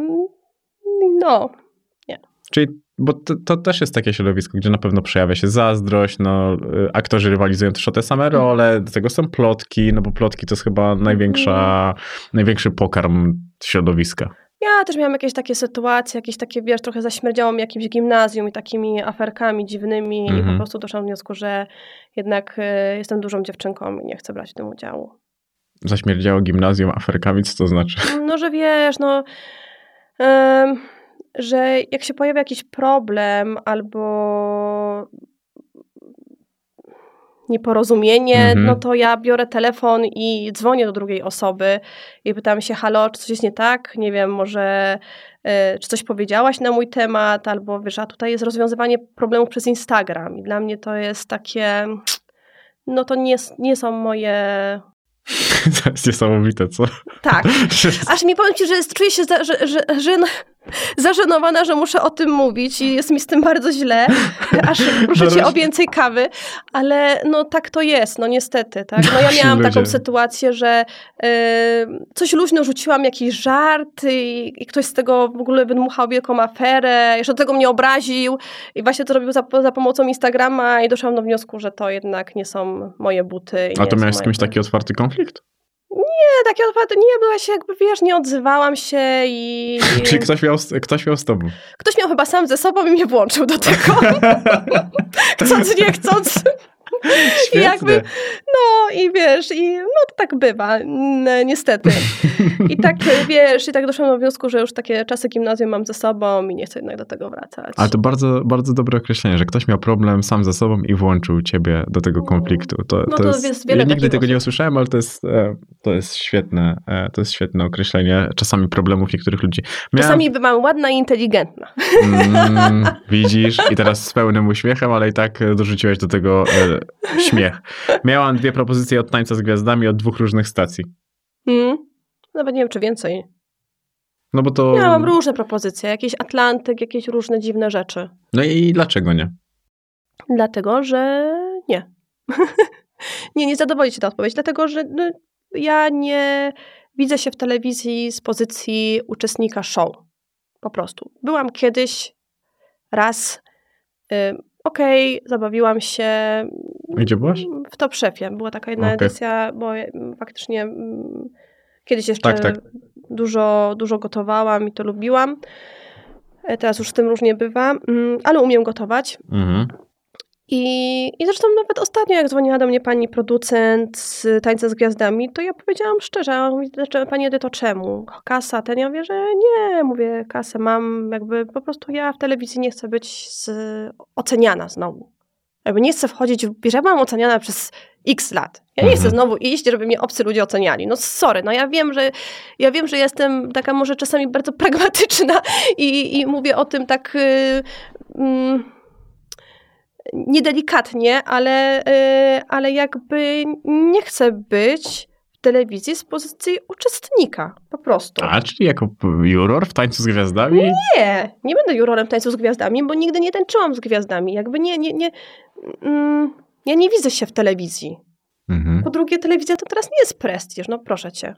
no, Czyli, bo to, to też jest takie środowisko, gdzie na pewno przejawia się zazdrość, no, y, aktorzy rywalizują też o te same role, do tego są plotki, no bo plotki to jest chyba największa, największy pokarm środowiska. Ja też miałam jakieś takie sytuacje, jakieś takie, wiesz, trochę zaśmierdziało mi jakimś gimnazjum i takimi aferkami dziwnymi i po Mhm. prostu doszłam do wniosku, że jednak y, jestem dużą dziewczynką i nie chcę brać w tym udziału. Zaśmierdziało gimnazjum aferkami, co to znaczy? No, że wiesz, no, że jak się pojawia jakiś problem albo nieporozumienie, Mhm. no to ja biorę telefon i dzwonię do drugiej osoby i pytam się, halo, czy coś jest nie tak? Nie wiem, może e, czy coś powiedziałaś na mój temat, albo wiesz, a tutaj jest rozwiązywanie problemów przez Instagram i dla mnie to jest takie, no to nie, nie są moje... To jest niesamowite, co? Tak, Aż mi powiem ci, że jest, czuję się za, że, że, że, zażenowana, że muszę o tym mówić i jest mi z tym bardzo źle. Aż proszę cię o więcej kawy, ale no tak to jest, no niestety. Tak? No ja Ci miałam ludzie. taką sytuację, że y, coś luźno rzuciłam, jakiś żart i, i ktoś z tego w ogóle wydmuchał wielką aferę, jeszcze do tego mnie obraził i właśnie to robił za, za pomocą Instagrama i doszłam do wniosku, że to jednak nie są moje buty. A to miałeś z kimś taki otwarty konflikt? Nie, takie otwarte nie, była się jakby, wiesz, nie odzywałam się i... Czyli ktoś miał, ktoś miał z tobą? Ktoś miał chyba sam ze sobą i mnie włączył do tego. chcąc, nie chcąc. I jakby, no i wiesz, i no to tak bywa, niestety. I tak, wiesz, i tak doszłam do wniosku, że już takie czasy gimnazjum mam ze sobą i nie chcę jednak do tego wracać. Ale to bardzo, bardzo dobre określenie, że ktoś miał problem sam ze sobą i włączył ciebie do tego konfliktu. To, No to to jest, jest wiele ja nigdy tego nie osób. usłyszałem, ale to jest, e, to jest świetne, e, to jest świetne określenie czasami problemów niektórych ludzi. Miałem- Czasami bywam ładna i inteligentna. Mm, widzisz, i teraz z pełnym uśmiechem, ale i tak e, dorzuciłeś do tego śmiech. Miałam dwie propozycje od tańca z gwiazdami od dwóch różnych stacji. Hmm? Nawet nie wiem, czy więcej. No bo to. Miałam różne propozycje, jakiś Atlantyk, jakieś różne dziwne rzeczy. No i dlaczego nie? Dlatego, że nie. nie, nie zadowoli cię ta odpowiedź, dlatego, że no, ja nie widzę się w telewizji z pozycji uczestnika show. Po prostu. Byłam kiedyś raz, y, okej, zabawiłam się. Gdzie byłaś? W Top Chefie. Była taka jedna Okej. edycja, bo faktycznie mm, kiedyś jeszcze Tak, tak. Dużo, dużo gotowałam i to lubiłam. E, Teraz już z tym różnie bywa, mm, ale umiem gotować. Mhm. I, I zresztą nawet ostatnio, jak dzwoniła do mnie pani producent z Tańca z Gwiazdami, to ja powiedziałam szczerze, "Dlaczego- pani Edyto, czemu? Kasa ten? Ja mówię, że nie, mówię, kasę mam, jakby po prostu ja w telewizji nie chcę być z, oceniana znowu. Jakby nie chcę wchodzić, wiesz, ja byłam oceniana przez x lat. Ja nie Mhm. chcę znowu iść, żeby mnie obcy ludzie oceniali. No sorry, no ja wiem, że ja wiem, że jestem taka może czasami bardzo pragmatyczna i, i mówię o tym tak... Yy, mm, niedelikatnie, ale, y, ale jakby nie chcę być telewizji z pozycji uczestnika, po prostu. A, czyli jako juror w tańcu z gwiazdami? Nie, nie będę jurorem tańcu z gwiazdami, bo nigdy nie tańczyłam z gwiazdami. Jakby nie, nie, nie, mm, ja nie widzę się w telewizji. Mhm. Po drugie, telewizja to teraz nie jest prestiż, no proszę cię.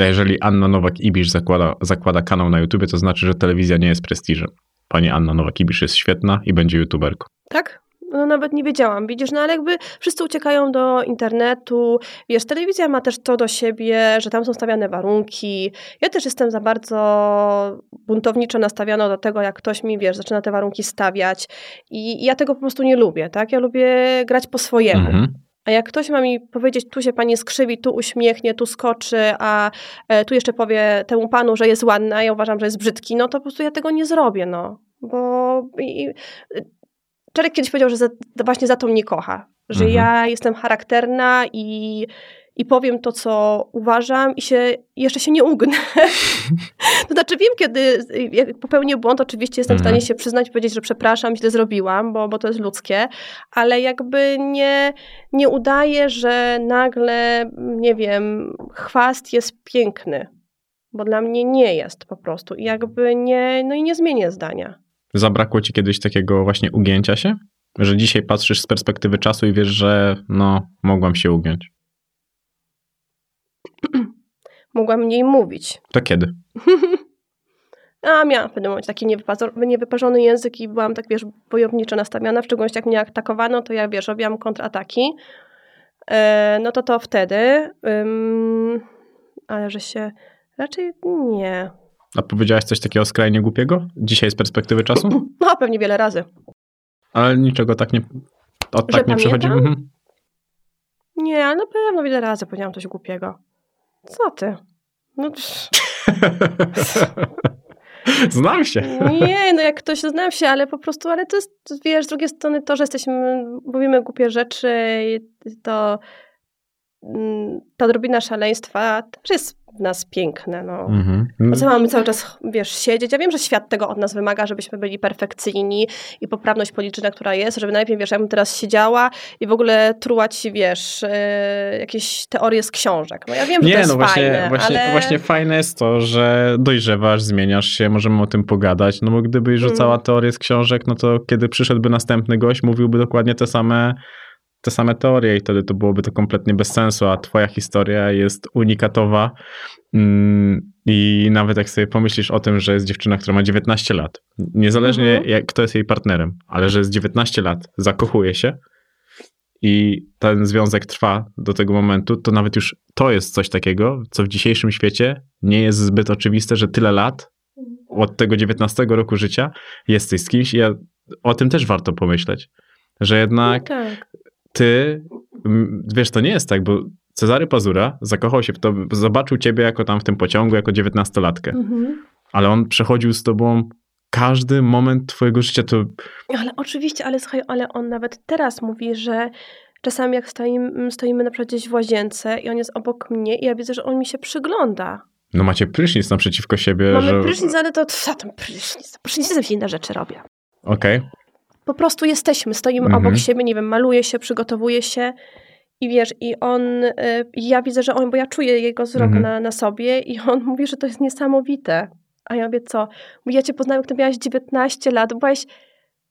A jeżeli Anna Nowak-Ibisz zakłada, zakłada kanał na YouTubie, to znaczy, że telewizja nie jest prestiżem. Pani Anna Nowak-Ibisz jest świetna i będzie youtuberką. Tak? No nawet nie wiedziałam, widzisz, no ale jakby wszyscy uciekają do internetu, wiesz, telewizja ma też to do siebie, że tam są stawiane warunki. Ja też jestem za bardzo buntowniczo nastawiona do tego, jak ktoś mi, wiesz, zaczyna te warunki stawiać i, i ja tego po prostu nie lubię, tak? Ja lubię grać po swojemu. Mhm. A jak ktoś ma mi powiedzieć, tu się pani skrzywi, tu uśmiechnie, tu skoczy, a e, tu jeszcze powie temu panu, że jest ładny, a ja uważam, że jest brzydki, no to po prostu ja tego nie zrobię, no. Bo i, Czarek kiedyś powiedział, że za, właśnie za to mnie kocha. Że Mhm. ja jestem charakterna i, i powiem to, co uważam i się, jeszcze się nie ugnę. to znaczy wiem, kiedy jak popełnię błąd, oczywiście jestem w Mhm. stanie się przyznać, powiedzieć, że przepraszam, źle zrobiłam, bo, bo to jest ludzkie, ale jakby nie, nie udaję, że nagle, nie wiem, chwast jest piękny. Bo dla mnie nie jest po prostu. I jakby nie, no i nie zmienię zdania. Zabrakło ci kiedyś takiego właśnie ugięcia się? Że dzisiaj patrzysz z perspektywy czasu i wiesz, że no, mogłam się ugiąć. Mogłam mniej mówić. To kiedy? A miałam w pewnym momencie taki niewyparzony język i byłam tak, wiesz, wojowniczo nastawiona, w szczególności jak mnie atakowano, to ja, wiesz, robiłam kontrataki. E, no to to wtedy, ale że się Raczej nie. A powiedziałaś coś takiego skrajnie głupiego? Dzisiaj z perspektywy czasu? No, pewnie wiele razy. Ale niczego tak nie... Od Że tak nie przychodzi? Mhm. Nie, ale na pewno wiele razy powiedziałam coś głupiego. Co ty? No, Znam się. nie, no jak ktoś znam się, ale po prostu, ale to jest, wiesz, z drugiej strony to, że jesteśmy, mówimy głupie rzeczy, i to ta odrobina szaleństwa też jest w nas piękne, no. Mhm. Po co mamy cały czas, wiesz, siedzieć? Ja wiem, że świat tego od nas wymaga, żebyśmy byli perfekcyjni i poprawność polityczna, która jest, żeby najpierw, wiesz, ja bym teraz siedziała i w ogóle trułać, wiesz, e, jakieś teorie z książek. No ja wiem, że to Nie, jest no właśnie, fajne, właśnie, ale... właśnie fajne jest to, że dojrzewasz, zmieniasz się, możemy o tym pogadać. No bo gdybyś rzucała Mm. teorię z książek, no to kiedy przyszedłby następny gość, mówiłby dokładnie te same, te same teorie i wtedy to byłoby to kompletnie bez sensu, a twoja historia jest unikatowa Mm, i nawet jak sobie pomyślisz o tym, że jest dziewczyna, która ma 19 lat, niezależnie Mhm. jak, kto jest jej partnerem, ale że jest 19 lat, zakochuje się i ten związek trwa do tego momentu, to nawet już to jest coś takiego, co w dzisiejszym świecie nie jest zbyt oczywiste, że tyle lat od tego 19 roku życia jesteś z kimś i ja, o tym też warto pomyśleć, że jednak No tak. Ty, wiesz, to nie jest tak, bo Cezary Pazura zakochał się w to, zobaczył ciebie jako tam w tym pociągu, jako dziewiętnastolatkę, Mhm. ale on przechodził z tobą każdy moment twojego życia, to Ale oczywiście, ale słuchaj, ale on nawet teraz mówi, że czasami jak stoimy, stoimy na przykład gdzieś w łazience i on jest obok mnie i ja widzę, że on mi się przygląda. no macie prysznic naprzeciwko siebie, Mamy że... prysznic, ale to co tam prysznic? Prysznicem się inne rzeczy robię. Okej, Po prostu jesteśmy, stoimy Mhm. obok siebie, nie wiem, maluje się, przygotowuje się i wiesz, i on, y, i ja widzę, że on, bo ja czuję jego wzrok Mhm. na, na sobie i on mówi, że to jest niesamowite. A ja mówię, co? Mówi, ja cię poznałem, gdy miałaś 19 lat, byłaś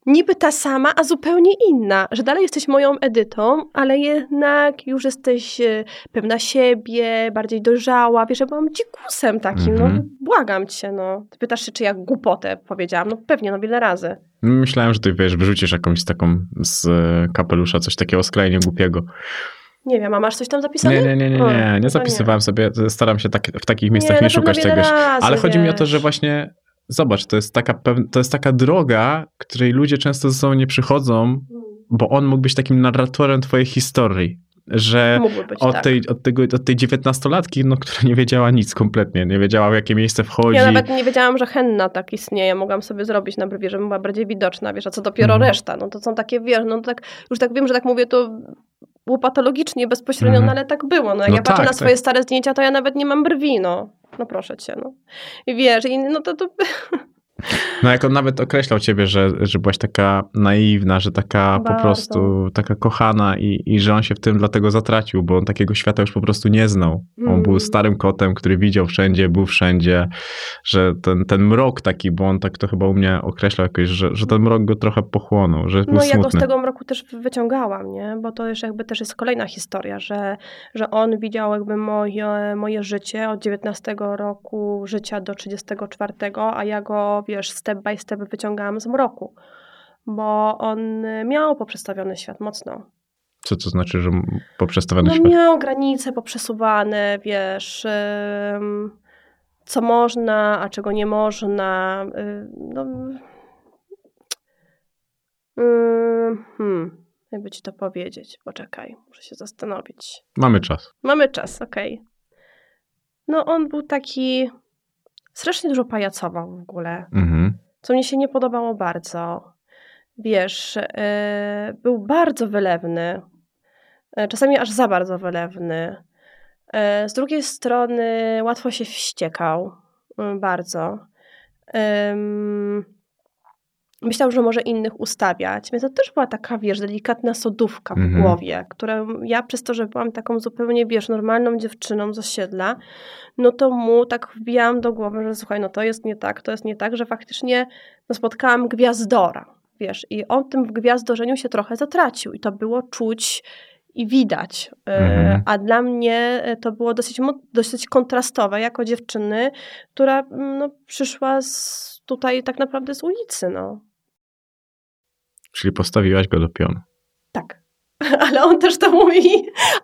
niby ta sama, a zupełnie inna, że dalej jesteś moją Edytą, ale jednak już jesteś y, pewna siebie, bardziej dojrzała, wiesz, ja byłam dzikusem takim, Mhm. no błagam cię, no. Ty pytasz się, czy ja głupotę powiedziałam, no pewnie, no wiele razy. Myślałem, że ty, wiesz, wyrzucisz jakąś taką z e, kapelusza, coś takiego skrajnie głupiego. Nie wiem, a masz coś tam zapisane? Nie, nie, nie, nie, O, nie, no nie zapisywałem sobie, staram się tak, w takich miejscach na nie, pewno szukać czegoś. razy, Ale chodzi mi o to, wiesz. że właśnie, zobacz, to jest taka, to jest taka droga, której ludzie często ze sobą nie przychodzą, bo on mógł być takim narratorem twojej historii, że być od, tak. tej, od, tego, od tej dziewiętnastolatki, no, która nie wiedziała nic kompletnie, nie wiedziała w jakie miejsce wchodzi. Ja nawet nie wiedziałam, że henna tak istnieje. Mogłam sobie zrobić na brwi, żebym była bardziej widoczna, wiesz, a co dopiero Mhm. reszta. No to są takie, wiesz, no tak, już tak wiem, że tak mówię to łopatologicznie, bezpośrednio, Mhm. no ale tak było. No jak No ja patrzę tak, na tak. swoje stare zdjęcia, to ja nawet nie mam brwi, no. No proszę cię, no. I wiesz, i no to, to No jak on nawet określał ciebie, że, że byłaś taka naiwna, że taka po Bardzo. prostu, taka kochana i, i że on się w tym dlatego zatracił, bo on takiego świata już po prostu nie znał. On Mm. był starym kotem, który widział wszędzie, był wszędzie, że ten, ten mrok taki, bo on tak to chyba u mnie określał jakoś, że, że ten mrok go trochę pochłonął, że był No ja go z tego mroku też wyciągałam, nie? Bo to już jakby też jest kolejna historia, że, że on widział jakby moje, moje życie od 19 roku życia do 34, a ja go, wiesz, step by step wyciągałam z mroku. Bo on miał poprzestawiony świat mocno. Co to znaczy, że poprzestawiony No świat? miał granice poprzesuwane, wiesz, co można, a czego nie można. y, No, Ym, hmm, jakby ci to powiedzieć. Poczekaj, muszę się zastanowić. Mamy czas. Mamy czas, okej. No on był taki, strasznie dużo pajacował w ogóle Mhm. co mnie się nie podobało bardzo. Wiesz, e, był bardzo wylewny, e, czasami aż za bardzo wylewny. E, z drugiej strony łatwo się wściekał, mm, bardzo. Em, myślał, że może innych ustawiać, więc to też była taka, wiesz, delikatna sodówka w Mhm. głowie, którą ja przez to, że byłam taką zupełnie, wiesz, normalną dziewczyną z osiedla, no to mu tak wbijałam do głowy, że słuchaj, no to jest nie tak, to jest nie tak, że faktycznie no, spotkałam gwiazdora, wiesz, i on w tym gwiazdorzeniu się trochę zatracił i to było czuć i widać. E, Mhm. A dla mnie e, to było dosyć, dosyć kontrastowe jako dziewczyny, która mm, no, przyszła z, tutaj tak naprawdę z ulicy, no. Czyli postawiłaś go do pionu. Tak. ale on też to mówi.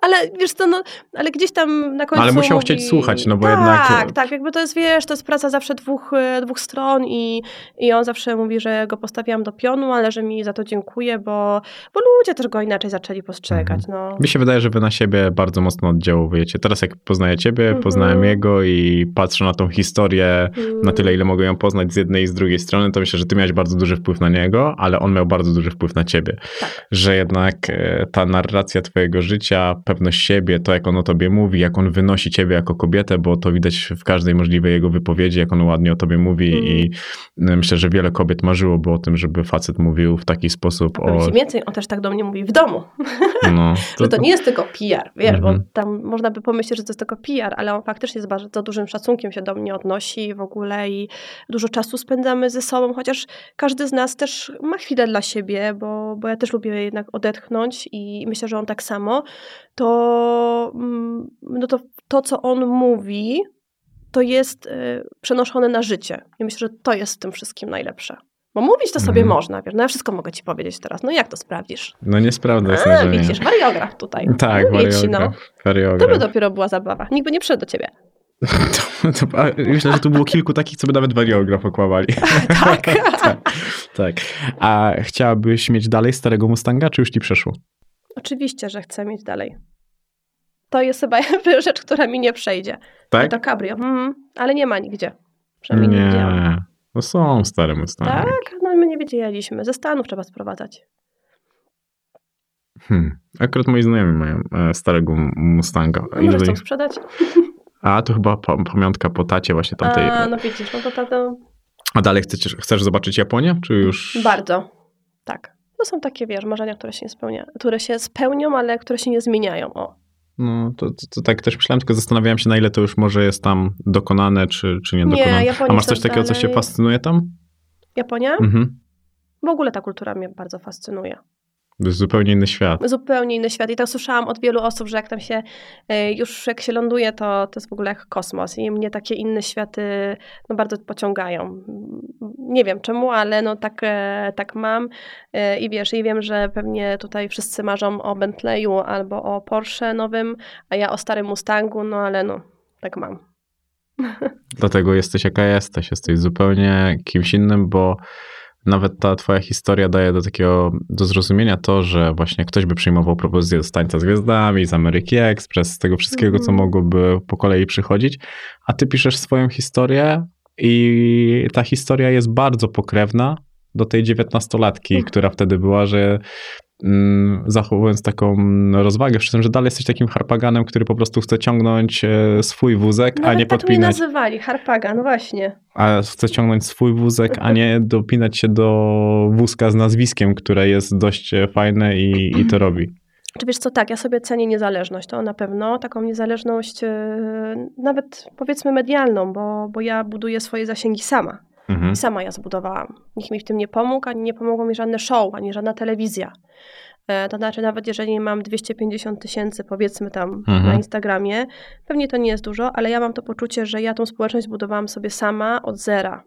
Ale wiesz co, no, ale gdzieś tam na końcu Ale musiał mówi... chcieć słuchać, no bo tak, jednak- Tak, tak, jakby to jest, wiesz, to jest praca zawsze dwóch, e, dwóch stron i, i on zawsze mówi, że go postawiłam do pionu, ale że mi za to dziękuję, bo, bo ludzie też go inaczej zaczęli postrzegać, no. Mi się wydaje, że wy na siebie bardzo mocno oddziałujecie. Teraz jak poznaję ciebie, Mhm. poznałem jego i patrzę na tą historię Mm. na tyle, ile mogę ją poznać z jednej i z drugiej strony, to myślę, że ty miałeś bardzo duży wpływ na niego, ale on miał bardzo duży wpływ na ciebie. Tak. Że jednak e, ta narracja twojego życia, pewność siebie, to jak on o tobie mówi, jak on wynosi ciebie jako kobietę, bo to widać w każdej możliwej jego wypowiedzi, jak on ładnie o tobie mówi Mm. i e, myślę, że wiele kobiet marzyłoby o tym, żeby facet mówił w taki sposób Powiem o... więcej, on też tak do mnie mówi w domu, No, że to nie jest tylko PR, wiesz, Mhm. bo tam można by pomyśleć, że to jest tylko PR, ale on faktycznie z bardzo dużym szacunkiem się do mnie odnosi w ogóle i dużo czasu spędzamy ze sobą, chociaż każdy z nas też ma chwilę dla siebie, bo, bo ja też lubię jednak odetchnąć i myślę, że on tak samo, to, mm, no to, to co on mówi, to jest y, przenoszone na życie. I myślę, że to jest w tym wszystkim najlepsze. Bo mówić to sobie Mhm. można, wiesz, no ja wszystko mogę ci powiedzieć teraz. No jak to sprawdzisz? no nie sprawdza jest A, widzisz, wariograf tutaj. Tak, Mówię ci, no. wariograf. To by wariograf. dopiero była zabawa. Nikt by nie przyszedł do ciebie. To, to, myślę, że tu było kilku takich, co by nawet wariograf okłamali. Tak. tak. tak. A chciałabyś mieć dalej starego Mustanga, czy już ci przeszło? Oczywiście, że chcę mieć dalej. To jest chyba rzecz, która mi nie przejdzie. Tak? To cabrio. Mm, ale nie ma nigdzie. Przynajmniej nie. Nie. No są stare Mustangi. Tak? No my nie wiedzieliśmy. Ze Stanów trzeba sprowadzać. Hmm. Akurat moi znajomi mają e, starego Mustanga. No może chcą sprzedać? A, to chyba pa- pamiątka po tacie właśnie tamtej. A, no widzisz, no to, to, to A dalej chcesz, chcesz zobaczyć Japonię, czy już... bardzo. Tak. To są takie, wiesz, marzenia, które się, nie spełnia, które się spełnią, ale które się nie zmieniają. O. No, to, to, to tak też myślałem, tylko zastanawiałem się, na ile to już może jest tam dokonane, czy, czy nie dokonane. Japonia A masz coś takiego, co dalej. fascynuje tam? Japonia? Mhm. W ogóle ta kultura mnie bardzo fascynuje. To jest zupełnie inny świat. zupełnie inny świat. I tak słyszałam od wielu osób, że jak tam się e, już jak się ląduje, to, to jest w ogóle jak kosmos. I mnie takie inne światy no, bardzo pociągają. Nie wiem czemu, ale no tak, e, tak mam. E, I wiesz, i wiem, że pewnie tutaj wszyscy marzą o Bentleyu albo o Porsche nowym, a ja o starym Mustangu, no ale no, tak mam. Dlatego jesteś jaka jesteś. Jesteś zupełnie kimś innym, bo nawet ta twoja historia daje do takiego, do zrozumienia to, że właśnie ktoś by przyjmował propozycję z Tańca z Gwiazdami, z Ameryki Express, z tego wszystkiego, co Mhm. mogłoby po kolei przychodzić, a ty piszesz swoją historię i ta historia jest bardzo pokrewna do tej dziewiętnastolatki, Mhm. która wtedy była, że zachowując taką rozwagę, przy tym, że dalej jesteś takim harpaganem, który po prostu chce ciągnąć e, swój wózek, a Nawet nie tak mnie podpinać nazywali, Harpaga, no właśnie. a chce ciągnąć swój wózek, a nie dopinać się do wózka z nazwiskiem, które jest dość e, fajne i, i to robi. Czy wiesz co, tak, ja sobie cenię niezależność, to na pewno, taką niezależność yy, nawet powiedzmy medialną, bo, bo ja buduję swoje zasięgi sama. Mhm. I sama ja zbudowałam. Nikt mi w tym nie pomógł, ani nie pomogło mi żadne show, ani żadna telewizja. E, To znaczy, nawet jeżeli mam 250 tysięcy, powiedzmy tam Mhm. na Instagramie, pewnie to nie jest dużo, ale ja mam to poczucie, że ja tą społeczność zbudowałam sobie sama od zera.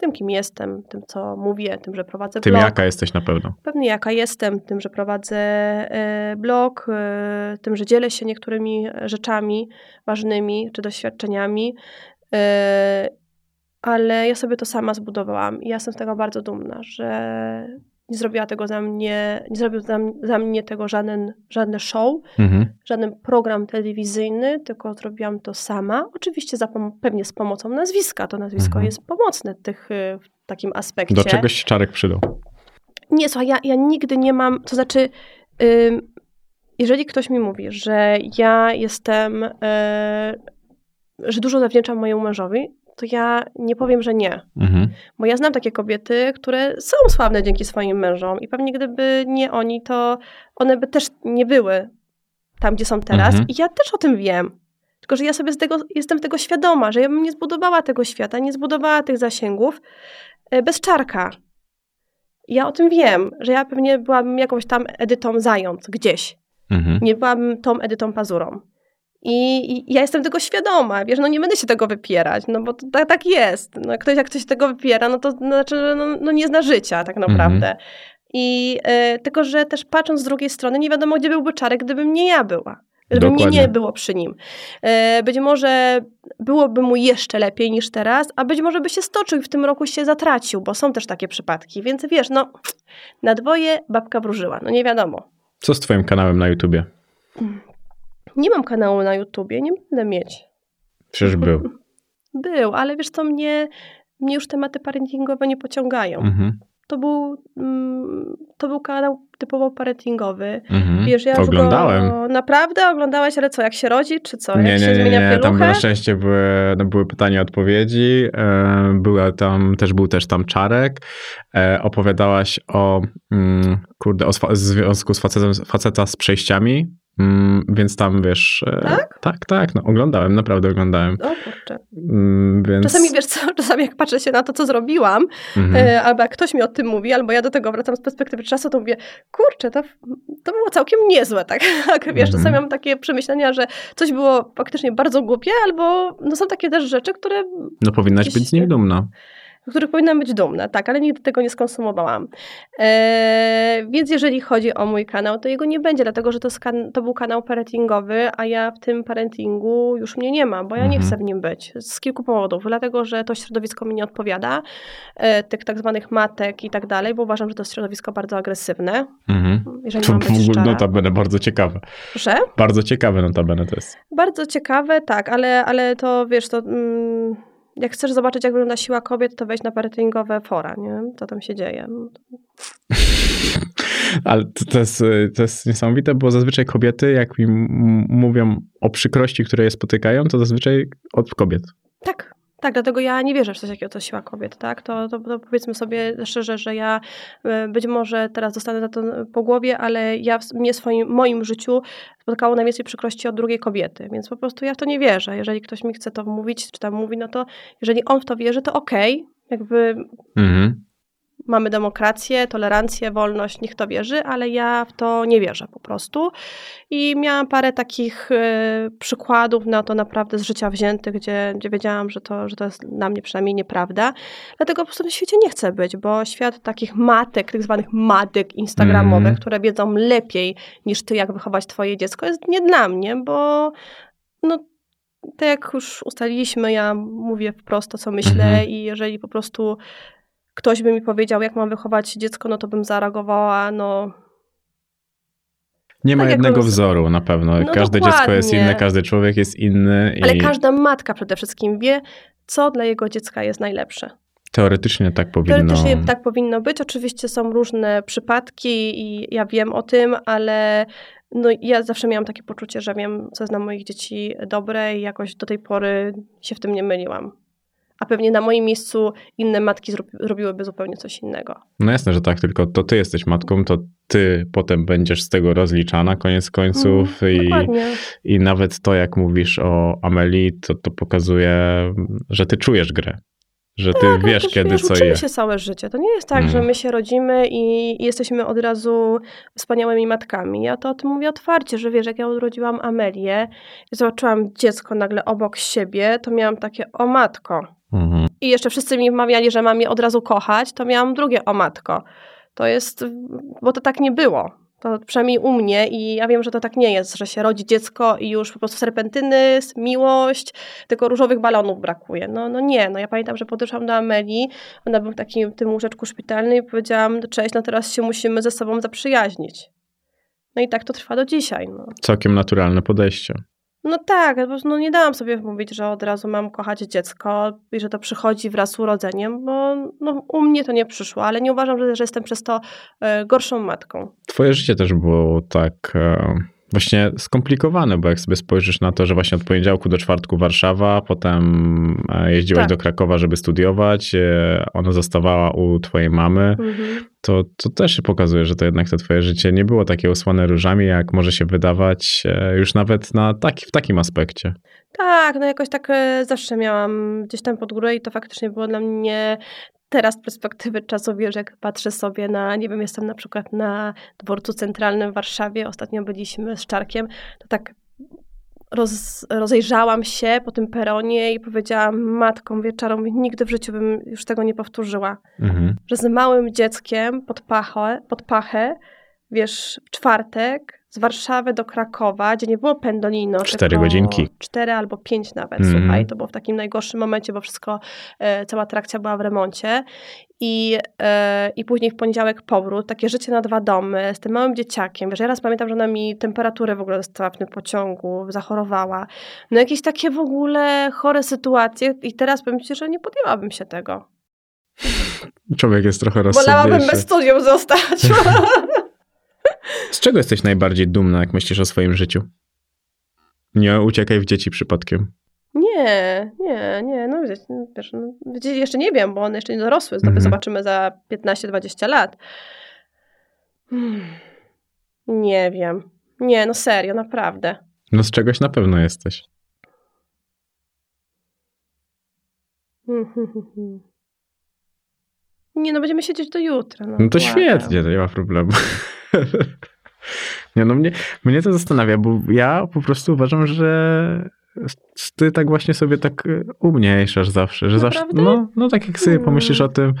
Tym, kim jestem, tym, co mówię, tym, że prowadzę Tym blog. jaka jesteś na pewno. Pewnie jaka jestem, tym, że prowadzę e, blog, e, tym, że dzielę się niektórymi rzeczami ważnymi czy doświadczeniami, ale ja sobie to sama zbudowałam i ja jestem z tego bardzo dumna, że nie zrobiła tego za mnie, nie zrobił za, za mnie tego żaden, żadne show, Mhm. żaden program telewizyjny, tylko zrobiłam to sama. Oczywiście za pewnie z pomocą nazwiska. To nazwisko Mhm. jest pomocne tych, y, w takim aspekcie. Do czegoś Czarek przydał. Nie, słuchaj, ja, ja nigdy nie mam, to znaczy, jeżeli ktoś mi mówi, że ja jestem, y, że dużo zawdzięczam mojemu mężowi, to ja nie powiem, że nie. Mhm. Bo ja znam takie kobiety, które są sławne dzięki swoim mężom i pewnie gdyby nie oni, to one by też nie były tam, gdzie są teraz. Mhm. I ja też o tym wiem. Tylko, że ja sobie z tego, jestem tego świadoma, że ja bym nie zbudowała tego świata, nie zbudowała tych zasięgów e, bez czarka. Ja o tym wiem, że ja pewnie byłabym jakąś tam Edytą Zając gdzieś. Mhm. Nie byłabym tą Edytą Pazurą. I, I ja jestem tego świadoma, wiesz, no nie będę się tego wypierać, no bo to, tak, tak jest. No, ktoś, jak ktoś tego wypiera, no to znaczy, no, no nie zna życia tak naprawdę. I y, tylko, że też patrząc z drugiej strony, nie wiadomo, gdzie byłby Czarek, gdybym nie ja była. Gdyby mnie nie było przy nim. Y, być może byłoby mu jeszcze lepiej niż teraz, a być może by się stoczył i w tym roku się zatracił, bo są też takie przypadki. Więc wiesz, no, na dwoje babka wróżyła. No nie wiadomo. Co z twoim kanałem na YouTubie? Nie mam kanału na YouTubie, nie będę mieć. Przecież był. Był, ale wiesz co, mnie, mnie już tematy parentingowe nie pociągają. Mhm. To, był, mm, to był kanał typowo parentingowy. Mhm. Wiesz, ja już Oglądałem. Go, naprawdę oglądałeś, ale co, jak się rodzi, czy co? Nie, jak się nie, nie, zmienia nie. Tam na szczęście były, no, były pytania, odpowiedzi. E, była tam, też był też tam Czarek. E, opowiadałaś o, mm, kurde, o swa- związku z facetem, faceta z przejściami. Mm, więc tam wiesz. E, Tak? Tak, tak. No, oglądałem, naprawdę oglądałem. O kurczę. Mm, więc... Czasami wiesz co, czasami jak patrzę się na to, co zrobiłam, Mhm. e, albo jak ktoś mi o tym mówi, albo ja do tego wracam z perspektywy czasu, to mówię, kurczę, to, to było całkiem niezłe, tak? tak wiesz, Mhm. czasami mam takie przemyślenia, że coś było faktycznie bardzo głupie, albo no, są takie też rzeczy, które No powinnaś gdzieś- być z nich dumna. Z których powinnam być dumna, tak, ale nigdy tego nie skonsumowałam. Eee, więc jeżeli chodzi o mój kanał, to jego nie będzie, dlatego że to, to był kanał parentingowy, a ja w tym parentingu już mnie nie ma, bo ja nie Mhm. chcę w nim być. Z kilku powodów. Dlatego, że to środowisko mi nie odpowiada, e, tych tak zwanych matek i tak dalej, bo uważam, że to jest środowisko bardzo agresywne, Mhm. jeżeli To mam być szczera. notabene bardzo ciekawe. Że? Bardzo ciekawe notabene to jest. Bardzo ciekawe, tak, ale, ale to wiesz, to mm, jak chcesz zobaczyć, jak wygląda siła kobiet, to wejdź na parentingowe fora, nie? Co tam się dzieje. No, Ale to, to, jest, y, to jest niesamowite, bo zazwyczaj kobiety, jak mi mówią o przykrości, które je spotykają, to zazwyczaj od kobiet. Tak, tak, dlatego ja nie wierzę w coś takiego, to siła kobiet, tak? To, to, to powiedzmy sobie szczerze, że ja e, być może teraz dostanę za to po głowie, ale ja w mnie swoim, moim życiu spotkało najwięcej przykrości od drugiej kobiety, więc po prostu ja w to nie wierzę. Jeżeli ktoś mi chce to mówić, czy tam mówi, no to jeżeli on w to wierzy, to okej, jakby Mhm. Mamy demokrację, tolerancję, wolność, niech to wierzy, ale ja w to nie wierzę po prostu. I miałam parę takich e, przykładów na to naprawdę z życia wziętych, gdzie, gdzie wiedziałam, że to, że to jest dla mnie przynajmniej nieprawda. Dlatego po prostu w świecie nie chcę być, bo świat takich matek, tak zwanych matek instagramowych, Mhm. które wiedzą lepiej niż ty, jak wychować twoje dziecko, jest nie dla mnie, bo no tak jak już ustaliliśmy, ja mówię wprost to, co myślę Mhm. i jeżeli po prostu ktoś by mi powiedział, jak mam wychować dziecko, no to bym zareagowała, no Nie ma Tak jak jednego wzoru na pewno. No Każde dziecko jest dokładnie. inne, każdy człowiek jest inny ale i każda matka przede wszystkim wie, co dla jego dziecka jest najlepsze. teoretycznie tak powinno. Teoretycznie tak powinno być. Oczywiście są różne przypadki i ja wiem o tym, ale no ja zawsze miałam takie poczucie, że wiem, co jest dla moich dzieci dobre i jakoś do tej pory się w tym nie myliłam. A pewnie na moim miejscu inne matki zro- robiłyby zupełnie coś innego. No jasne, że tak, tylko to ty jesteś matką, to ty potem będziesz z tego rozliczana koniec końców Mm, i, Dokładnie. i nawet to, jak mówisz o Amelii, to, to pokazuje, że ty czujesz grę. Że ty Tak, wiesz, kiedy wiesz, co uczymy je. się całe życie. To nie jest tak, Mm. że my się rodzimy i, i jesteśmy od razu wspaniałymi matkami. Ja to o tym mówię otwarcie, że wiesz, jak ja urodziłam Amelię i zobaczyłam dziecko nagle obok siebie, to miałam takie, o matko. Mhm. I jeszcze wszyscy mi wmawiali, że mam je od razu kochać, to miałam drugie, o matko. To jest, bo to tak nie było. To przynajmniej u mnie i ja wiem, że to tak nie jest, że się rodzi dziecko i już po prostu serpentyny, miłość, tylko różowych balonów brakuje. No, no nie, no ja pamiętam, że podeszłam do Amelii, ona była w takim tym łóżeczku szpitalnym i powiedziałam, cześć, no teraz się musimy ze sobą zaprzyjaźnić. No i tak to trwa do dzisiaj. No, Całkiem naturalne podejście. No tak, no nie dałam sobie mówić, że od razu mam kochać dziecko i że to przychodzi wraz z urodzeniem, bo no, u mnie to nie przyszło, ale nie uważam, że, że jestem przez to e, gorszą matką. Twoje życie też było tak e, właśnie skomplikowane, bo jak sobie spojrzysz na to, że właśnie od poniedziałku do czwartku Warszawa, potem e, jeździłaś Tak. do Krakowa, żeby studiować, e, ona zostawała u twojej mamy, Mhm. to, to też pokazuje, że to jednak to twoje życie nie było takie usłane różami, jak może się wydawać e, już nawet na taki, w takim aspekcie. Tak, no jakoś tak zawsze miałam gdzieś tam pod górę i to faktycznie było dla mnie teraz z perspektywy czasu, wiesz, jak patrzę sobie na, nie wiem, jestem na przykład na dworcu centralnym w Warszawie, ostatnio byliśmy z Czarkiem, to tak roz, rozejrzałam się po tym peronie i powiedziałam matką wieczorem, nigdy w życiu bym już tego nie powtórzyła. Mhm. Że z małym dzieckiem pod pachę, pod pachę wiesz, w czwartek z Warszawy do Krakowa, gdzie nie było pendolino. Cztery godzinki. Cztery albo pięć nawet, Mhm. słuchaj. To było w takim najgorszym momencie, bo wszystko, e, cała atrakcja była w remoncie. I, e, I później w poniedziałek powrót, takie życie na dwa domy z tym małym dzieciakiem. Wiesz, ja raz pamiętam, że ona mi temperaturę w ogóle dostała w tym pociągu, zachorowała. No jakieś takie w ogóle chore sytuacje i teraz powiem ci, że nie podjęłabym się tego. Człowiek jest trochę Wolałabym rozsądniejszy. bez studium zostać. Z czego jesteś najbardziej dumna, jak myślisz o swoim życiu? Nie uciekaj w dzieci przypadkiem. Nie, nie, nie, no wiesz, no, wiesz no, jeszcze nie wiem, bo one jeszcze nie dorosły, Mhm. zobaczymy za 15-20 lat. Hmm. Nie wiem. Nie, no serio, naprawdę. No z czegoś na pewno jesteś. Hmm, hmm, hmm. Nie, no będziemy siedzieć do jutra. No, No to błagam. świetnie, to nie ma problemu. Nie no, mnie, mnie to zastanawia, bo ja po prostu uważam, że ty tak właśnie sobie tak y, umniejszasz zawsze, że zawsze, Naprawdę? no, no tak jak sobie pomyślisz o tym,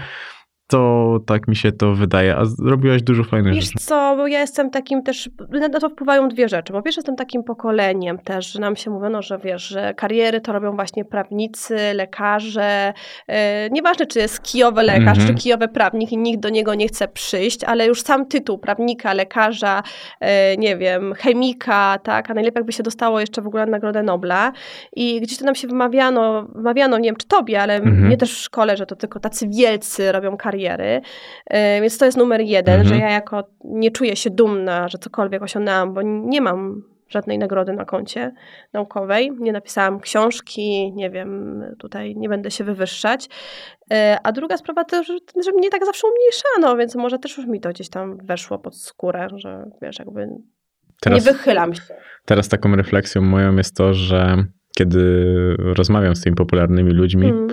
to tak mi się to wydaje, a zrobiłaś dużo fajnych Wiesz rzeczy. co, bo ja jestem takim też, na to wpływają dwie rzeczy. Po pierwsze jestem takim pokoleniem też, że nam się mówiono, że wiesz, że kariery to robią właśnie prawnicy, lekarze, e, nieważne czy jest kijowy lekarz, Mhm. czy kijowy prawnik i nikt do niego nie chce przyjść, ale już sam tytuł prawnika, lekarza, e, nie wiem, chemika, tak, a najlepiej jakby się dostało jeszcze w ogóle Nagrodę Nobla i gdzieś to nam się wymawiano, wymawiano, nie wiem czy tobie, ale Mhm. mnie też w szkole, że to tylko tacy wielcy robią kariery, E, Więc to jest numer jeden, Mhm. że ja jako nie czuję się dumna, że cokolwiek osiągnęłam, bo nie mam żadnej nagrody na koncie naukowej. Nie napisałam książki, nie wiem, tutaj nie będę się wywyższać. E, A druga sprawa to, że, że mnie tak zawsze umniejszano, więc może też już mi to gdzieś tam weszło pod skórę, że wiesz, jakby Teraz, nie wychylam się. teraz taką refleksją moją jest to, że kiedy rozmawiam z tymi popularnymi ludźmi, Mm.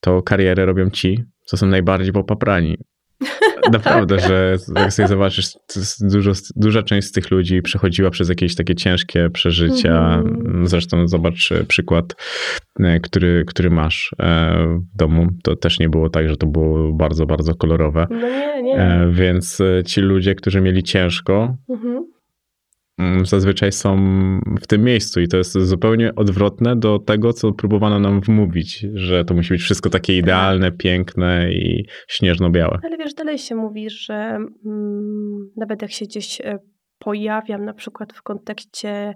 to karierę robią ci, co są najbardziej popaprani. Naprawdę, Tak. że jak sobie zobaczysz, dużo, duża część z tych ludzi przechodziła przez jakieś takie ciężkie przeżycia. Mhm. Zresztą zobacz e, przykład, e, który, który masz e, w domu. To też nie było tak, że to było bardzo, bardzo kolorowe. No nie, nie. Więc ci ludzie, którzy mieli ciężko, mm, zazwyczaj są w tym miejscu i to jest zupełnie odwrotne do tego, co próbowano nam wmówić, że to musi być wszystko takie idealne, piękne i śnieżno-białe. Ale wiesz, dalej się mówi, że mm, nawet jak się gdzieś e, pojawiam, na przykład w kontekście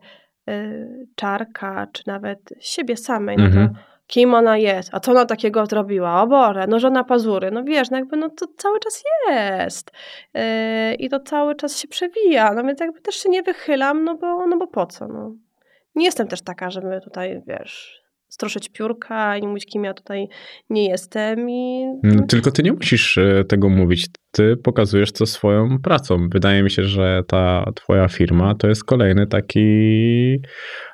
e, czarka, czy nawet siebie samej, no Mhm. to kim ona jest, a co ona takiego zrobiła, o Boże, no żona pazury, no wiesz, no jakby no to cały czas jest. E, i to cały czas się przewija, no więc jakby też się nie wychylam, no bo, no bo po co, no. Nie jestem też taka, żeby tutaj, wiesz, stroszyć piórka i mówić, kim ja tutaj nie jestem i... No, Tylko ty nie musisz e, tego mówić. Ty pokazujesz to swoją pracą. Wydaje mi się, że ta twoja firma to jest kolejny taki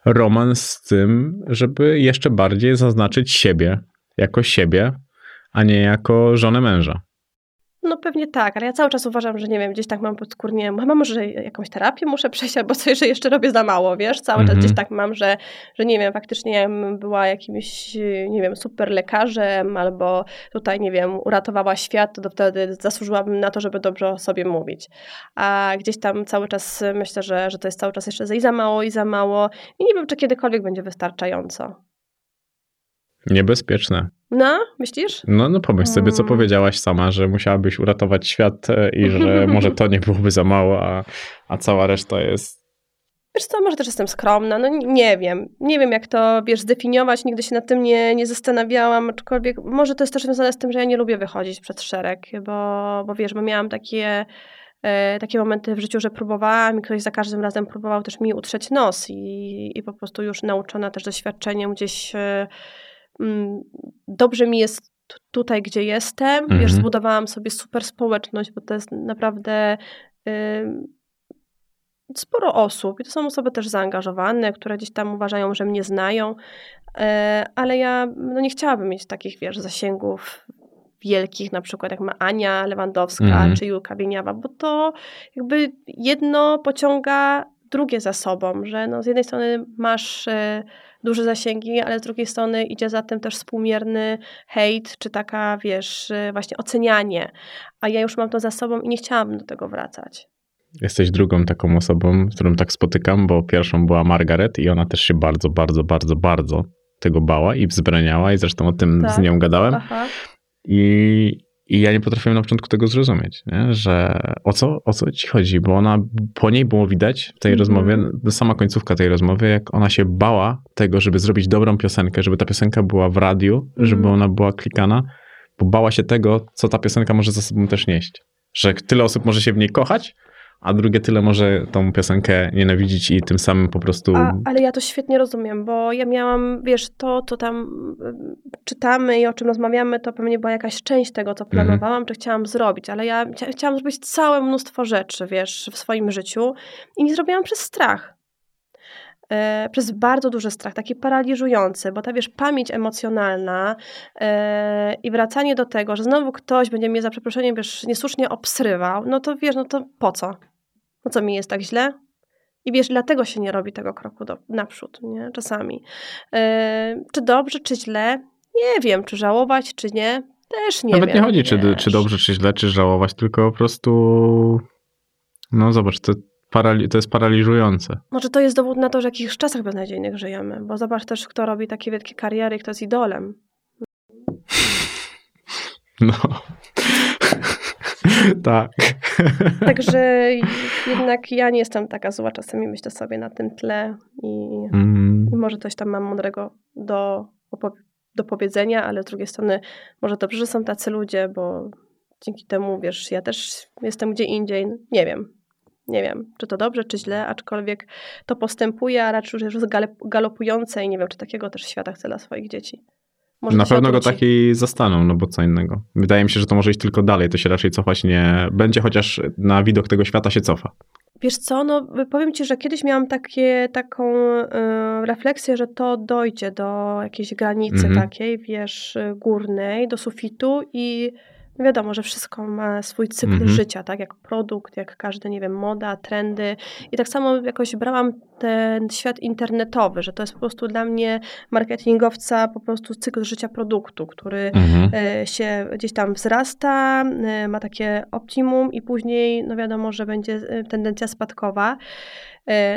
romans z tym, żeby jeszcze bardziej zaznaczyć siebie jako siebie, a nie jako żonę męża. No pewnie tak, ale ja cały czas uważam, że nie wiem, gdzieś tak mam podskórnie, chyba może jakąś terapię muszę przejść, albo coś, że jeszcze robię za mało, wiesz, cały Mhm. czas gdzieś tak mam, że, że nie wiem, faktycznie jakbym była jakimś, nie wiem, super lekarzem, albo tutaj, nie wiem, uratowała świat, to wtedy zasłużyłabym na to, żeby dobrze o sobie mówić. A gdzieś tam cały czas myślę, że, że to jest cały czas jeszcze i za mało, i za mało i nie wiem, czy kiedykolwiek będzie wystarczająco. Niebezpieczne. No, myślisz? No, no pomyśl sobie, co Mm. powiedziałaś sama, że musiałabyś uratować świat e, i że może to nie byłoby za mało, a, a cała reszta jest Wiesz co, może też jestem skromna, no nie wiem. Nie wiem, jak to, wiesz, zdefiniować, nigdy się nad tym nie, nie zastanawiałam, aczkolwiek może to jest też związane z tym, że ja nie lubię wychodzić przed szereg, bo, bo wiesz, bo miałam takie, e, takie momenty w życiu, że próbowałam i ktoś za każdym razem próbował też mi utrzeć nos i, i po prostu już nauczona też doświadczeniem gdzieś e, dobrze mi jest tutaj, gdzie jestem, Mhm. wiesz, zbudowałam sobie super społeczność, bo to jest naprawdę... ym, sporo osób i to są osoby też zaangażowane, które gdzieś tam uważają, że mnie znają, e, ale ja no nie chciałabym mieć takich, wiesz, zasięgów wielkich, na przykład jak ma Ania Lewandowska Mhm. czy Julka Wieniawa, bo to jakby jedno pociąga drugie za sobą, że no z jednej strony masz e, duże zasięgi, ale z drugiej strony idzie za tym też współmierny hejt, czy taka, wiesz, właśnie ocenianie. A ja już mam to za sobą i nie chciałabym do tego wracać. Jesteś drugą taką osobą, z którą tak spotykam, bo pierwszą była Margaret i ona też się bardzo, bardzo, bardzo, bardzo tego bała i wzbraniała i zresztą o tym Tak. z nią gadałem. Aha. I, I ja nie potrafiłem na początku tego zrozumieć, nie? że o co, o co ci chodzi, bo ona, po niej było widać w tej Mhm. rozmowie, sama końcówka tej rozmowy, jak ona się bała tego, żeby zrobić dobrą piosenkę, żeby ta piosenka była w radiu, żeby Mhm. ona była klikana, bo bała się tego, co ta piosenka może za sobą też nieść. Że tyle osób może się w niej kochać, a drugie tyle może tą piosenkę nienawidzić i tym samym po prostu... A, ale ja to świetnie rozumiem, bo ja miałam, wiesz, to, to tam y, czytamy i o czym rozmawiamy, to pewnie była jakaś część tego, co Mhm. planowałam, czy chciałam zrobić, ale ja chcia- chciałam zrobić całe mnóstwo rzeczy, wiesz, w swoim życiu i nie zrobiłam przez strach. E, przez bardzo duży strach, taki paraliżujący, bo ta, wiesz, pamięć emocjonalna e, i wracanie do tego, że znowu ktoś będzie mnie za przeproszeniem, wiesz, niesłusznie obsrywał, no to wiesz, no to po co? No co mi jest tak źle? I wiesz, dlatego się nie robi tego kroku do, naprzód, nie? Czasami. E, czy dobrze, czy źle? Nie wiem, czy żałować, czy nie. Też nie Nawet wiem. nie chodzi, czy, czy dobrze, czy źle, czy żałować, tylko po prostu... No zobacz, to, parali- to jest paraliżujące. Może to jest dowód na to, że w jakich czasach beznadziejnych żyjemy, bo zobacz też, kto robi takie wielkie kariery kto jest idolem. No. tak. Także jednak ja nie jestem taka zła, czasami myślę sobie na tym tle i, Mm. i może coś tam mam mądrego do, do powiedzenia, ale z drugiej strony może dobrze, że są tacy ludzie, bo dzięki temu, wiesz, ja też jestem gdzie indziej. Nie wiem. Nie wiem, czy to dobrze, czy źle, aczkolwiek to postępuje, a raczej już jest galop- galopujące i nie wiem, czy takiego też świata chcę dla swoich dzieci. Może Na pewno go taki zastaną, no bo co innego. Wydaje mi się, że to może iść tylko dalej, to się raczej cofać nie będzie, chociaż na widok tego świata się cofa. Wiesz co, no powiem Ci, że kiedyś miałam takie, taką y, refleksję, że to dojdzie do jakiejś granicy Mhm. takiej, wiesz, górnej, do sufitu i wiadomo, że wszystko ma swój cykl Mhm. życia, tak jak produkt, jak każdy, nie wiem, moda, trendy i tak samo jakoś brałam ten świat internetowy, że to jest po prostu dla mnie marketingowca po prostu cykl życia produktu, który Mhm. e, się gdzieś tam wzrasta, e, ma takie optimum i później, no wiadomo, że będzie e, tendencja spadkowa,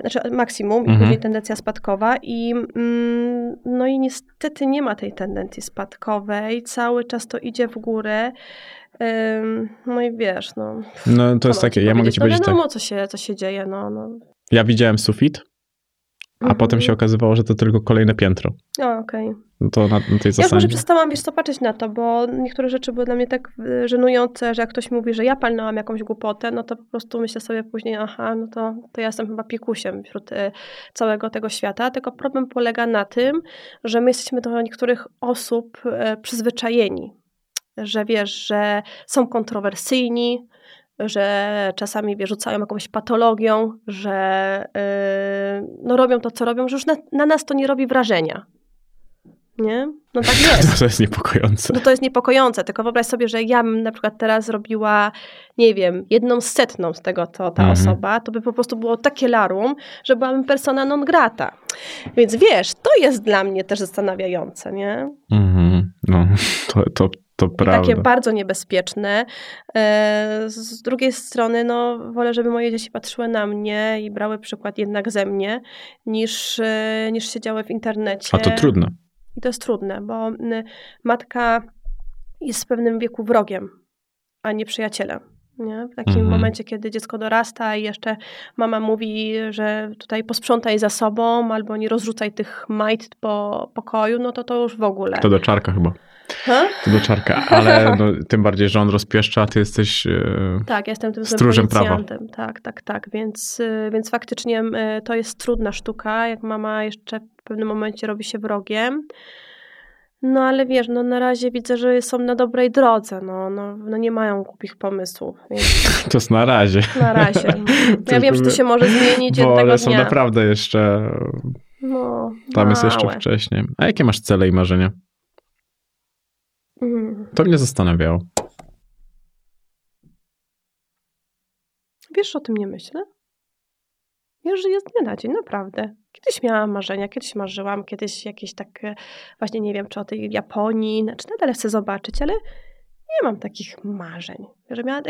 znaczy maksimum i Mhm. później tendencja spadkowa i mm, no i niestety nie ma tej tendencji spadkowej, cały czas to idzie w górę. No i wiesz, no. No to jest takie, ja mogę ci no powiedzieć tak. wiadomo, co się, co się dzieje, no. no. Ja widziałem sufit, a Mhm. potem się okazywało, że to tylko kolejne piętro. O, okej. No to na, na tej Ja już może zasadzie. przestałam, wiesz co, patrzeć na to, bo niektóre rzeczy były dla mnie tak y, żenujące, że jak ktoś mówi, że ja palnęłam jakąś głupotę, no to po prostu myślę sobie później, aha, no to, to ja jestem chyba piekusiem wśród y, całego tego świata, tylko problem polega na tym, że my jesteśmy do niektórych osób y, przyzwyczajeni, że wiesz, że są kontrowersyjni, że czasami wiesz, rzucają jakąś patologią, że y, no robią to, co robią, że już na, na nas to nie robi wrażenia. Nie? No tak jest. To jest niepokojące. No to jest niepokojące, tylko wyobraź sobie, że ja bym na przykład teraz robiła, nie wiem, jedną setną z tego, co ta Mhm. osoba, to by po prostu było takie larum, że byłabym persona non grata. Więc wiesz, to jest dla mnie też zastanawiające, nie? Mhm. No, to, to, to I prawda. takie bardzo niebezpieczne. E, Z drugiej strony, no, wolę, żeby moje dzieci patrzyły na mnie i brały przykład jednak ze mnie, niż, e, niż siedziały w internecie. A to trudne. I to jest trudne, bo y, matka jest w pewnym wieku wrogiem, a nie przyjacielem. Nie? W takim Mhm. momencie, kiedy dziecko dorasta i jeszcze mama mówi, że tutaj posprzątaj za sobą albo nie rozrzucaj tych majt po pokoju, no to to już w ogóle. To do czarka chyba. Ha? To do czarka, ale no, tym bardziej, że on rozpieszcza, a ty jesteś... e, Tak, jestem tym Stróżem prawa. Tak, tak, tak. Więc, y, więc faktycznie y, to jest trudna sztuka, jak mama jeszcze w pewnym momencie robi się wrogiem. No ale wiesz, no na razie widzę, że są na dobrej drodze, no, no, no nie mają głupich pomysłów, więc To jest na razie. na razie. Ja wiem, że to się może zmienić Bo jednego one są dnia. naprawdę jeszcze... No, Tam jest jeszcze małe. wcześniej. A jakie masz cele i marzenia? Mm. To mnie zastanawiało. Wiesz, o tym nie myślę? Ja żyję z dnia na dzień, naprawdę. Kiedyś miałam marzenia, kiedyś marzyłam, kiedyś jakieś takie, właśnie nie wiem, czy o tej Japonii, znaczy nadal chcę zobaczyć, ale nie mam takich marzeń. Że miałam,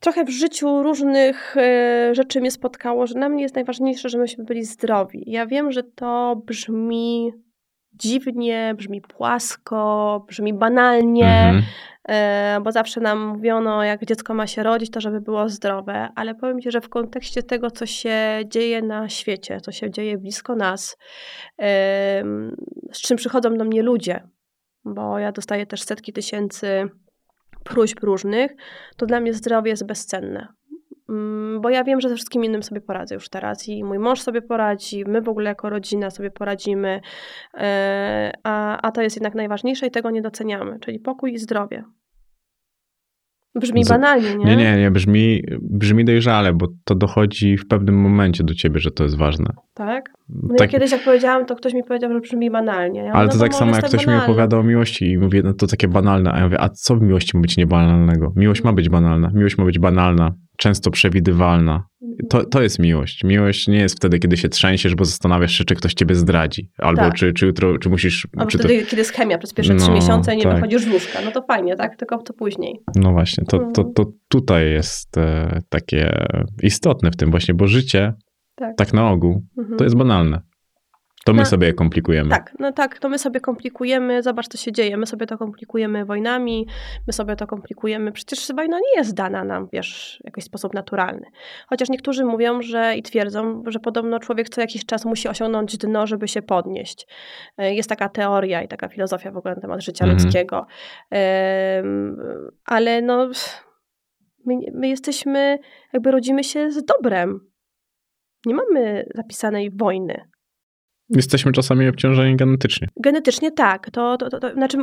trochę w życiu różnych e, rzeczy mnie spotkało, że dla mnie jest najważniejsze, żebyśmy byli zdrowi. Ja wiem, że to brzmi dziwnie, brzmi płasko, brzmi banalnie, mhm. E, bo zawsze nam mówiono, jak dziecko ma się rodzić, to żeby było zdrowe, ale powiem Ci, że w kontekście tego, co się dzieje na świecie, co się dzieje blisko nas, z czym przychodzą do mnie ludzie, bo ja dostaję też setki tysięcy próśb różnych, to dla mnie zdrowie jest bezcenne. Mm, bo ja wiem, że ze wszystkim innym sobie poradzę już teraz i mój mąż sobie poradzi, my w ogóle jako rodzina sobie poradzimy, e, a, a to jest jednak najważniejsze i tego nie doceniamy, czyli pokój i zdrowie. Brzmi banalnie, nie? Nie, nie, nie, brzmi, brzmi dojrzale, bo to dochodzi w pewnym momencie do ciebie, że to jest ważne. Tak? No tak. ja kiedyś jak powiedziałam, to ktoś mi powiedział, że brzmi banalnie. Ja Ale to no tak samo jak ktoś banalny. mi opowiada o miłości i mówię, no to takie banalne, a ja mówię, a co w miłości ma być niebanalnego? Miłość ma być banalna, miłość ma być banalna, często przewidywalna. To, to jest miłość. Miłość nie jest wtedy, kiedy się trzęsiesz, bo zastanawiasz się, czy ktoś ciebie zdradzi. Albo tak. czy, czy jutro, czy musisz... Albo czy wtedy, to... kiedy jest chemia przez pierwsze trzy no, miesiące i nie tak. wychodzisz z łóżka. No to fajnie, tak? Tylko to później. No właśnie, to, to, to tutaj jest e, takie istotne w tym właśnie, bo życie, tak, tak na ogół, mhm. to jest banalne. To my no, sobie komplikujemy. Tak, no tak, to my sobie komplikujemy. Zobacz, co się dzieje. My sobie to komplikujemy wojnami, my sobie to komplikujemy. Przecież wojna nie jest dana nam, wiesz, w jakiś sposób naturalny. Chociaż niektórzy mówią, że i twierdzą, że podobno człowiek co jakiś czas musi osiągnąć dno, żeby się podnieść. E, jest taka teoria i taka filozofia w ogóle na temat życia mhm. ludzkiego. Ale no, my, my jesteśmy, jakby rodzimy się z dobrem. Nie mamy zapisanej wojny. Jesteśmy czasami obciążeni genetycznie. Genetycznie tak. To, to, to, to znaczy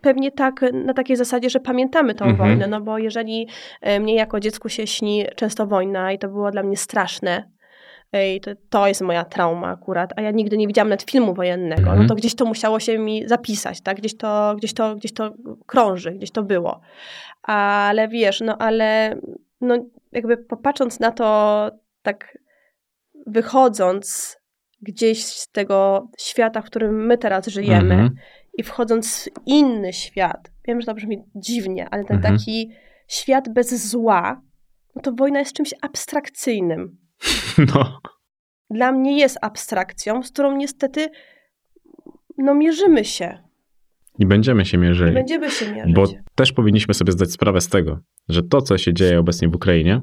pewnie tak na takiej zasadzie, że pamiętamy tą mhm. wojnę, no bo jeżeli e, mnie jako dziecku się śni często wojna i to było dla mnie straszne, i to, to jest moja trauma akurat, a ja nigdy nie widziałam nawet filmu wojennego, no mhm. no to gdzieś to musiało się mi zapisać, tak? Gdzieś to, gdzieś to, gdzieś to krąży, gdzieś to było. Ale wiesz, no ale no jakby popatrząc na to tak wychodząc gdzieś z tego świata, w którym my teraz żyjemy mhm. i wchodząc w inny świat, wiem, że to brzmi dziwnie, ale ten mhm. taki świat bez zła, no to wojna jest czymś abstrakcyjnym. No. Dla mnie jest abstrakcją, z którą niestety no mierzymy się. I będziemy się mierzyli. I będziemy się mierzyć. Bo też powinniśmy sobie zdać sprawę z tego, że to, co się dzieje obecnie w Ukrainie,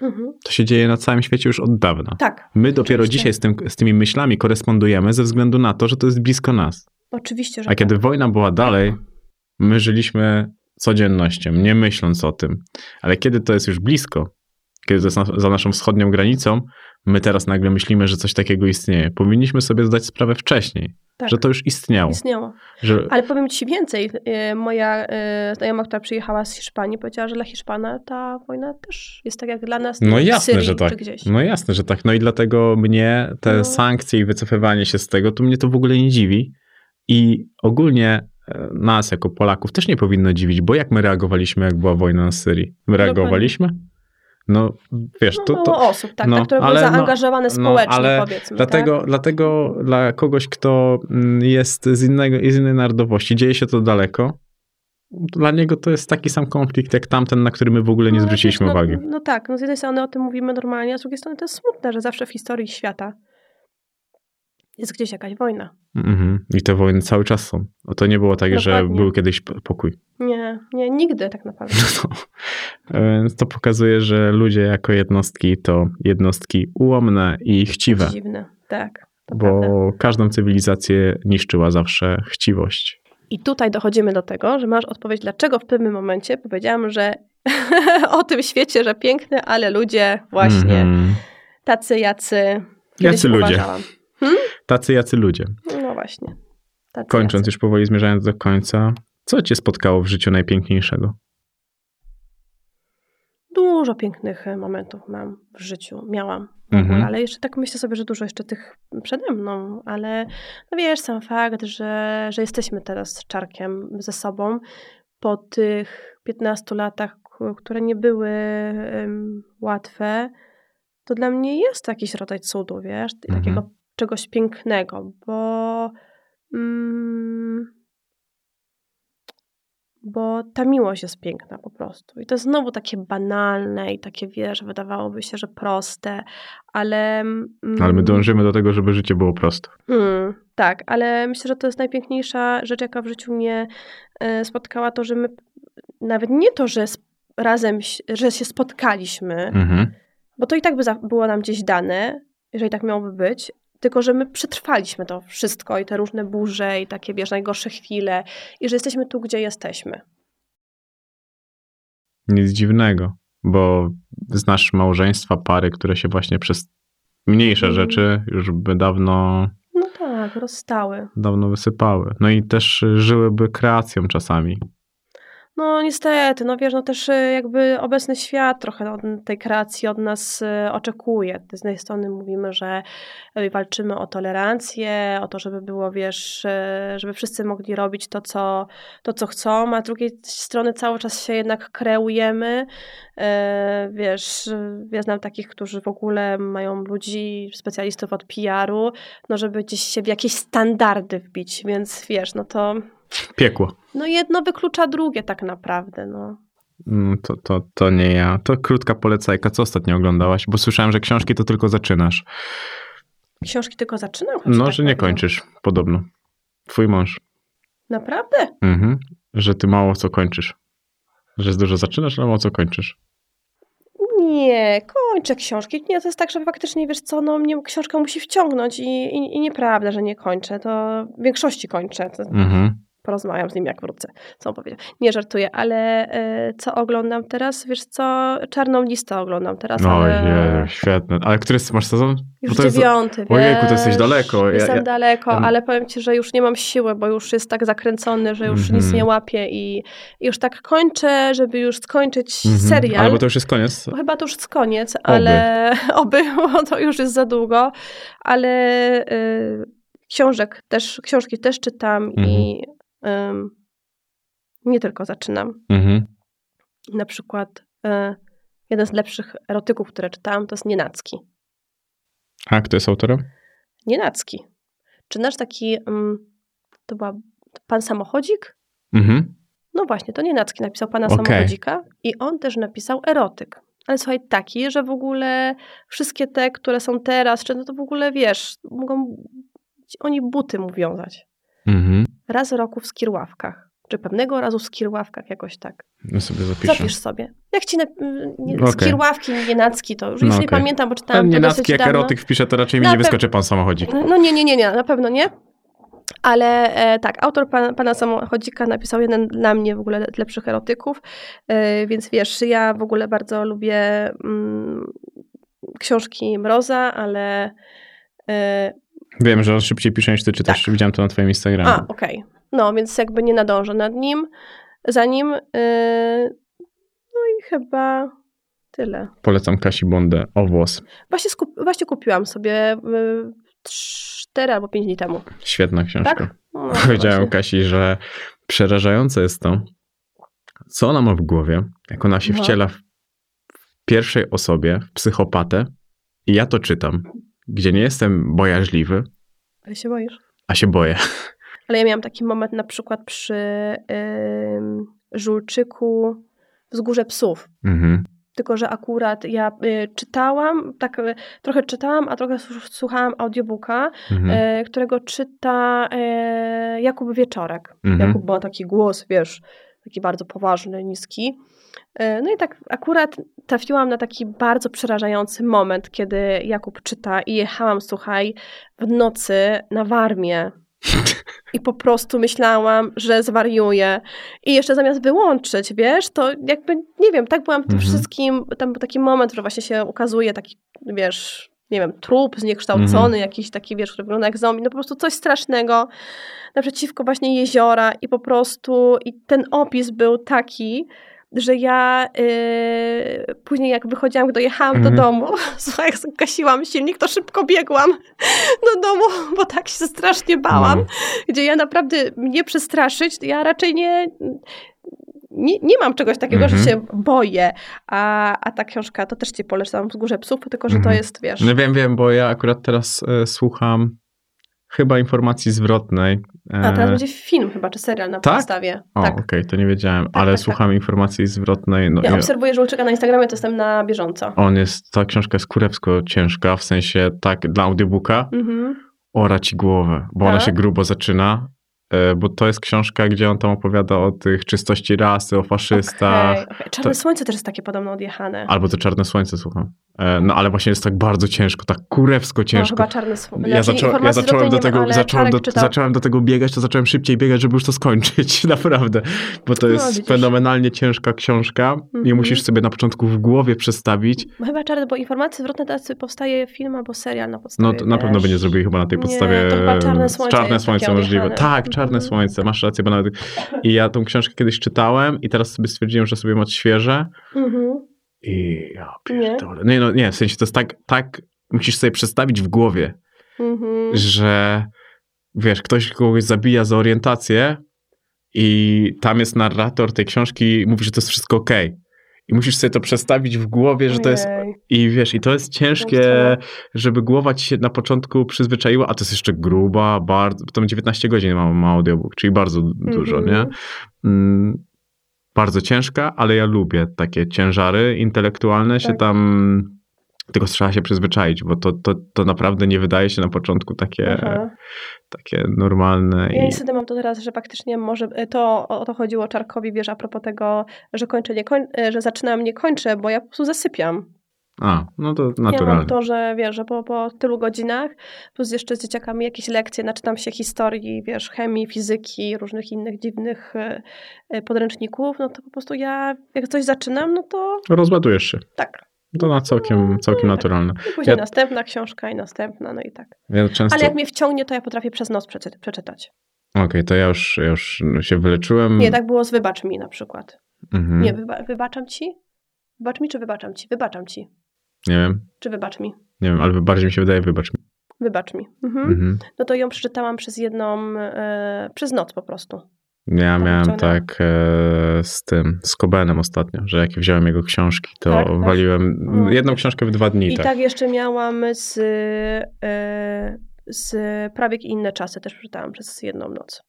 Mhm. To się dzieje na całym świecie już od dawna. Tak. My dopiero dzisiaj z, tym, z tymi myślami korespondujemy ze względu na to, że to jest blisko nas. Oczywiście, że A kiedy tak. wojna była dalej, my żyliśmy codziennością, nie myśląc o tym. Ale kiedy to jest już blisko, kiedy jest na, za naszą wschodnią granicą, my teraz nagle myślimy, że coś takiego istnieje. Powinniśmy sobie zdać sprawę wcześniej, tak. że to już istniało. Istniało. Że... Ale powiem ci więcej. E, moja e, znajoma, która przyjechała z Hiszpanii, powiedziała, że dla Hiszpana ta wojna też jest tak jak dla nas no jasne, Syrii, że tak. No jasne, że tak. No i dlatego mnie te no. sankcje i wycofywanie się z tego, to mnie to w ogóle nie dziwi. I ogólnie e, nas jako Polaków też nie powinno dziwić, bo jak my reagowaliśmy, jak była wojna na Syrii? My reagowaliśmy? No wiesz, to... to no, osób, tak, no, tak, które ale, były no, zaangażowane no, społecznie, no, ale powiedzmy. Dlatego, tak? dlatego dla kogoś, kto mm, jest z, innego, z innej narodowości, dzieje się to daleko, dla niego to jest taki sam konflikt jak tamten, na który my w ogóle nie no, zwróciliśmy no, uwagi. No tak, no z jednej strony o tym mówimy normalnie, a z drugiej strony to jest smutne, że zawsze w historii świata jest gdzieś jakaś wojna. Mm-hmm. I te wojny cały czas są. To nie było tak, Dokładnie. że był kiedyś pokój. Nie, nie, nigdy tak naprawdę. No, więc to pokazuje, że ludzie jako jednostki to jednostki ułomne i chciwe. Dziwne, tak. bo prawda. każdą cywilizację niszczyła zawsze chciwość. I tutaj dochodzimy do tego, że masz odpowiedź, dlaczego w pewnym momencie powiedziałam, że o tym świecie, że piękny, ale ludzie właśnie mm-hmm. tacy, jacy. Jacy ludzie. Hmm? Tacy jacy ludzie. No właśnie. Tacy Kończąc jacy. już powoli, zmierzając do końca, co cię spotkało w życiu najpiękniejszego? Dużo pięknych e, momentów mam w życiu, miałam. Mhm. Ale jeszcze tak myślę sobie, że dużo jeszcze tych przede mną, ale no wiesz, sam fakt, że, że jesteśmy teraz Czarkiem ze sobą po tych 15 latach, które nie były um, łatwe, to dla mnie jest jakiś rodzaj cudu, wiesz, Mhm. takiego czegoś pięknego, bo mm, bo ta miłość jest piękna po prostu. I to jest znowu takie banalne i takie, wiesz, wydawałoby się, że proste, ale... Mm, Ale my dążymy do tego, żeby życie było proste. Mm, tak, ale myślę, że to jest najpiękniejsza rzecz, jaka w życiu mnie e, spotkała, to, że my nawet nie to, że razem, że się spotkaliśmy, Mhm. bo to i tak by było nam gdzieś dane, jeżeli tak miałoby być, tylko że my przetrwaliśmy to wszystko i te różne burze i takie, wiesz, najgorsze chwile i że jesteśmy tu, gdzie jesteśmy. Nic dziwnego, bo znasz małżeństwa, pary, które się właśnie przez mniejsze Mhm. rzeczy już by dawno, No tak, rozstały. dawno wysypały. No i też żyłyby kreacją czasami. No niestety, no wiesz, no też y, jakby obecny świat trochę od tej kreacji od nas y, oczekuje. Z jednej strony mówimy, że y, walczymy o tolerancję, o to, żeby było, wiesz, żeby wszyscy mogli robić to, co, to, co chcą, a z drugiej strony cały czas się jednak kreujemy. Wiesz, ja znam takich, którzy w ogóle mają ludzi, specjalistów od PR-u, no żeby gdzieś się w jakieś standardy wbić, więc wiesz, no to Piekło. no jedno wyklucza drugie tak naprawdę, no. Mm, To, to, to nie ja. To krótka polecajka. Co ostatnio oglądałaś? Bo słyszałem, że książki to tylko zaczynasz. Książki tylko zaczynam? No, tak że nie kończysz, podobno. Twój mąż. Naprawdę? Mhm. Że ty mało co kończysz. Że z dużo zaczynasz, ale mało co kończysz. Nie, kończę książki. Nie, to jest tak, że faktycznie, wiesz co, no mnie książka musi wciągnąć i, i, i nieprawda, że nie kończę. To w większości kończę. To Mhm. Porozmawiam z nim, jak wrócę. Co on powiedział? Nie żartuję, ale e, co oglądam teraz? Wiesz co, Czarną Listę oglądam teraz, Oj, ale je, świetne. Ale który masz sezon? już Bo to jest- dziewiąty, Ojejku, to jesteś daleko. Ja- Jestem ja- daleko, ja- ale powiem ci, że już nie mam siły, bo już jest tak zakręcony, że już Mhm. nic nie łapie i, już tak kończę, żeby już skończyć Mhm. serial. Ale bo to już jest koniec. Bo Chyba to już jest koniec, ale oby, bo to już jest za długo, ale y, książek też, książki też czytam i ym, nie tylko zaczynam. Mhm. Na przykład y, jeden z lepszych erotyków, które czytałam, to jest Nienacki. A kto jest autorem? Nienacki. Czy nasz taki, ym, to była pan samochodzik? Mhm. No właśnie, to Nienacki napisał pana Okej. samochodzika i on też napisał erotyk. Ale słuchaj, taki, że w ogóle wszystkie te, które są teraz, czy no to w ogóle wiesz, mogą oni buty mu wiązać. Mhm. Raz w roku w skirławkach. Czy pewnego razu w skirławkach jakoś tak. No sobie zapiszę. Zapisz sobie. Jak ci na, nie, Okej. skirławki, nienacki, to już, No już nie pamiętam, bo czytałam to nie dosyć jak dawno. erotyk wpiszę, to raczej mi Na nie wyskoczy pan samochodzik. No nie, nie, nie, nie, na pewno nie. Ale e, tak, autor pana, pana samochodzika napisał jeden dla mnie w ogóle lepszych erotyków, e, więc wiesz, ja w ogóle bardzo lubię mm, książki Mroza, ale... E, Wiem, że on szybciej pisze niż ty czytasz. Tak. Widziałem to na twoim Instagramie. a, okej. No, więc jakby nie nadążę nad nim, za nim. E, no i chyba tyle. Polecam Kasi Bondę o włos. Właśnie, skup, właśnie kupiłam sobie y, cztery albo pięć dni temu. Świetna książka. Tak? No, Powiedziałem właśnie. Kasi, że przerażające jest to, co ona ma w głowie, jak ona się No. wciela w pierwszej osobie, w psychopatę i ja to czytam, gdzie nie jestem bojaźliwy, Ale się boisz? a się boję. Ale ja miałam taki moment na przykład przy ym, Żulczyku Wzgórze Psów. Mhm. Tylko, że akurat ja y, czytałam, tak y, trochę czytałam, a trochę słuchałam audiobooka, Mhm. y, którego czyta y, Jakub Wieczorek. Mhm. Jakub ma taki głos, wiesz, taki bardzo poważny, niski. Y, No i tak akurat trafiłam na taki bardzo przerażający moment, kiedy Jakub czyta i jechałam, słuchaj, w nocy na Warmię. I po prostu myślałam, że zwariuję. I jeszcze zamiast wyłączyć, wiesz, to jakby, nie wiem, tak byłam w tym Mhm. wszystkim, tam był taki moment, że właśnie się ukazuje taki, wiesz, nie wiem, trup zniekształcony, Mhm. jakiś taki, wiesz, który wygląda jak zombie, no po prostu coś strasznego naprzeciwko właśnie jeziora i po prostu, i ten opis był taki, że ja yy, później jak wychodziłam, gdy dojechałam Mhm. do domu, słuchaj, jak zgasiłam silnik, to szybko biegłam do domu, bo tak się strasznie bałam, No. gdzie ja naprawdę mnie przestraszyć, ja raczej nie nie, nie mam czegoś takiego, Mhm. że się boję. A, a ta książka, to też ci polecam w Górze Psów, tylko że to Mhm. jest, wiesz... No wiem, wiem, bo ja akurat teraz e, słucham chyba informacji zwrotnej. E, A teraz będzie film chyba, czy serial na tak? podstawie. O, tak. okej, to nie wiedziałem, ale tak, słucham informacji zwrotnej. No, Ja i obserwuję Żółczyka na Instagramie, to jestem na bieżąco. on jest, ta książka jest kurewsko ciężka, w sensie tak dla audiobooka, Mhm. ora ci głowę, bo ona Tak? się grubo zaczyna, e, bo to jest książka, gdzie on tam opowiada o tych czystości rasy, o faszystach, Okej, okej. Czarne To- Słońce też jest takie podobno odjechane. albo to Czarne Słońce, słucham. E, No ale właśnie jest tak bardzo ciężko, tak kurewsko No, ciężko. chyba Czarne Słońce. Ja, zaczą, ja zacząłem, do tego, zacząłem, do, zacząłem do tego biegać, to zacząłem szybciej biegać, żeby już to skończyć, naprawdę. Bo to No, jest widzisz. fenomenalnie ciężka książka i Mhm. musisz sobie na początku w głowie przestawić. Chyba czarne, bo informacje zwrotne teraz powstaje film albo serial na podstawie. No to na pewno wiesz. będzie zrobili chyba na tej Nie, podstawie. to chyba Czarne Słońce Czarne słońce możliwe. Tak, Czarne Mhm. Słońce, masz rację, bo nawet. I ja tą książkę kiedyś czytałem i teraz sobie stwierdziłem, że sobie odświeżę. Mhm. I ja pierdolę. Nie, no nie, w sensie to jest tak, tak musisz sobie przedstawić w głowie, Mhm. że wiesz, ktoś kogoś zabija za orientację i tam jest narrator tej książki i mówi, że to jest wszystko okej. I musisz sobie to przestawić w głowie, że to jest. I wiesz, i to jest ciężkie, żeby głowa ci się na początku przyzwyczaiła, a to jest jeszcze gruba, bardzo. Tam 19 godzin ma, ma audiobook, czyli bardzo dużo, Mhm. nie? Mm, bardzo ciężka, ale ja lubię takie ciężary intelektualne, się Tak. tam. Tylko trzeba się przyzwyczaić, bo to, to, to naprawdę nie wydaje się na początku takie, Aha. takie normalne. Ja I... niestety mam to teraz, że faktycznie może to o to chodziło Czarkowi, wiesz, a propos tego, że kończę, nie koń, że zaczynam, nie kończę, bo ja po prostu zasypiam. A, no to Ja naturalnie. mam to, że wiesz, że po, po tylu godzinach, plus jeszcze z dzieciakami jakieś lekcje, naczytam się historii, wiesz, chemii, fizyki, różnych innych dziwnych e, e, podręczników, no to po prostu ja, jak coś zaczynam, no to Rozładujesz się. tak. To na całkiem, całkiem naturalne. I później Ja- następna książka i następna, no i tak. Ja często... Ale jak mnie wciągnie, to ja potrafię przez noc przeczy- przeczytać. Okej, to ja już, ja już się wyleczyłem. Nie, tak było z Wybacz mi na przykład. Mhm. Nie, wyba wybaczam ci? Wybacz mi, czy wybaczam ci? Wybaczam ci. Nie wiem, Czy wybacz mi? nie wiem, ale bardziej mi się wydaje, wybacz mi. Wybacz mi. Mhm. Mhm. No to ją przeczytałam przez jedną, e, przez noc po prostu. Ja Tam miałem wciągnęłam. tak e, z tym, z Cobenem ostatnio, że jak wziąłem jego książki, to Tak, tak. waliłem No. jedną książkę w dwa dni. I tak. tak jeszcze miałam z, e, z Prawiek i inne czasy też przeczytałam przez jedną noc.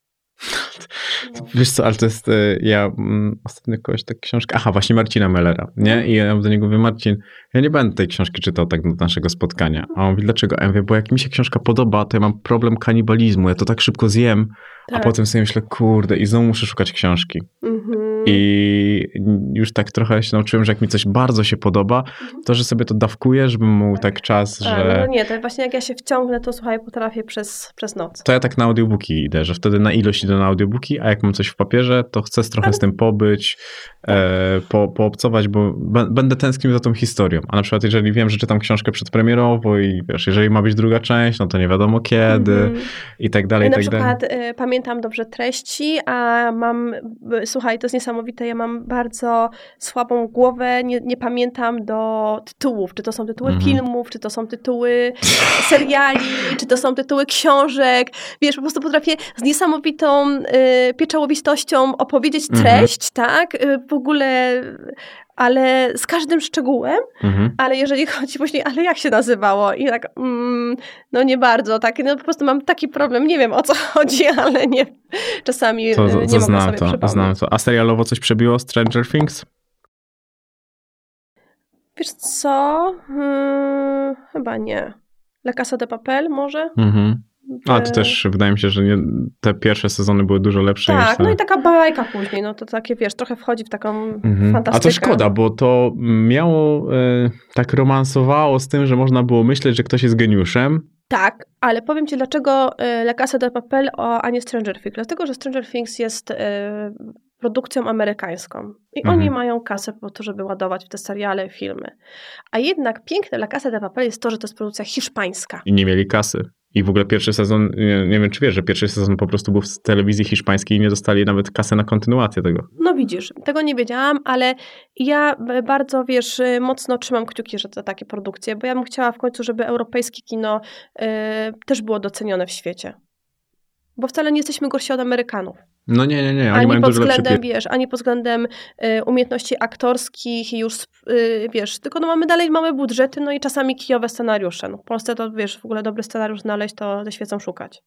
No. Wiesz co, ale to jest, e, ja mm, ostatnio kogoś tak książkę, aha, właśnie Marcina Mellera, nie? I ja do niego mówię, Marcin, ja nie będę tej książki czytał tak do naszego spotkania. A on mówi, dlaczego? A ja mówię, bo jak mi się książka podoba, to ja mam problem kanibalizmu, ja to tak szybko zjem, a Tak. potem sobie myślę, kurde, i znowu muszę szukać książki. Mhm. I już tak trochę się nauczyłem, że jak mi coś bardzo się podoba, to że sobie to dawkuję, żebym mógł tak czas, A, no, że... no nie, to właśnie jak ja się wciągnę, to słuchaj, potrafię przez, przez noc. To ja tak na audiobooki idę, że wtedy na ilość idę na audiobooki, a jak mam coś w papierze, to chcę trochę z tym pobyć, e, po, poobcować, bo będę tęsknił za tą historią. A na przykład jeżeli wiem, że czytam książkę przedpremierowo i wiesz, jeżeli ma być druga część, no to nie wiadomo kiedy Mhm. i tak dalej, i na tak dalej. przykład y, pamiętam dobrze treści, a mam, y, słuchaj, to jest niesamowite, ja mam bardzo słabą głowę, nie, nie pamiętam do tytułów, czy to są tytuły Mhm. filmów, czy to są tytuły seriali, czy to są tytuły książek, wiesz, po prostu potrafię z niesamowitą y, pieczołowistością opowiedzieć Mhm. treść, tak, y, w ogóle, ale z każdym szczegółem, Mhm. ale jeżeli chodzi później, ale jak się nazywało? I tak, mm, no nie bardzo, tak, no po prostu mam taki problem, nie wiem o co chodzi, ale nie, czasami To, e, to, nie to mogę sobie to, przypomnieć. znam to. A serialowo coś przebiło Stranger Things? Wiesz co? Hmm, chyba nie. La Casa de Papel może? Mhm. A to też wydaje mi się, że nie, te pierwsze sezony były dużo lepsze niż Tak, te... no i taka bajka później, no to takie, wiesz, trochę wchodzi w taką Mhm. A fantastykę. to szkoda, bo to miało, e, tak romansowało z tym, że można było myśleć, że ktoś jest geniuszem. Tak, ale powiem Ci, dlaczego e, La Casa de Papel, a nie Stranger Things. Dlatego, że Stranger Things jest e, produkcją amerykańską. I Mhm. oni mają kasę po to, żeby ładować w te seriale, filmy. A jednak piękne La Casa de Papel jest to, że to jest produkcja hiszpańska. I nie mieli kasy. I w ogóle pierwszy sezon, nie, nie wiem czy wiesz, że pierwszy sezon po prostu był w telewizji hiszpańskiej i nie dostali nawet kasy na kontynuację tego. No widzisz, tego nie wiedziałam, ale ja bardzo, wiesz, y, mocno trzymam kciuki, że to takie produkcje, bo ja bym chciała w końcu, żeby europejskie kino y, też było docenione w świecie. Bo wcale nie jesteśmy gorsi od Amerykanów. No nie, nie, nie. Oni ani pod względem, wiesz, ani pod względem y, umiejętności aktorskich i już, y, wiesz, tylko no mamy dalej małe budżety, no i czasami kijowe scenariusze. No, w Polsce to, wiesz, w ogóle dobry scenariusz znaleźć, to ze świecą szukać.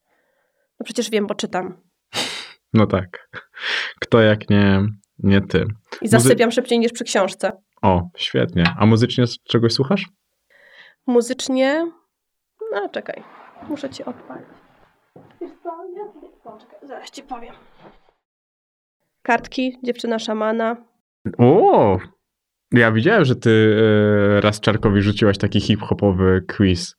No przecież wiem, bo czytam. No tak. Kto jak nie, nie ty. I zasypiam szybciej niż przy książce. O, świetnie. A muzycznie czegoś słuchasz? Muzycznie, no czekaj, muszę ci odpalić. Wiesz co, ja poczekaj, zaraz ci powiem. Kartki, dziewczyna szamana. O! Ja widziałem, że ty e, raz Czarkowi rzuciłaś taki hip-hopowy quiz.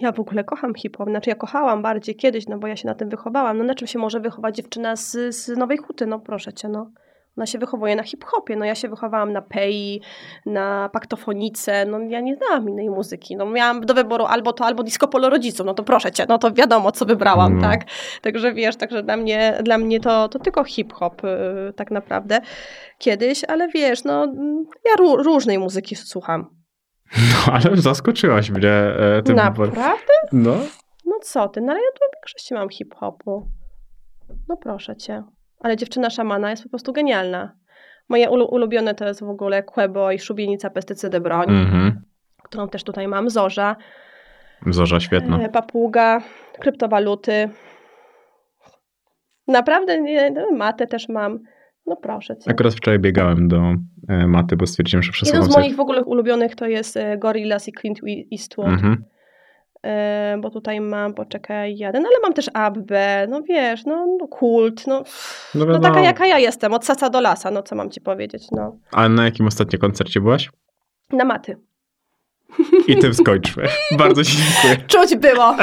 Ja w ogóle kocham hip-hop, znaczy ja kochałam bardziej kiedyś, no bo ja się na tym wychowałam. No na czym się może wychować dziewczyna z, z Nowej Huty, no proszę cię, no. Ona się wychowuje na hip-hopie, no ja się wychowałam na pei, na paktofonice, no ja nie znałam innej muzyki. No miałam do wyboru albo to, albo disco polo rodziców, no to proszę cię, no to wiadomo, co wybrałam, No. tak? Także wiesz, także dla mnie, dla mnie to, to tylko hip-hop yy, tak naprawdę kiedyś, ale wiesz, no ja ró- różnej muzyki słucham. No, ale zaskoczyłaś mnie e, tym. Naprawdę? No. No co ty, no ale ja tu w większości mam hip-hopu. No proszę cię. Ale dziewczyna szamana jest po prostu genialna. Moje ulu- ulubione to jest w ogóle Quebo i Szubienica Pestycydy Broń, Mhm. którą też tutaj mam. Zorza, Zorza świetna. e, Papuga, kryptowaluty. Naprawdę nie, no, matę też mam. No proszę cię. Akurat wczoraj biegałem do e, maty, bo stwierdziłem, że Jeden przesłucham z moich w ogóle ulubionych to jest e, Gorillaz i Clint Eastwood. Mhm. E, bo tutaj mam, poczekaj, jeden, ale mam też Abbę, no wiesz, no, no kult, no, No no taka jaka ja jestem, od sasa do lasa, no co mam ci powiedzieć, no. A na jakim ostatnio koncercie byłaś? Na maty. I tym skończmy. Bardzo ci dziękuję. Czuć było.